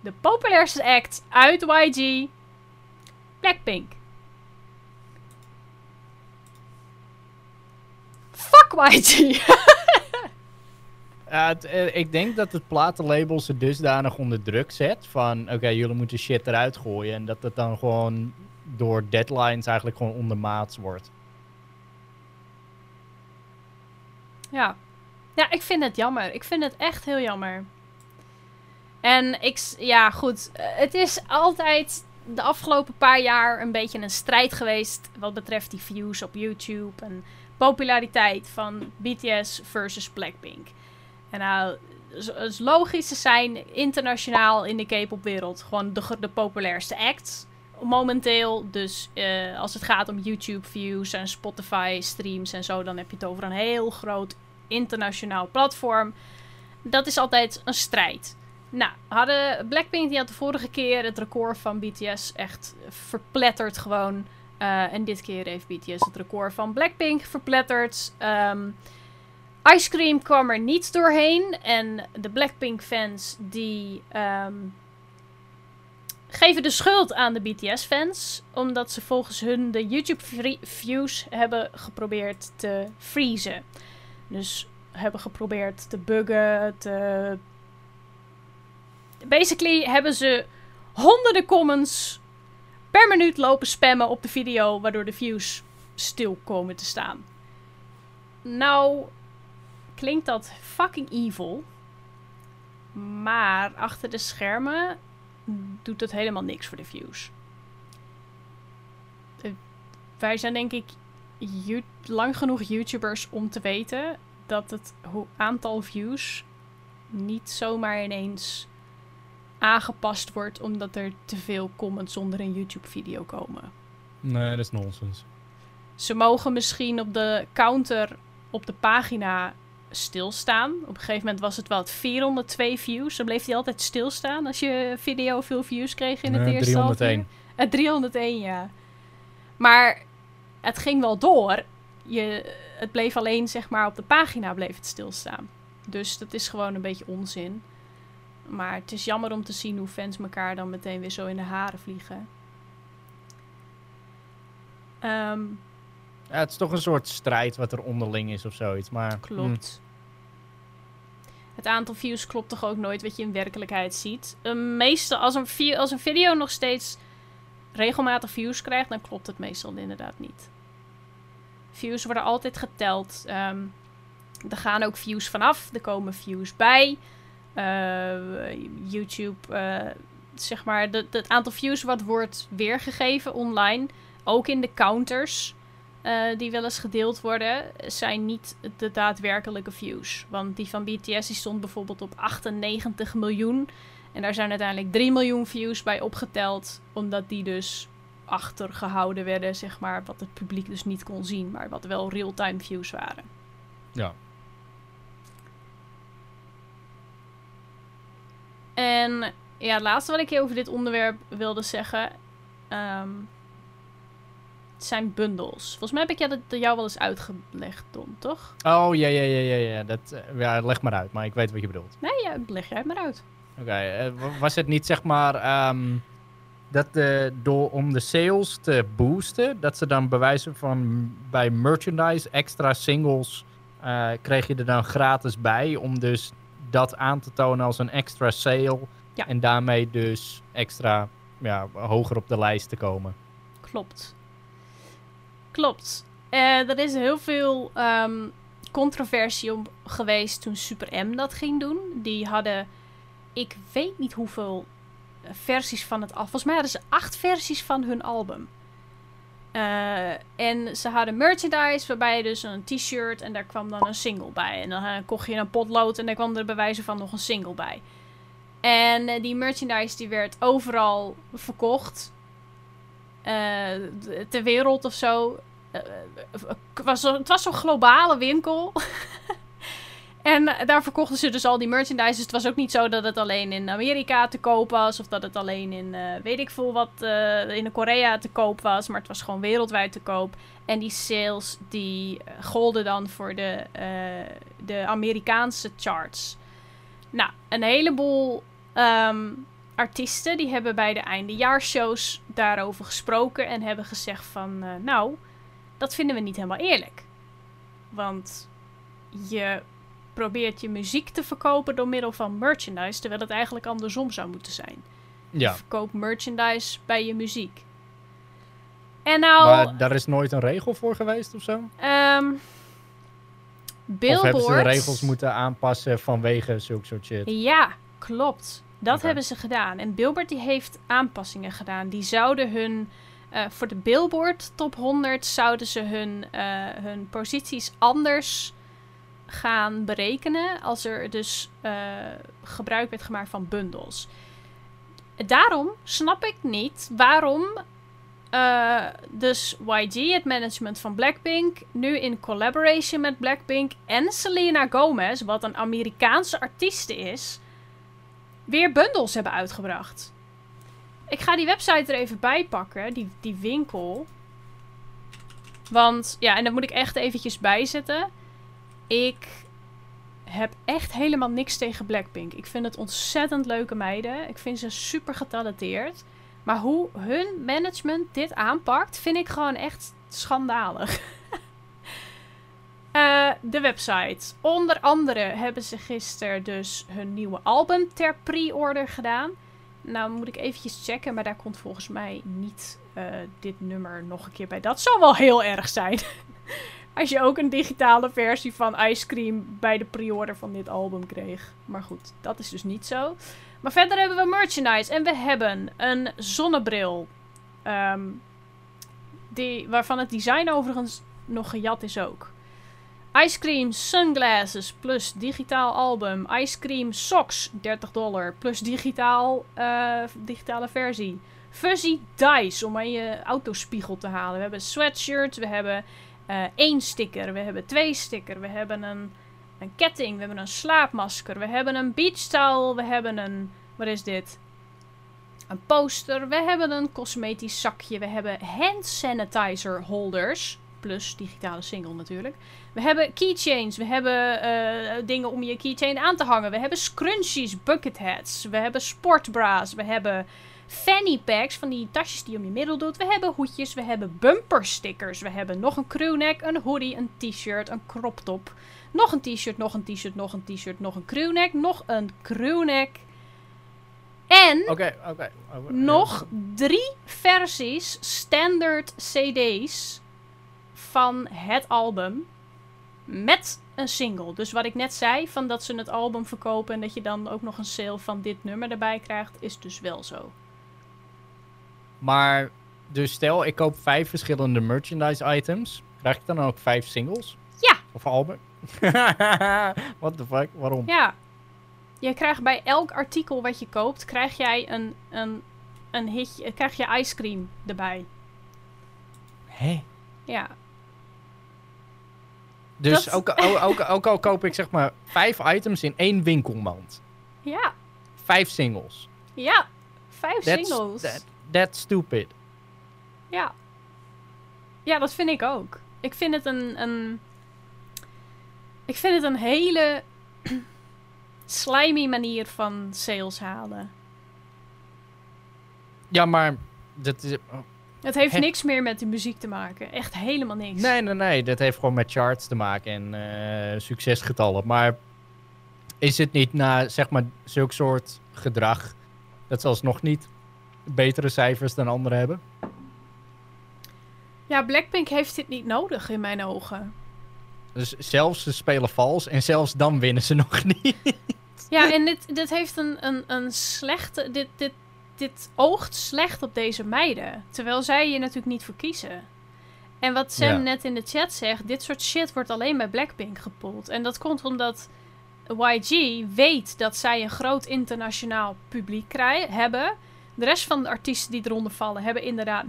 de populairste act uit YG? Blackpink. Fuck YG! Eh, ik denk dat het platenlabel ze dusdanig onder druk zet van oké, jullie moeten shit eruit gooien en dat het dan gewoon door deadlines eigenlijk gewoon ondermaats wordt. Ja. Ja, ik vind het jammer. Ik vind het echt heel jammer. En ik, ja, goed. eh, Het is altijd de afgelopen paar jaar een beetje een strijd geweest. wat betreft die views op YouTube. En populariteit van BTS versus Blackpink. En nou, het is logisch, ze zijn internationaal in de K-popwereld gewoon de, de populairste act. Momenteel, dus eh, als het gaat om YouTube views en Spotify streams en zo, dan heb je het over een heel groot internationaal platform. Dat is altijd een strijd. Nou, hadden Blackpink die had de vorige keer het record van BTS echt verpletterd gewoon. Eh, en dit keer heeft BTS het record van Blackpink verpletterd. Ehm Ice Cream kwam er niet doorheen. En de Blackpink fans die ehm, geven de schuld aan de BTS fans. Omdat ze volgens hun de YouTube views hebben geprobeerd te freezen. Dus hebben geprobeerd te buggen, te... Basically hebben ze honderden comments per minuut lopen spammen op de video, waardoor de views stil komen te staan. Nou, klinkt dat fucking evil. Maar achter de schermen doet het helemaal niks voor de views. Eh, Wij zijn denk ik lang genoeg YouTubers om te weten dat het aantal views niet zomaar ineens aangepast wordt omdat er te veel comments onder een YouTube-video komen. Nee, dat is nonsens. Ze mogen misschien op de counter op de pagina stilstaan. Op een gegeven moment was het wel 402 views. Dan bleef hij altijd stilstaan als je video veel views kreeg in het eerste half 301. uur. Eh, 301, ja. Maar het ging wel door. Je, het bleef alleen, zeg maar, op de pagina bleef het stilstaan. Dus dat is gewoon een beetje onzin. Maar het is jammer om te zien hoe fans elkaar dan meteen weer zo in de haren vliegen. Ehm, Ja, het is toch een soort strijd wat er onderling is of zoiets. Maar, Klopt. Het aantal views klopt toch ook nooit wat je in werkelijkheid ziet. Uh, meestal, als een, als een video nog steeds regelmatig views krijgt, dan klopt het meestal inderdaad niet. Views worden altijd geteld. Ehm, er gaan ook views vanaf, er komen views bij. Eh, YouTube, eh, zeg maar, het aantal views wat wordt weergegeven online, ook in de counters eh, die wel eens gedeeld worden, zijn niet de daadwerkelijke views. Want die van BTS die stond bijvoorbeeld op 98 miljoen. En daar zijn uiteindelijk 3 miljoen views bij opgeteld, omdat die dus achtergehouden werden, zeg maar, wat het publiek dus niet kon zien, maar wat wel real-time views waren. Ja. En ja, het laatste wat ik hier over dit onderwerp wilde zeggen, ehm, zijn bundles. Volgens mij heb ik jou dat jou wel eens uitgelegd, Don, toch? Oh, ja, ja, ja, ja, ja. Dat, eh, ja. Leg maar uit, maar ik weet wat je bedoelt. Nee, ja, leg jij het maar uit. Oké, eh, wa- was het niet zeg maar ehm, dat de, door, om de sales te boosten, dat ze dan bewijzen van bij merchandise extra singles eh, kreeg je er dan gratis bij om dus dat aan te tonen als een extra sale Ja. en daarmee dus extra ja, hoger op de lijst te komen. Klopt. Klopt. Eh, er is heel veel ehm, controversie om geweest toen Super M dat ging doen. Die hadden, ik weet niet hoeveel eh, versies van het album. Volgens mij hadden ze acht versies van hun album. Eh, en ze hadden merchandise, waarbij dus een t-shirt en daar kwam dan een single bij. En dan eh, kocht je een potlood en daar kwam er bij wijze van nog een single bij. En eh, die merchandise die werd overal verkocht. Ter wereld of zo. Was het was zo'n globale winkel. en daar verkochten ze dus al die merchandise. Dus het was ook niet zo dat het alleen in Amerika te koop was. Of dat het alleen in eh, weet ik veel wat eh, in Korea te koop was. Maar het was gewoon wereldwijd te koop. En die sales die eh, golden dan voor de, de Amerikaanse charts. Nou, een heleboel ehm, artiesten die hebben bij de eindejaarshows daarover gesproken en hebben gezegd van, nou, dat vinden we niet helemaal eerlijk. Want je probeert je muziek te verkopen door middel van merchandise, terwijl het eigenlijk andersom zou moeten zijn. Ja, Je verkoopt merchandise bij je muziek. En nou, maar daar is nooit een regel voor geweest of zo? ehm Of hebben ze de regels moeten aanpassen vanwege zulke soort shit? Ja, klopt. Dat hebben ze gedaan. En Billboard die heeft aanpassingen gedaan. Die zouden hun... eh, voor de Billboard Top 100 zouden ze hun, eh, hun posities anders gaan berekenen. Als er dus eh, gebruik werd gemaakt van bundles. Daarom snap ik niet waarom eh, dus YG, het management van Blackpink, nu in collaboration met Blackpink en Selena Gomez, wat een Amerikaanse artieste is, weer bundles hebben uitgebracht. Ik ga die website er even bij pakken, die, die winkel. Want, ja, en dat moet ik echt eventjes bijzetten. Ik heb echt helemaal niks tegen Blackpink. Ik vind het ontzettend leuke meiden. Ik vind ze super getalenteerd. Maar hoe hun management dit aanpakt, vind ik gewoon echt schandalig. Eh, de website. Onder andere hebben ze gisteren dus hun nieuwe album ter pre-order gedaan. Nou moet ik eventjes checken, maar daar komt volgens mij niet eh, dit nummer nog een keer bij. Dat zou wel heel erg zijn. Als je ook een digitale versie van Ice Cream bij de pre-order van dit album kreeg. Maar goed, dat is dus niet zo. Maar verder hebben we merchandise. En we hebben een zonnebril. ehm, die, waarvan het design overigens nog gejat is ook. Ice Cream Sunglasses plus digitaal album. Ice Cream Socks 30 dollar plus digitaal, eh, digitale versie. Fuzzy Dice om aan je autospiegel te halen. We hebben sweatshirts, we hebben eh, één sticker, we hebben twee sticker, we hebben een, een ketting, we hebben een slaapmasker, we hebben een beachtowel, we hebben een, wat is dit? Een poster, we hebben een cosmetisch zakje, we hebben hand sanitizer holders. plus digitale single natuurlijk. We hebben keychains, we hebben eh, dingen om je keychain aan te hangen. We hebben scrunchies, bucket hats, we hebben sportbras, we hebben fanny packs, van die tasjes die je om je middel doet. We hebben hoedjes, we hebben bumper stickers, we hebben nog een crewneck, een hoodie, een t-shirt, een crop top. Nog een t-shirt, nog een t-shirt, nog een t-shirt, nog een crewneck, nog een crewneck. En Oké, oké. oké. nog drie versies standaard CD's van het album met een single. Dus wat ik net zei, van dat ze het album verkopen en dat je dan ook nog een sale van dit nummer erbij krijgt, is dus wel zo. Maar, dus stel, ik koop vijf verschillende merchandise items. Krijg ik dan ook vijf singles? Ja. Of album? What the fuck? Waarom? Ja. Je krijgt bij elk artikel wat je koopt, krijg jij een, een, een hitje, krijg je ice cream erbij. Hè? Ja. Dus Dat- ook, ook, ook, ook al koop ik zeg maar vijf items in één winkelmand. Ja. Vijf singles. Ja. Vijf That's, singles. That, that's stupid. Ja. Ja, dat vind ik ook. Ik vind het een. een ik vind het een hele slimy manier van sales halen. Ja, maar... Dat is, oh, Het heeft niks meer met de muziek te maken. Echt helemaal niks. Nee, nee, nee. Dat heeft gewoon met charts te maken en eh, succesgetallen. Maar is het niet na, zeg maar, zulk soort gedrag... dat ze alsnog niet betere cijfers dan anderen hebben? Ja, Blackpink heeft dit niet nodig in mijn ogen. Dus zelfs ze spelen vals en zelfs dan winnen ze nog niet. Ja, en dit, dit heeft een, een, een slechte. Dit, dit, dit oogt slecht op deze meiden. Terwijl zij je natuurlijk niet voor kiezen. En wat Sam Ja. net in de chat zegt: dit soort shit wordt alleen bij Blackpink gepoeld. En dat komt omdat YG weet dat zij een groot internationaal publiek krijgen, hebben. De rest van de artiesten die eronder vallen hebben inderdaad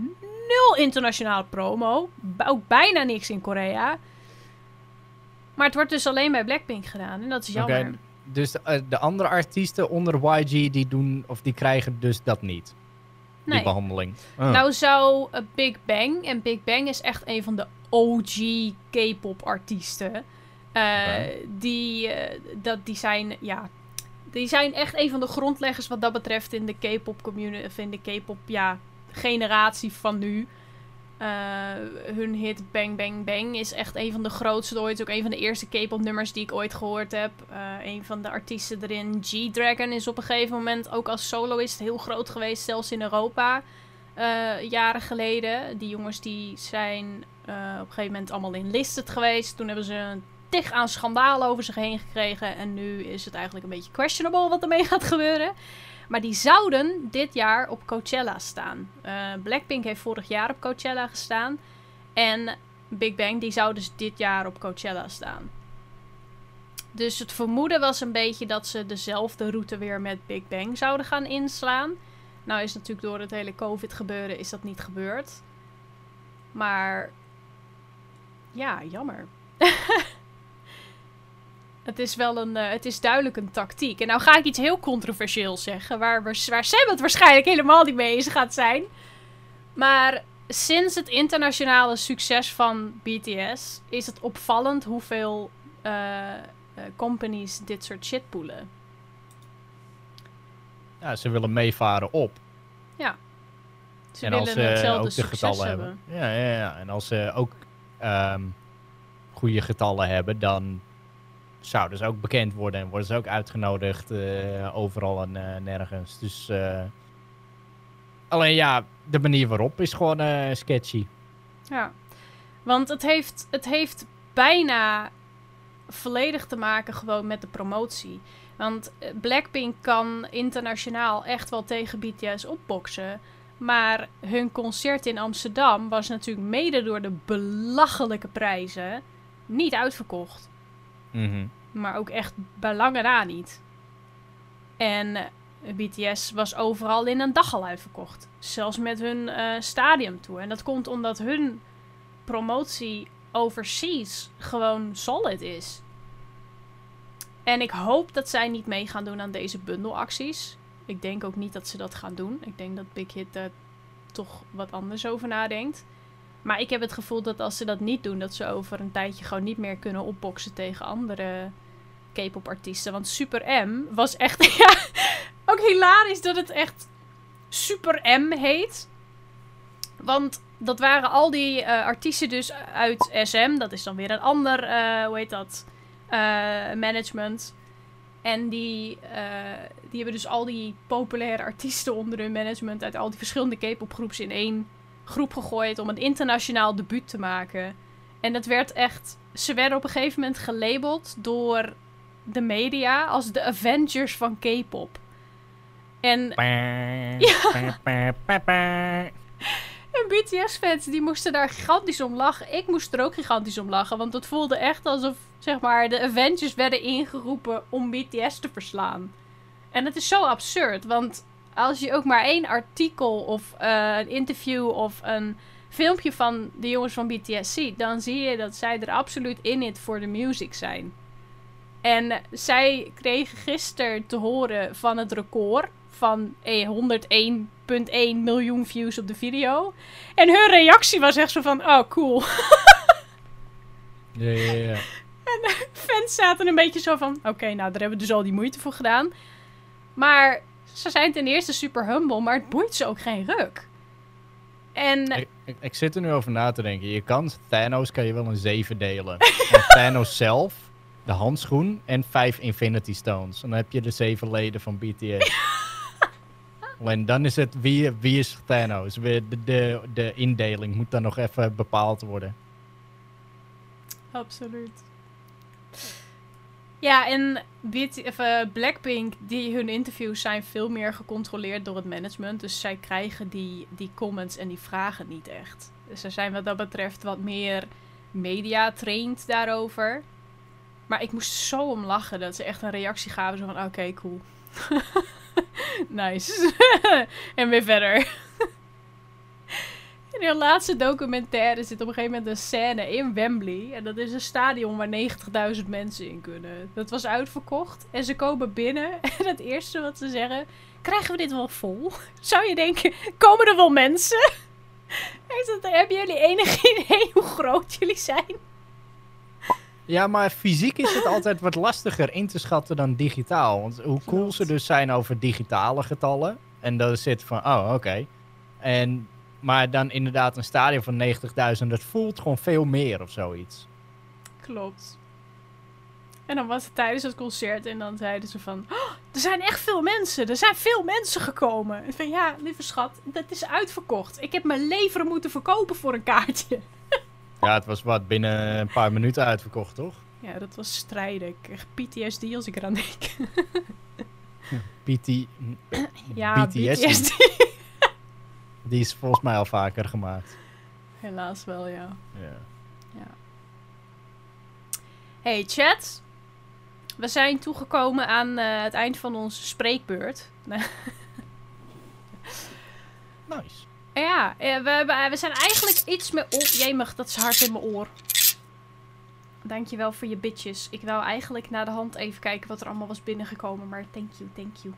nul internationale promo. Ook bijna niks in Korea. Maar het wordt dus alleen bij Blackpink gedaan. En dat is jammer. dus de, eh, de andere artiesten onder YG die doen of die krijgen dus dat niet. Die behandeling. Oh. Nou zou eh, Big Bang, en Big Bang is echt een van de OG K-pop artiesten. eh, die, dat, die zijn, ja, die zijn echt een van de grondleggers wat dat betreft in de K-pop community, in de K-pop, ja, generatie van nu. Eh, hun hit Bang Bang Bang is echt een van de grootste ooit. Ook een van de eerste K-pop nummers die ik ooit gehoord heb. Eh, een van de artiesten erin, G-Dragon, is op een gegeven moment ook als soloist heel groot geweest, zelfs in Europa. eh, jaren geleden. Die jongens die zijn op een gegeven moment allemaal in listed geweest. Toen hebben ze een tig aan schandalen over zich heen gekregen. En nu is het eigenlijk een beetje questionable wat ermee gaat gebeuren. Maar die zouden dit jaar op Coachella staan. Eh, Blackpink heeft vorig jaar op Coachella gestaan. En Big Bang die zou dus dit jaar op Coachella staan. Dus het vermoeden was een beetje dat ze dezelfde route weer met Big Bang zouden gaan inslaan. Nou is natuurlijk door het hele COVID gebeuren is dat niet gebeurd. Maar ja, jammer. het is wel een, eh, het is duidelijk een tactiek. En nou ga ik iets heel controversieels zeggen, waar, we- waar Sam het waarschijnlijk helemaal niet mee eens gaat zijn. Maar sinds het internationale succes van BTS is het opvallend hoeveel eh, companies dit soort shit poelen. Ja, ze willen meevaren op. Ze en willen als ze hetzelfde ook de getallen hebben. hebben. Ja, ja, ja. En als ze ook ehm, goede getallen hebben, dan zouden ze ook bekend worden en worden ze ook uitgenodigd eh, overal en eh, nergens. Dus eh, alleen ja, de manier waarop is gewoon sketchy. Ja, want het heeft, het heeft bijna volledig te maken gewoon met de promotie. Want Blackpink kan internationaal echt wel tegen BTS opboksen. Maar hun concert in Amsterdam was natuurlijk mede door de belachelijke prijzen niet uitverkocht. Mhm. Maar ook echt bij lange na niet. En eh, BTS was overal in een dag al uitverkocht. Zelfs met hun eh stadiumtour. En dat komt omdat hun promotie overseas gewoon solid is. En ik hoop dat zij niet mee gaan doen aan deze bundelacties. Ik denk ook niet dat ze dat gaan doen. Ik denk dat Big Hit daar toch wat anders over nadenkt. Maar ik heb het gevoel dat als ze dat niet doen, dat ze over een tijdje gewoon niet meer kunnen opboksen tegen andere K-pop artiesten. Want Super M was echt, ja, ook hilarisch dat het echt Super M heet. Want dat waren al die eh, artiesten dus uit SM. Dat is dan weer een ander, eh, hoe heet dat, eh, management. En die, die hebben dus al die populaire artiesten onder hun management... uit al die verschillende K-pop groeps in één groep gegooid... om een internationaal debuut te maken. En dat werd echt... Ze werden op een gegeven moment gelabeld door de media... als de Avengers van K-pop. En En BTS-fans die moesten daar gigantisch om lachen. Ik moest er ook gigantisch om lachen. Want het voelde echt alsof zeg maar, de Avengers werden ingeroepen om BTS te verslaan. En het is zo absurd. Want als je ook maar één artikel of eh, een interview of een filmpje van de jongens van BTS ziet, dan zie je dat zij er absoluut in it voor de music zijn. En zij kregen gisteren te horen van het record van eh, 101,1 miljoen views op de video. En hun reactie was echt zo van, oh cool. Ja, ja, ja. Fans zaten een beetje zo van, oké, nou daar hebben we dus al die moeite voor gedaan. Maar ze zijn ten eerste super humble, maar het boeit ze ook geen ruk. En Ik, ik, ik zit er nu over na te denken. Je kan Thanos kan je wel een 7 delen. en Thanos zelf, de handschoen en 5 Infinity Stones. En dan heb je de zeven leden van BTS. en dan is het wie, wie is Thanos? We- De, de, de indeling moet dan nog even bepaald worden. Absoluut. Ja, en of, eh, Blackpink, die hun interviews zijn veel meer gecontroleerd door het management. Dus zij krijgen die, die comments en die vragen niet echt. Dus ze zijn wat dat betreft wat meer media-trained daarover. Maar ik moest zo om lachen dat ze echt een reactie gaven. Zo van, oké, cool. nice. en weer verder. In hun laatste documentaire zit op een gegeven moment een scène in Wembley. En dat is een stadion waar 90.000 mensen in kunnen. Dat was uitverkocht. En ze komen binnen. En het eerste wat ze zeggen... Krijgen we dit wel vol? Zou je denken, komen er wel mensen? Hebben jullie enig idee hoe groot jullie zijn? Ja, maar fysiek is het altijd wat lastiger in te schatten dan digitaal. Want hoe cool ze dus zijn over digitale getallen. En dan zit van, oh, oké. En Maar dan inderdaad een stadion van 90.000, dat voelt gewoon veel meer of zoiets. Klopt. En dan was het tijdens het concert en dan zeiden ze van... "Oh, er zijn echt veel mensen. Er zijn veel mensen gekomen. En van ja, lieve schat, dat is uitverkocht. Ik heb mijn leveren moeten verkopen voor een kaartje. Ja, het was wat binnen een paar minuten uitverkocht, toch? Ja, dat was strijden. Ik kreeg PTSD als ik eraan denk. PT, Ja, BTS. PTSD. Die is volgens mij al vaker gemaakt. Helaas wel, ja. Ja. Hey chat. We zijn toegekomen aan eh, het eind van onze spreekbeurt. Nice. Ja, eh, we, hebben- we zijn eigenlijk iets meer... Oh, jemig, dat is hard in mijn oor. Dankjewel voor je bitches. Ik wou eigenlijk naar de hand even kijken wat er allemaal was binnengekomen. Maar thank you, thank you.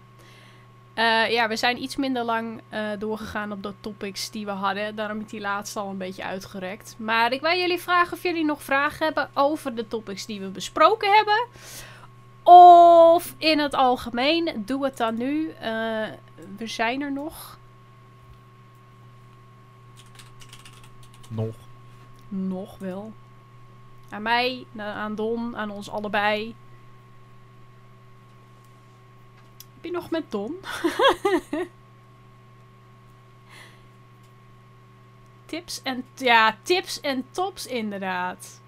Eh, ja, we zijn iets minder lang eh, doorgegaan op de topics die we hadden. Daarom is die laatste al een beetje uitgerekt. Maar ik wil jullie vragen of jullie nog vragen hebben over de topics die we besproken hebben. Of in het algemeen. Doe het dan nu. Eh, we zijn er nog. Nog. Nog wel. Aan mij, aan Don, aan ons allebei. Heb nog met Don? tips en... Ja, tips en tops inderdaad.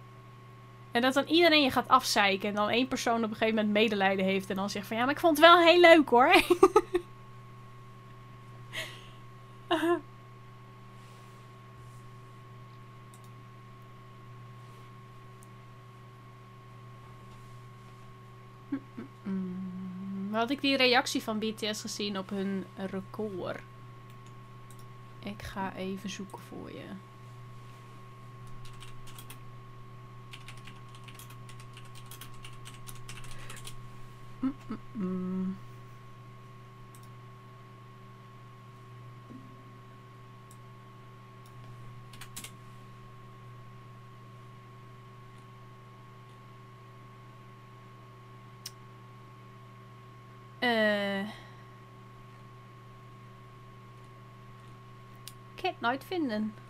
En dat dan iedereen je gaat afzeiken. En dan één persoon op een gegeven moment medelijden heeft. En dan zegt van... Ja, maar ik vond het wel heel leuk hoor. Had ik die reactie van BTS gezien op hun record? Ik ga even zoeken voor je. Mm, mm, mm. Eh. Ik kan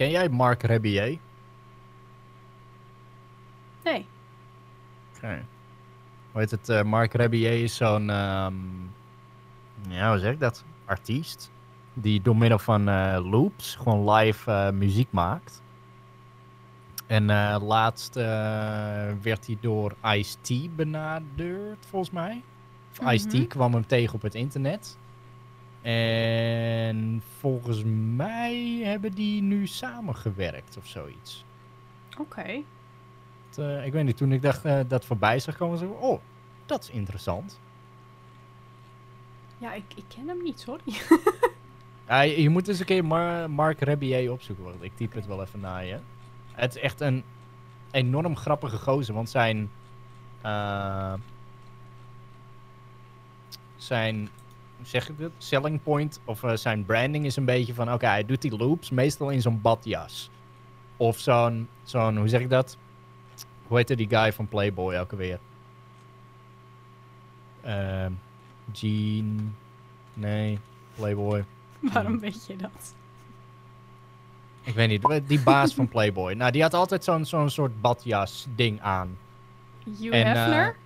Ken jij Mark Rebier? Nee. Oké. Hoe heet het? eh, Mark Rebier is zo'n... ehm, ja, hoe zeg ik dat? Artiest. Die door middel van eh, loops gewoon live eh, muziek maakt. En laatst werd hij door Ice-T benaderd, volgens mij. Of Mhm. Ice-T kwam hem tegen op het internet. En volgens mij hebben die nu samengewerkt of zoiets. Oké. Eh, ik weet niet, toen ik dacht eh, dat voorbij zag komen, zo, oh, dat is interessant. Ja, ik, ik ken hem niet, sorry. Ja, je, je moet eens een keer Mar- Mark Rebier opzoeken, want ik typ het wel even naar je. Het is echt een enorm grappige gozer, want zijn... eh, zijn, hoe zeg ik dit? Selling point, of eh, zijn branding is een beetje van, oké, hij doet die loops meestal in zo'n badjas. Of zo'n, zo'n, hoe zeg ik dat? Hoe heette die guy van Playboy ook alweer? Ehm Gene... Nee, Playboy. Waarom weet je dat? Ik weet niet, die baas van Playboy. Nou, die had altijd zo'n zo'n soort badjas ding aan. Hugh En, eh, Hefner?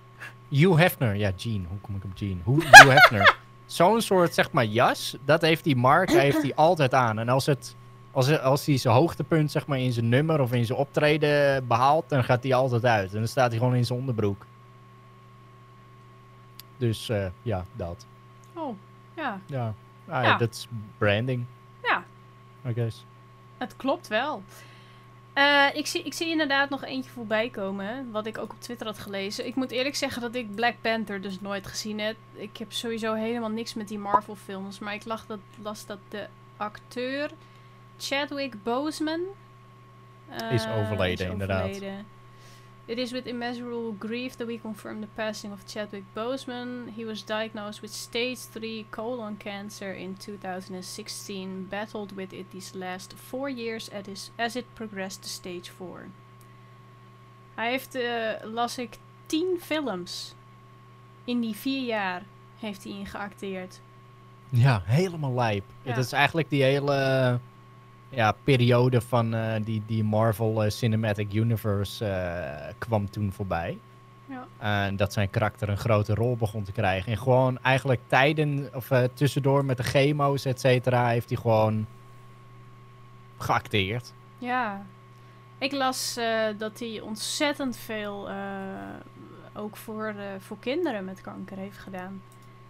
Hugh Hefner, ja, Gene. Hoe kom ik op Gene? Hugh Hefner. Zo'n soort, zeg maar, jas, dat heeft die Mark heeft hij altijd aan. En als, het, als, het- als hij zijn hoogtepunt, zeg maar, in zijn nummer of in zijn optreden behaalt, dan gaat hij altijd uit. En dan staat hij gewoon in zijn onderbroek. Dus, eh, ja, dat. Oh, ja. Ja, Ah, Ja. dat is branding, Ja, I guess. het klopt wel. Eh, ik, zie, ik zie inderdaad nog eentje voorbij komen, wat ik ook op Twitter had gelezen. Ik moet eerlijk zeggen dat ik Black Panther dus nooit gezien heb. Ik heb sowieso helemaal niks met die Marvel films, maar ik lag dat, las dat de acteur Chadwick Boseman eh, Is overleden, inderdaad. It is with immeasurable grief that we confirm the passing of Chadwick Boseman. He was diagnosed with stage 3 colon cancer in 2016, battled with it these last four years as, is, as it progressed to stage 4. Hij heeft, eh, las ik, 10 films in die vier jaar heeft hij ingeacteerd. Ja, helemaal lijp. Ja. Het is eigenlijk die hele ja, periode van eh, die, die Marvel eh, Cinematic Universe eh, kwam toen voorbij. Ja. En dat zijn karakter een grote rol begon te krijgen. En gewoon eigenlijk tijden, of tussendoor met de chemo's, et cetera, heeft hij gewoon geacteerd. Ja. Ik las dat hij ontzettend veel ook voor, voor kinderen met kanker heeft gedaan.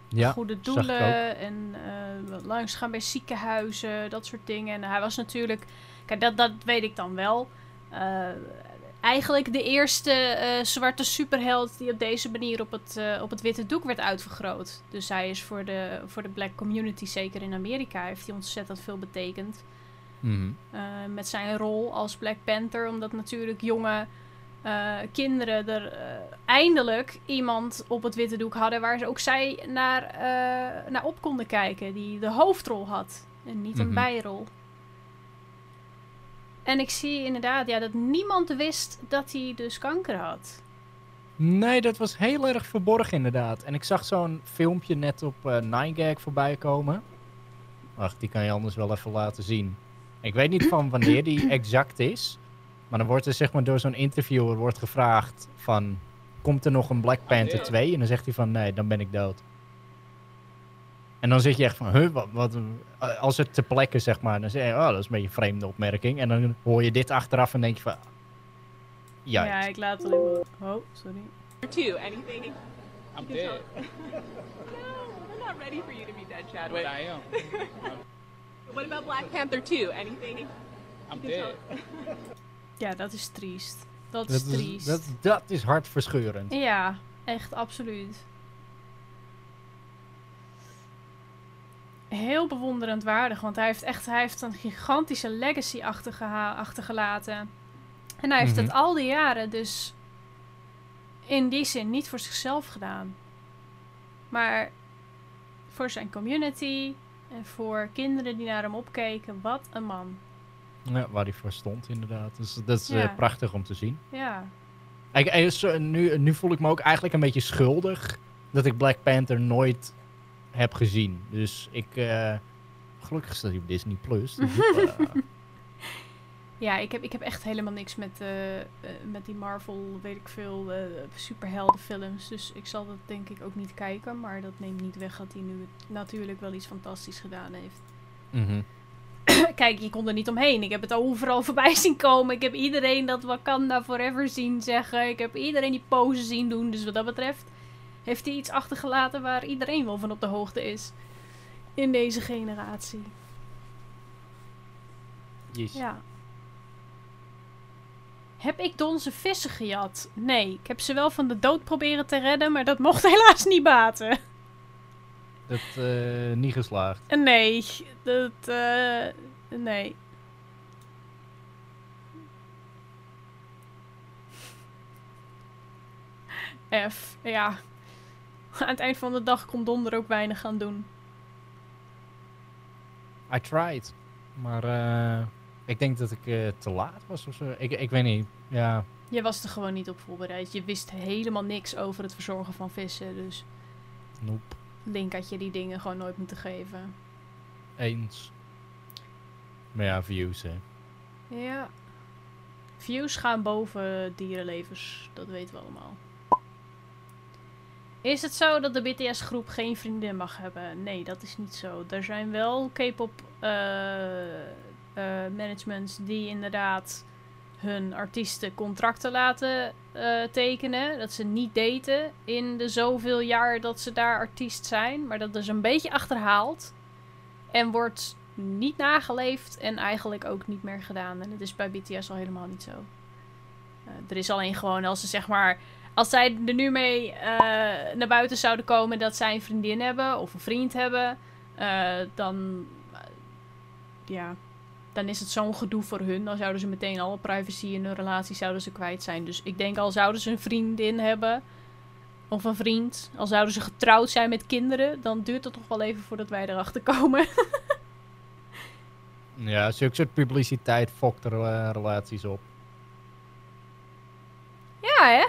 Ja, goede doelen en eh langs gaan bij ziekenhuizen, dat soort dingen. En hij was natuurlijk, kijk, dat, dat weet ik dan wel. eh, eigenlijk de eerste eh, zwarte superheld die op deze manier op het, op het witte doek werd uitvergroot. Dus hij is voor de, voor de black community, zeker in Amerika, heeft hij ontzettend veel betekend. Mhm. Met zijn rol als Black Panther. Omdat natuurlijk jonge eh, kinderen er eh, eindelijk iemand op het witte doek hadden waar ze ook zij naar, eh, naar op konden kijken. Die de hoofdrol had en niet een Mhm. bijrol. En ik zie inderdaad ja, dat niemand wist dat hij dus kanker had. Nee, dat was heel erg verborgen inderdaad. En ik zag zo'n filmpje net op eh 9gag voorbij komen. Wacht, die kan je anders wel even laten zien. Ik weet niet van wanneer die exact is. Maar dan wordt er zeg maar door zo'n interviewer wordt gevraagd van... Komt er nog een Black Panther 2? En dan zegt hij van nee, dan ben ik dood. En dan zit je echt van, huh, wat, wat, als het te plekke zeg maar, dan zeg je, oh, dat is een beetje een vreemde opmerking. En dan hoor je dit achteraf en denk je van, ja, Ja, ik laat het even... Oh, sorry. two. Anything? I'm dead. No, we're not ready for you to be dead, But Chadwick. I am. What about Black Panther 2? Anything? I'm dead. Ja, dat is triest. Dat is dat is, triest. dat, dat is hartverscheurend. Ja, echt absoluut. heel bewonderend waardig. Want hij heeft echt hij heeft een gigantische legacy achtergelaten. En hij heeft Mhm. het al die jaren dus in die zin niet voor zichzelf gedaan. Maar voor zijn community en voor kinderen die naar hem opkeken. Wat een man. Ja, waar hij voor stond, inderdaad. Dus dat is Ja. eh, prachtig om te zien. Ja. Ik, eh, nu, nu voel ik me ook eigenlijk een beetje schuldig dat ik Black Panther nooit heb gezien. Dus ik. eh, gelukkig staat hij op Disney Plus. Dus, Ja, ik heb, ik heb echt helemaal niks met, met die Marvel, weet ik veel, superheldenfilms. Dus ik zal dat denk ik ook niet kijken. Maar dat neemt niet weg dat hij nu natuurlijk wel iets fantastisch gedaan heeft. mhm. Kijk, je kon er niet omheen. Ik heb het overal voorbij zien komen. Ik heb iedereen dat Wakanda Forever zien zeggen. Ik heb iedereen die pose zien doen. Dus wat dat betreft heeft hij iets achtergelaten waar iedereen wel van op de hoogte is. In deze generatie. Yes. Ja. Heb ik donze vissen gejat? Nee, ik heb ze wel van de dood proberen te redden, maar dat mocht helaas niet baten. Dat eh, niet geslaagd. Nee, dat, eh, nee. F, ja. Aan het eind van de dag kon Don er ook weinig aan doen. I tried. Maar eh, ik denk dat ik te laat was of zo. Ik, ik weet niet. Ja. Je was er gewoon niet op voorbereid. Je wist helemaal niks over het verzorgen van vissen. Dus Nope. Link had je die dingen gewoon nooit moeten geven. Eens. Maar ja, views hè. Ja. Views gaan boven dierenlevens. Dat weten we allemaal. Is het zo dat de BTS-groep geen vriendin mag hebben? Nee, dat is niet zo. Er zijn wel K-pop eh, eh, managements die inderdaad hun artiesten contracten laten eh, tekenen. Dat ze niet daten in de zoveel jaar dat ze daar artiest zijn. Maar dat is een beetje achterhaald. En wordt niet nageleefd en eigenlijk ook niet meer gedaan. En dat is bij BTS al helemaal niet zo. Eh, er is alleen gewoon als ze zeg maar. Als zij er nu mee eh, naar buiten zouden komen dat zij een vriendin hebben of een vriend hebben, dan. ja. Dan is het zo'n gedoe voor hun. Dan zouden ze meteen alle privacy in hun relatie zouden ze kwijt zijn. Dus ik denk al zouden ze een vriendin hebben. Of een vriend. Al zouden ze getrouwd zijn met kinderen. Dan duurt het toch wel even voordat wij erachter komen. Ja, zulke soort publiciteit fokt er eh, relaties op. ja, hè?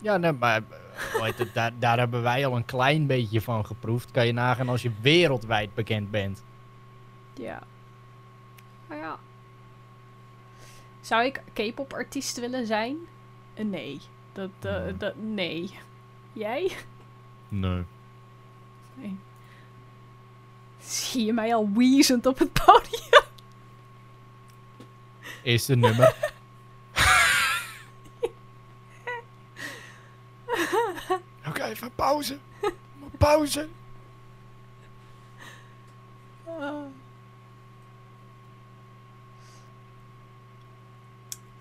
Ja, nee, maar eh, het, daar, daar hebben wij al een klein beetje van geproefd. Kan je nagaan als je wereldwijd bekend bent. Ja. Maar ja. Zou ik K-pop artiest willen zijn? Eh, Nee. Dat, eh, Nee. dat, nee. Jij? Nee. Nee. Zie je mij al wheezend op het podium? Eerste nummer. Oké, even pauze. Pauze.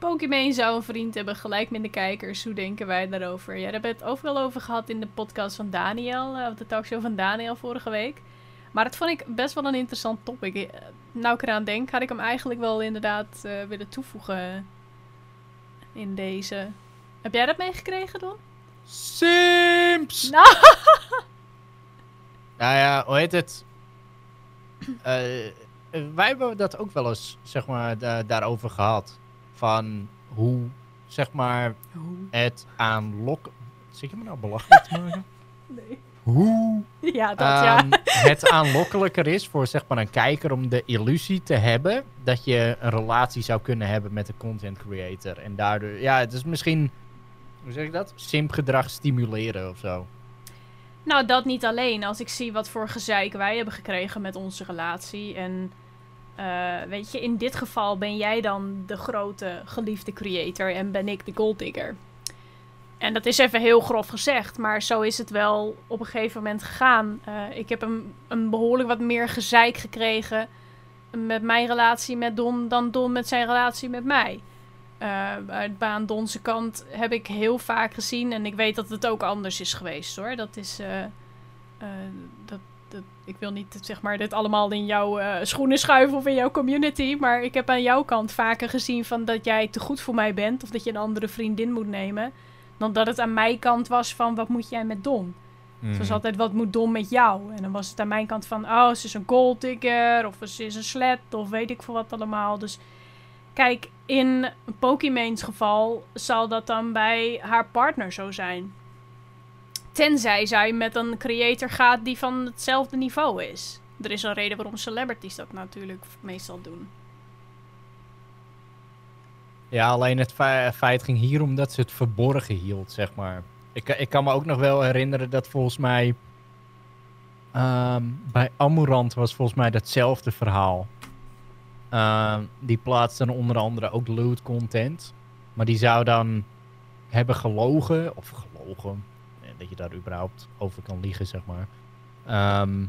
Pokémon zou een vriend hebben, gelijk met de kijkers. Hoe denken wij daarover? Ja, daar hebben we het ook wel over gehad in de podcast van Daniel. eh, Of de talkshow van Daniel vorige week. Maar dat vond ik best wel een interessant topic. Eh, Nou ik eraan denk, had ik hem eigenlijk wel inderdaad eh, willen toevoegen in deze. Heb jij dat meegekregen, Don? Simps! Nou. Nou ja, hoe heet het? Wij hebben dat ook wel eens, zeg maar, da- daarover gehad. Van hoe, zeg maar, het aanlokken... Zit je me nou belachelijk te maken? Nee. Hoe Ja, dat ja. Het aanlokkelijker is voor zeg maar, een kijker om de illusie te hebben dat je een relatie zou kunnen hebben met een content creator. En daardoor, ja, het is misschien, hoe zeg ik dat? Simpgedrag stimuleren of zo. Nou, dat niet alleen. Als ik zie wat voor gezeik wij hebben gekregen met onze relatie. En eh, weet je, in dit geval ben jij dan de grote geliefde creator en ben ik de golddigger. En dat is even heel grof gezegd, maar zo is het wel op een gegeven moment gegaan. Eh, ik heb een, een behoorlijk wat meer gezeik gekregen met mijn relatie met Don dan Don met zijn relatie met mij. Eh, uit baan Donse kant heb ik heel vaak gezien. En ik weet dat het ook anders is geweest hoor. Dat is. eh, eh, dat, dat, ik wil niet zeg maar dit allemaal in jouw eh, schoenen schuiven of in jouw community. Maar ik heb aan jouw kant vaker gezien van dat jij te goed voor mij bent. Of dat je een andere vriendin moet nemen. Dan dat het aan mijn kant was van wat moet jij met Don. Het was altijd wat moet Don met jou. En dan was het aan mijn kant van oh ze is een gold digger. Of ze is een slet. Of weet ik veel wat allemaal. Dus kijk in Pokémon's geval zal dat dan bij haar partner zo zijn. Tenzij zij met een creator gaat die van hetzelfde niveau is. Er is een reden waarom celebrities dat natuurlijk meestal doen. Ja, alleen het fe- feit ging hier om dat ze het verborgen hield, zeg maar. Ik, ik kan me ook nog wel herinneren dat volgens mij... ehm, bij Amurant was volgens mij datzelfde verhaal. Ehm, die plaatste onder andere ook loot content. Maar die zou dan hebben gelogen, of gelogen, dat je daar überhaupt over kan liegen, zeg maar. Ehm,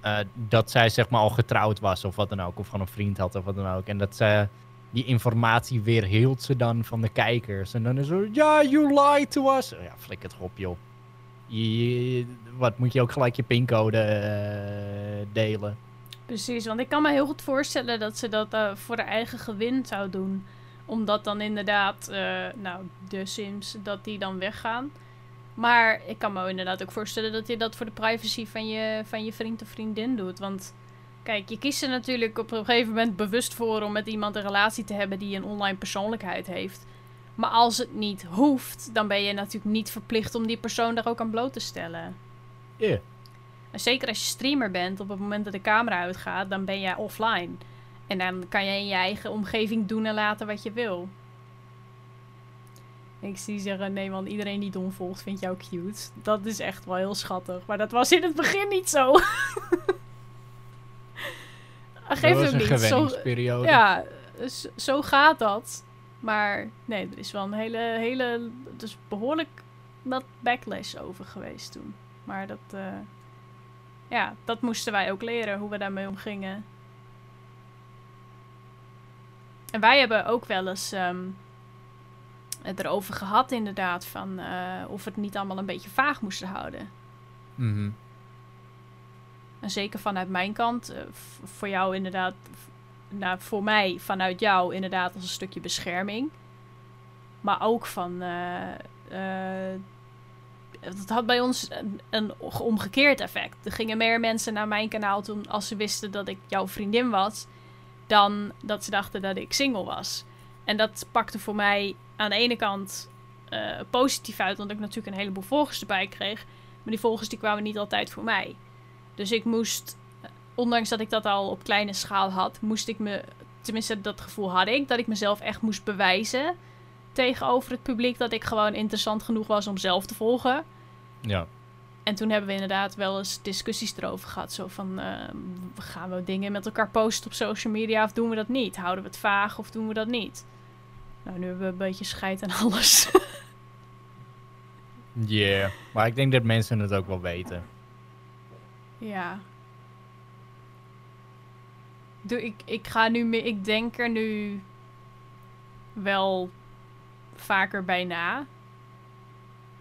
eh, dat zij zeg maar al getrouwd was of wat dan ook, of gewoon een vriend had of wat dan ook. En dat ze die informatie weer hield ze dan van de kijkers. En dan is zo, ja, you lied to us. Ja, flik het op, joh. Je- je- wat moet je ook gelijk je pincode eh, delen? Precies, want ik kan me heel goed voorstellen dat ze dat eh, voor haar eigen gewin zou doen. Omdat dan inderdaad, eh, nou, de Sims, dat die dan weggaan. Maar ik kan me inderdaad ook voorstellen dat je dat voor de privacy van je, van je vriend of vriendin doet. Want kijk, je kiest er natuurlijk op een gegeven moment bewust voor om met iemand een relatie te hebben die een online persoonlijkheid heeft. Maar als het niet hoeft, dan ben je natuurlijk niet verplicht om die persoon daar ook aan bloot te stellen. Ja. En zeker als je streamer bent, op het moment dat de camera uitgaat, dan ben jij offline. En dan kan je in je eigen omgeving doen en laten wat je wil. Ik zie zeggen, nee man, iedereen die Don volgt vindt jou cute. Dat is echt wel heel schattig. Maar dat was in het begin niet zo. Dat Geef was een niet. Zo, gewenningsperiode. ja, zo gaat dat. Maar nee, er is wel een hele, hele, dus behoorlijk wat backlash over geweest toen. Maar dat, eh, ja, dat moesten wij ook leren, hoe we daarmee omgingen. En wij hebben ook wel eens ehm, het erover gehad inderdaad, van eh, of we het niet allemaal een beetje vaag moesten houden. Mhm. En zeker vanuit mijn kant, eh, voor jou inderdaad, nou, voor mij vanuit jou inderdaad als een stukje bescherming. Maar ook van, eh, het had bij ons een, een omgekeerd effect. Er gingen meer mensen naar mijn kanaal toen als ze wisten dat ik jouw vriendin was, dan dat ze dachten dat ik single was. En dat pakte voor mij aan de ene kant eh, positief uit, want ik natuurlijk een heleboel volgers erbij kreeg. Maar die volgers die kwamen niet altijd voor mij. Dus ik moest, eh, ondanks dat ik dat al op kleine schaal had, moest ik me, tenminste dat gevoel had ik, dat ik mezelf echt moest bewijzen tegenover het publiek dat ik gewoon interessant genoeg was om zelf te volgen. Ja. En toen hebben we inderdaad wel eens discussies erover gehad. Zo van, eh, gaan we dingen met elkaar posten op social media of doen we dat niet? Houden we het vaag of doen we dat niet? Nou, nu hebben we een beetje scheid aan alles. Yeah. Maar ik denk dat mensen het ook wel weten. Ja. Doe, ik, ik ga nu meer. Ik denk er nu wel vaker bij na.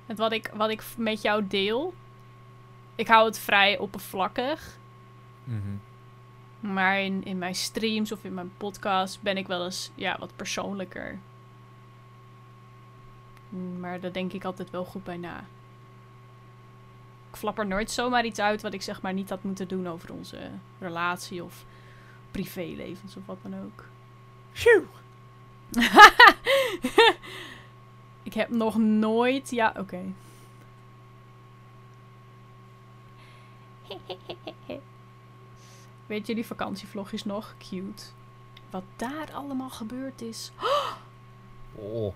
Het wat ik, wat ik met jou deel. Ik hou het vrij oppervlakkig. Mhm. Maar in, in mijn streams of in mijn podcast ben ik wel eens ja, wat persoonlijker. Maar daar denk ik altijd wel goed bij na. Ik flap er nooit zomaar iets uit wat ik zeg maar niet had moeten doen over onze relatie of privélevens of wat dan ook. Phew. ik heb nog nooit. Ja, oké. Weet je die vakantievlogjes nog? Cute. Wat daar allemaal gebeurd is. Oh.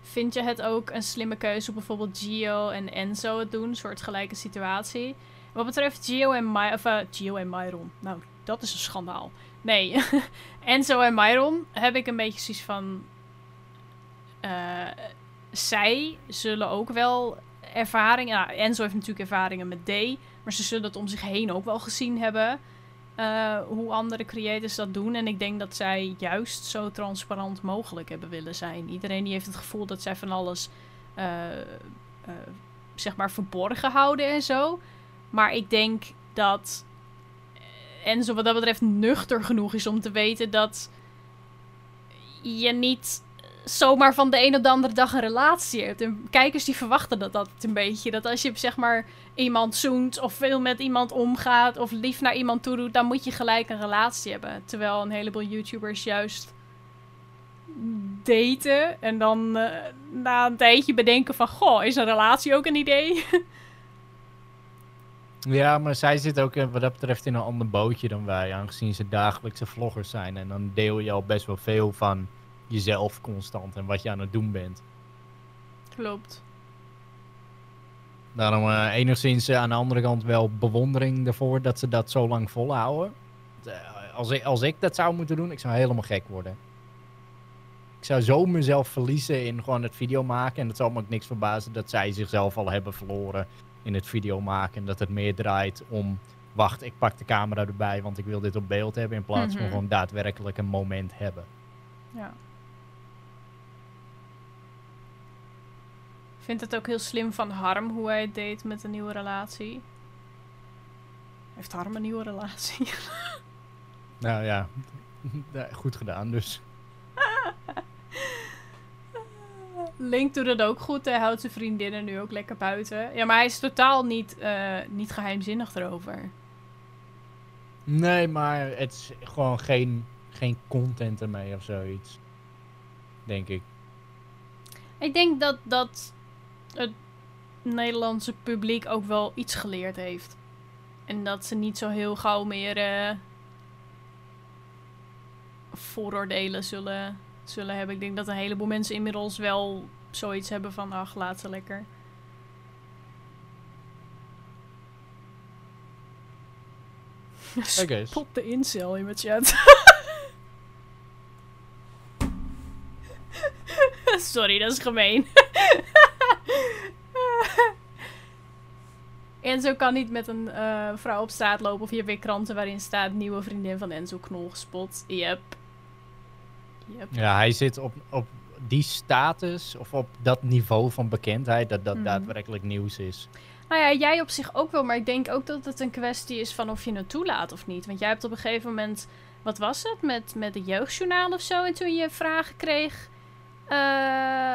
Vind je het ook een slimme keuze om bijvoorbeeld Gio en Enzo het doen? Een soort gelijke situatie. Wat betreft Gio en, My of, eh, Gio en Myron. Nou, dat is een schandaal. Nee, Enzo en Myron heb ik een beetje zoiets van... eh, zij zullen ook wel ervaring... Ja, Enzo heeft natuurlijk ervaringen met D. Maar ze zullen het om zich heen ook wel gezien hebben. eh, hoe andere creators dat doen. En ik denk dat zij juist zo transparant mogelijk hebben willen zijn. Iedereen die heeft het gevoel dat zij van alles eh, eh, zeg maar verborgen houden en zo. Maar ik denk dat Enzo wat dat betreft nuchter genoeg is om te weten dat je niet zomaar van de een op de andere dag een relatie hebt. En kijkers die verwachten dat altijd een beetje. Dat als je zeg maar iemand zoent of veel met iemand omgaat of lief naar iemand toe doet, dan moet je gelijk een relatie hebben. Terwijl een heleboel YouTubers juist daten en dan eh, na een tijdje bedenken van, goh, is een relatie ook een idee? Ja, maar zij zit ook eh, wat dat betreft in een ander bootje dan wij, aangezien ze dagelijkse vloggers zijn. En dan deel je al best wel veel van jezelf constant en wat je aan het doen bent. Klopt. Daarom eh, enigszins eh, aan de andere kant wel bewondering ervoor dat ze dat zo lang volhouden. Eh, als, ik, als ik dat zou moeten doen, ik zou helemaal gek worden. Ik zou zo mezelf verliezen in gewoon het video maken. En het zal me ook niks verbazen dat zij zichzelf al hebben verloren in het video maken. En dat het meer draait om, wacht, ik pak de camera erbij, want ik wil dit op beeld hebben. In plaats Mhm. van gewoon daadwerkelijk een moment hebben. Ja. Vind het ook heel slim van Harm hoe hij het deed met een nieuwe relatie. Heeft Harm een nieuwe relatie? Nou ja, ja, goed gedaan dus. Link doet het ook goed. Hij houdt zijn vriendinnen nu ook lekker buiten. Ja, maar hij is totaal niet, eh, niet geheimzinnig erover. Nee, maar het is gewoon geen, geen content ermee of zoiets. Denk ik. Ik denk dat, dat het Nederlandse publiek ook wel iets geleerd heeft. En dat ze niet zo heel gauw meer eh, vooroordelen zullen, zullen hebben. Ik denk dat een heleboel mensen inmiddels wel zoiets hebben van, ach, laat ze lekker. Spot de incel in mijn chat. Sorry, dat is gemeen. Enzo kan niet met een eh, vrouw op straat lopen of je hebt weer kranten waarin staat nieuwe vriendin van Enzo Knol gespot. Yep. Yep. Ja, hij zit op, op die status of op dat niveau van bekendheid dat dat Mhm. daadwerkelijk nieuws is. Nou ja, jij op zich ook wel, maar ik denk ook dat het een kwestie is van of je het toelaat of niet. Want jij hebt op een gegeven moment, wat was het, met, met het jeugdjournaal of zo, en toen je vragen kreeg. eh,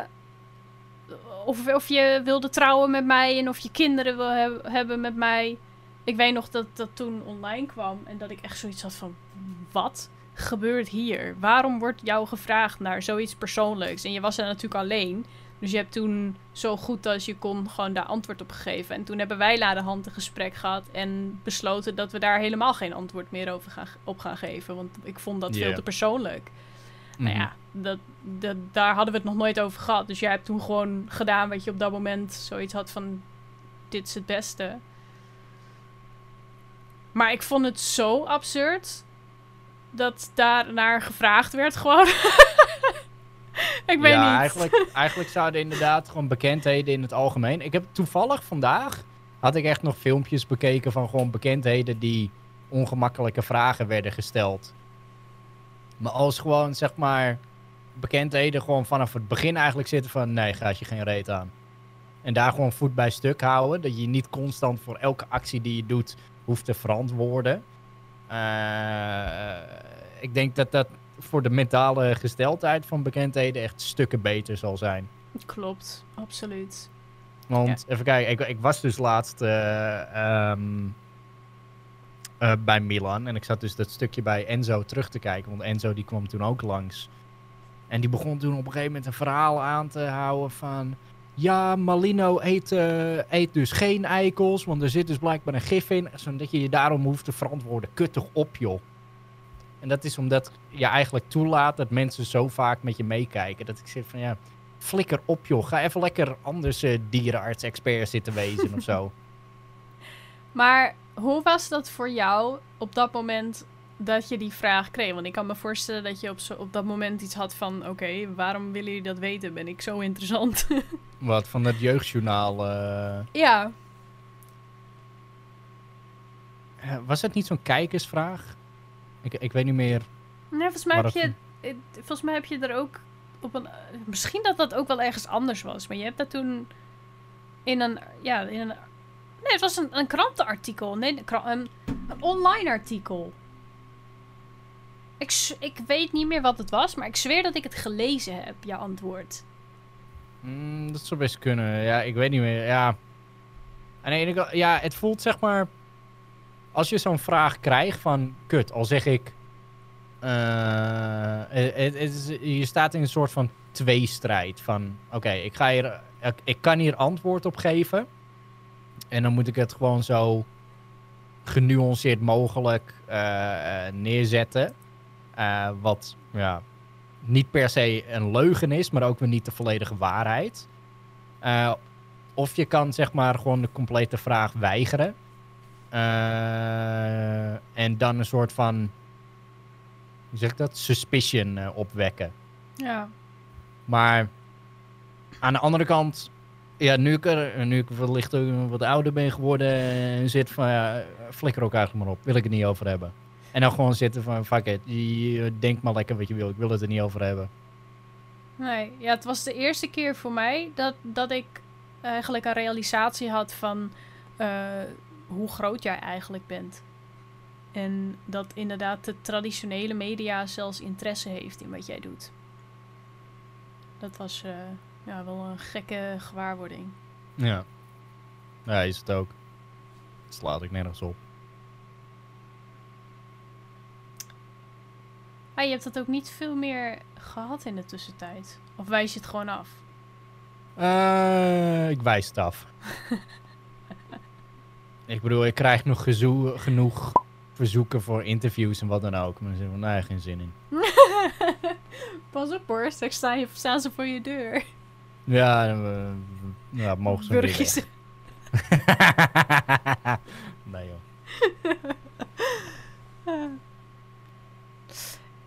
of, of je wilde trouwen met mij en of je kinderen wil heb- hebben met mij. Ik weet nog dat dat toen online kwam en dat ik echt zoiets had van: wat gebeurt hier? Waarom wordt jou gevraagd naar zoiets persoonlijks? En je was er natuurlijk alleen. Dus je hebt toen zo goed als je kon gewoon daar antwoord op gegeven. En toen hebben wij de hand een gesprek gehad en besloten dat we daar helemaal geen antwoord meer over gaan, op gaan geven. Want ik vond dat veel te persoonlijk. Nou Mhm. ja, dat, dat, daar hadden we het nog nooit over gehad. Dus jij hebt toen gewoon gedaan wat je op dat moment zoiets had van... Dit is het beste. Maar ik vond het zo absurd... dat daar naar gevraagd werd gewoon. ik weet ja, niet. Eigenlijk, eigenlijk zouden inderdaad gewoon bekendheden in het algemeen. Ik heb toevallig vandaag had ik echt nog filmpjes bekeken van gewoon bekendheden die ongemakkelijke vragen werden gesteld. Maar als gewoon zeg maar bekendheden gewoon vanaf het begin eigenlijk zitten van nee, gaat je geen reet aan. En daar gewoon voet bij stuk houden. Dat je niet constant voor elke actie die je doet hoeft te verantwoorden. Eh, ik denk dat dat voor de mentale gesteldheid van bekendheden echt stukken beter zal zijn. Klopt, absoluut. Want even kijken, ik, ik was dus laatst eh, ehm, eh, bij Milan. En ik zat dus dat stukje bij Enzo terug te kijken. Want Enzo die kwam toen ook langs. En die begon toen op een gegeven moment een verhaal aan te houden van... Ja, Malino eet, eh, eet dus geen eikels, want er zit dus blijkbaar een gif in. Zodat je je daarom hoeft te verantwoorden. Kut toch op, joh. En dat is omdat je eigenlijk toelaat dat mensen zo vaak met je meekijken. Dat ik zeg van ja, flikker op joh. Ga even lekker anders eh, dierenarts-expert zitten wezen of zo. Maar hoe was dat voor jou op dat moment dat je die vraag kreeg? Want ik kan me voorstellen dat je op, zo, op dat moment iets had van... Oké, waarom willen jullie dat weten? Ben ik zo interessant? Wat van dat jeugdjournaal. eh, ja. eh, was het niet zo'n kijkersvraag? Ik, ik weet niet meer. Nee, volgens mij, heb je, eh, volgens mij heb je er ook op een. Misschien dat dat ook wel ergens anders was. Maar je hebt dat toen. In een. Ja, in een. Nee, het was een, een krantenartikel. Nee, een, een, online artikel. Ik, ik weet niet meer wat het was, maar ik zweer dat ik het gelezen heb, jouw antwoord. Mm, dat zou best kunnen. Ja, ik weet niet meer. Ja. Aan de ja, het voelt zeg maar. Als je zo'n vraag krijgt van. Kut, al zeg ik. eh, het, je staat in een soort van tweestrijd. Van. Oké, ik ga hier. Ik kan hier antwoord op geven. En dan moet ik het gewoon zo. genuanceerd mogelijk eh, eh, neerzetten. Eh, wat. Ja, niet per se een leugen is, maar ook weer niet de volledige waarheid. Of je kan zeg maar gewoon de complete vraag weigeren. En dan een soort van, hoe zeg ik dat, suspicion opwekken. Ja. Maar aan de andere kant, ja, nu ik, er, nu ik wellicht wat ouder ben geworden en zit van, ja, flikker ook eigenlijk maar op, wil ik het niet over hebben. En dan gewoon zitten van, fuck denkt maar lekker wat je wil, ik wil het er niet over hebben. Nee, ja, het was de eerste keer voor mij dat, dat ik eigenlijk een realisatie had van eh, hoe groot jij eigenlijk bent. En dat inderdaad de traditionele media zelfs interesse heeft in wat jij doet. Dat was eh, ja, wel een gekke gewaarwording. Ja. Ja, is het ook. Slaat ik nergens op. Ah, je hebt dat ook niet veel meer gehad in de tussentijd. Of wijs je het gewoon af? Eh, ik wijs het af. ik bedoel, ik krijg nog genoeg verzoeken voor interviews en wat dan ook. Maar er zit van, nee, geen zin in. Pas op hoor, straks staan, je, staan ze voor je deur. Ja, ja mogen ze Burgers. willen. nee joh.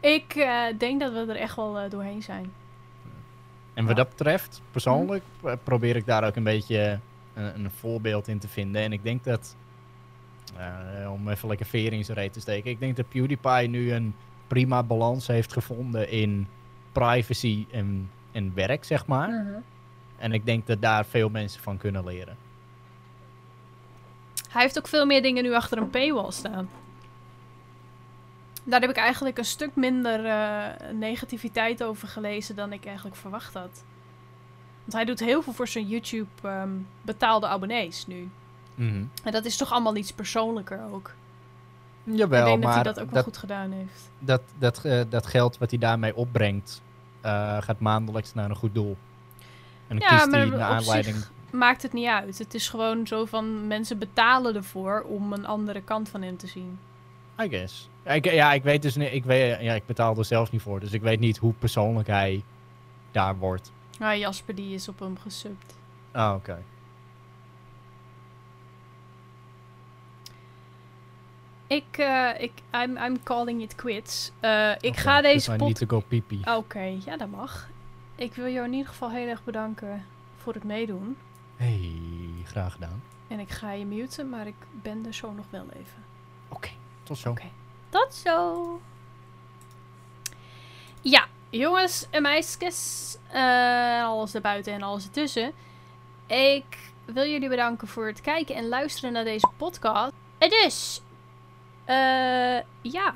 Ik eh, denk dat we er echt wel eh, doorheen zijn. En wat dat betreft, persoonlijk, eh, probeer ik daar ook een beetje een, een voorbeeld in te vinden. En ik denk dat, om even lekker veer in zijn reet te steken, ik denk dat PewDiePie nu een prima balans heeft gevonden in privacy en, en werk, zeg maar. En ik denk dat daar veel mensen van kunnen leren. Hij heeft ook veel meer dingen nu achter een paywall staan. Daar heb ik eigenlijk een stuk minder eh, negativiteit over gelezen dan ik eigenlijk verwacht had. Want hij doet heel veel voor zijn YouTube ehm, betaalde abonnees nu. Mhm. En dat is toch allemaal iets persoonlijker ook. Jawel, ik denk dat maar hij dat ook wel dat, goed gedaan heeft. dat, dat, eh, dat geld wat hij daarmee opbrengt, eh, gaat maandelijks naar een goed doel. En dan Ja, kiest maar hij naar aanleiding... maakt het niet uit. Het is gewoon zo van mensen betalen ervoor om een andere kant van hem te zien. I guess. Ik, ja, ik weet dus niet. Ik, weet, ja, ik betaal er zelf niet voor. Dus ik weet niet hoe persoonlijk hij daar wordt. Ah, Jasper die is op hem gesubt. Ah, oké. Ik, eh, ik, I'm, I'm calling it quits. Eh, ik ga deze dus I pot... need to go pipi. Oké, ja, dat mag. Ik wil jou in ieder geval heel erg bedanken voor het meedoen. Hey, graag gedaan. En ik ga je muten, maar ik ben er zo nog wel even. Oké, tot zo. Oké. Tot zo. Ja, jongens en meisjes. eh, alles erbuiten en alles ertussen. Ik wil jullie bedanken voor het kijken en luisteren naar deze podcast. En dus, eh, ja,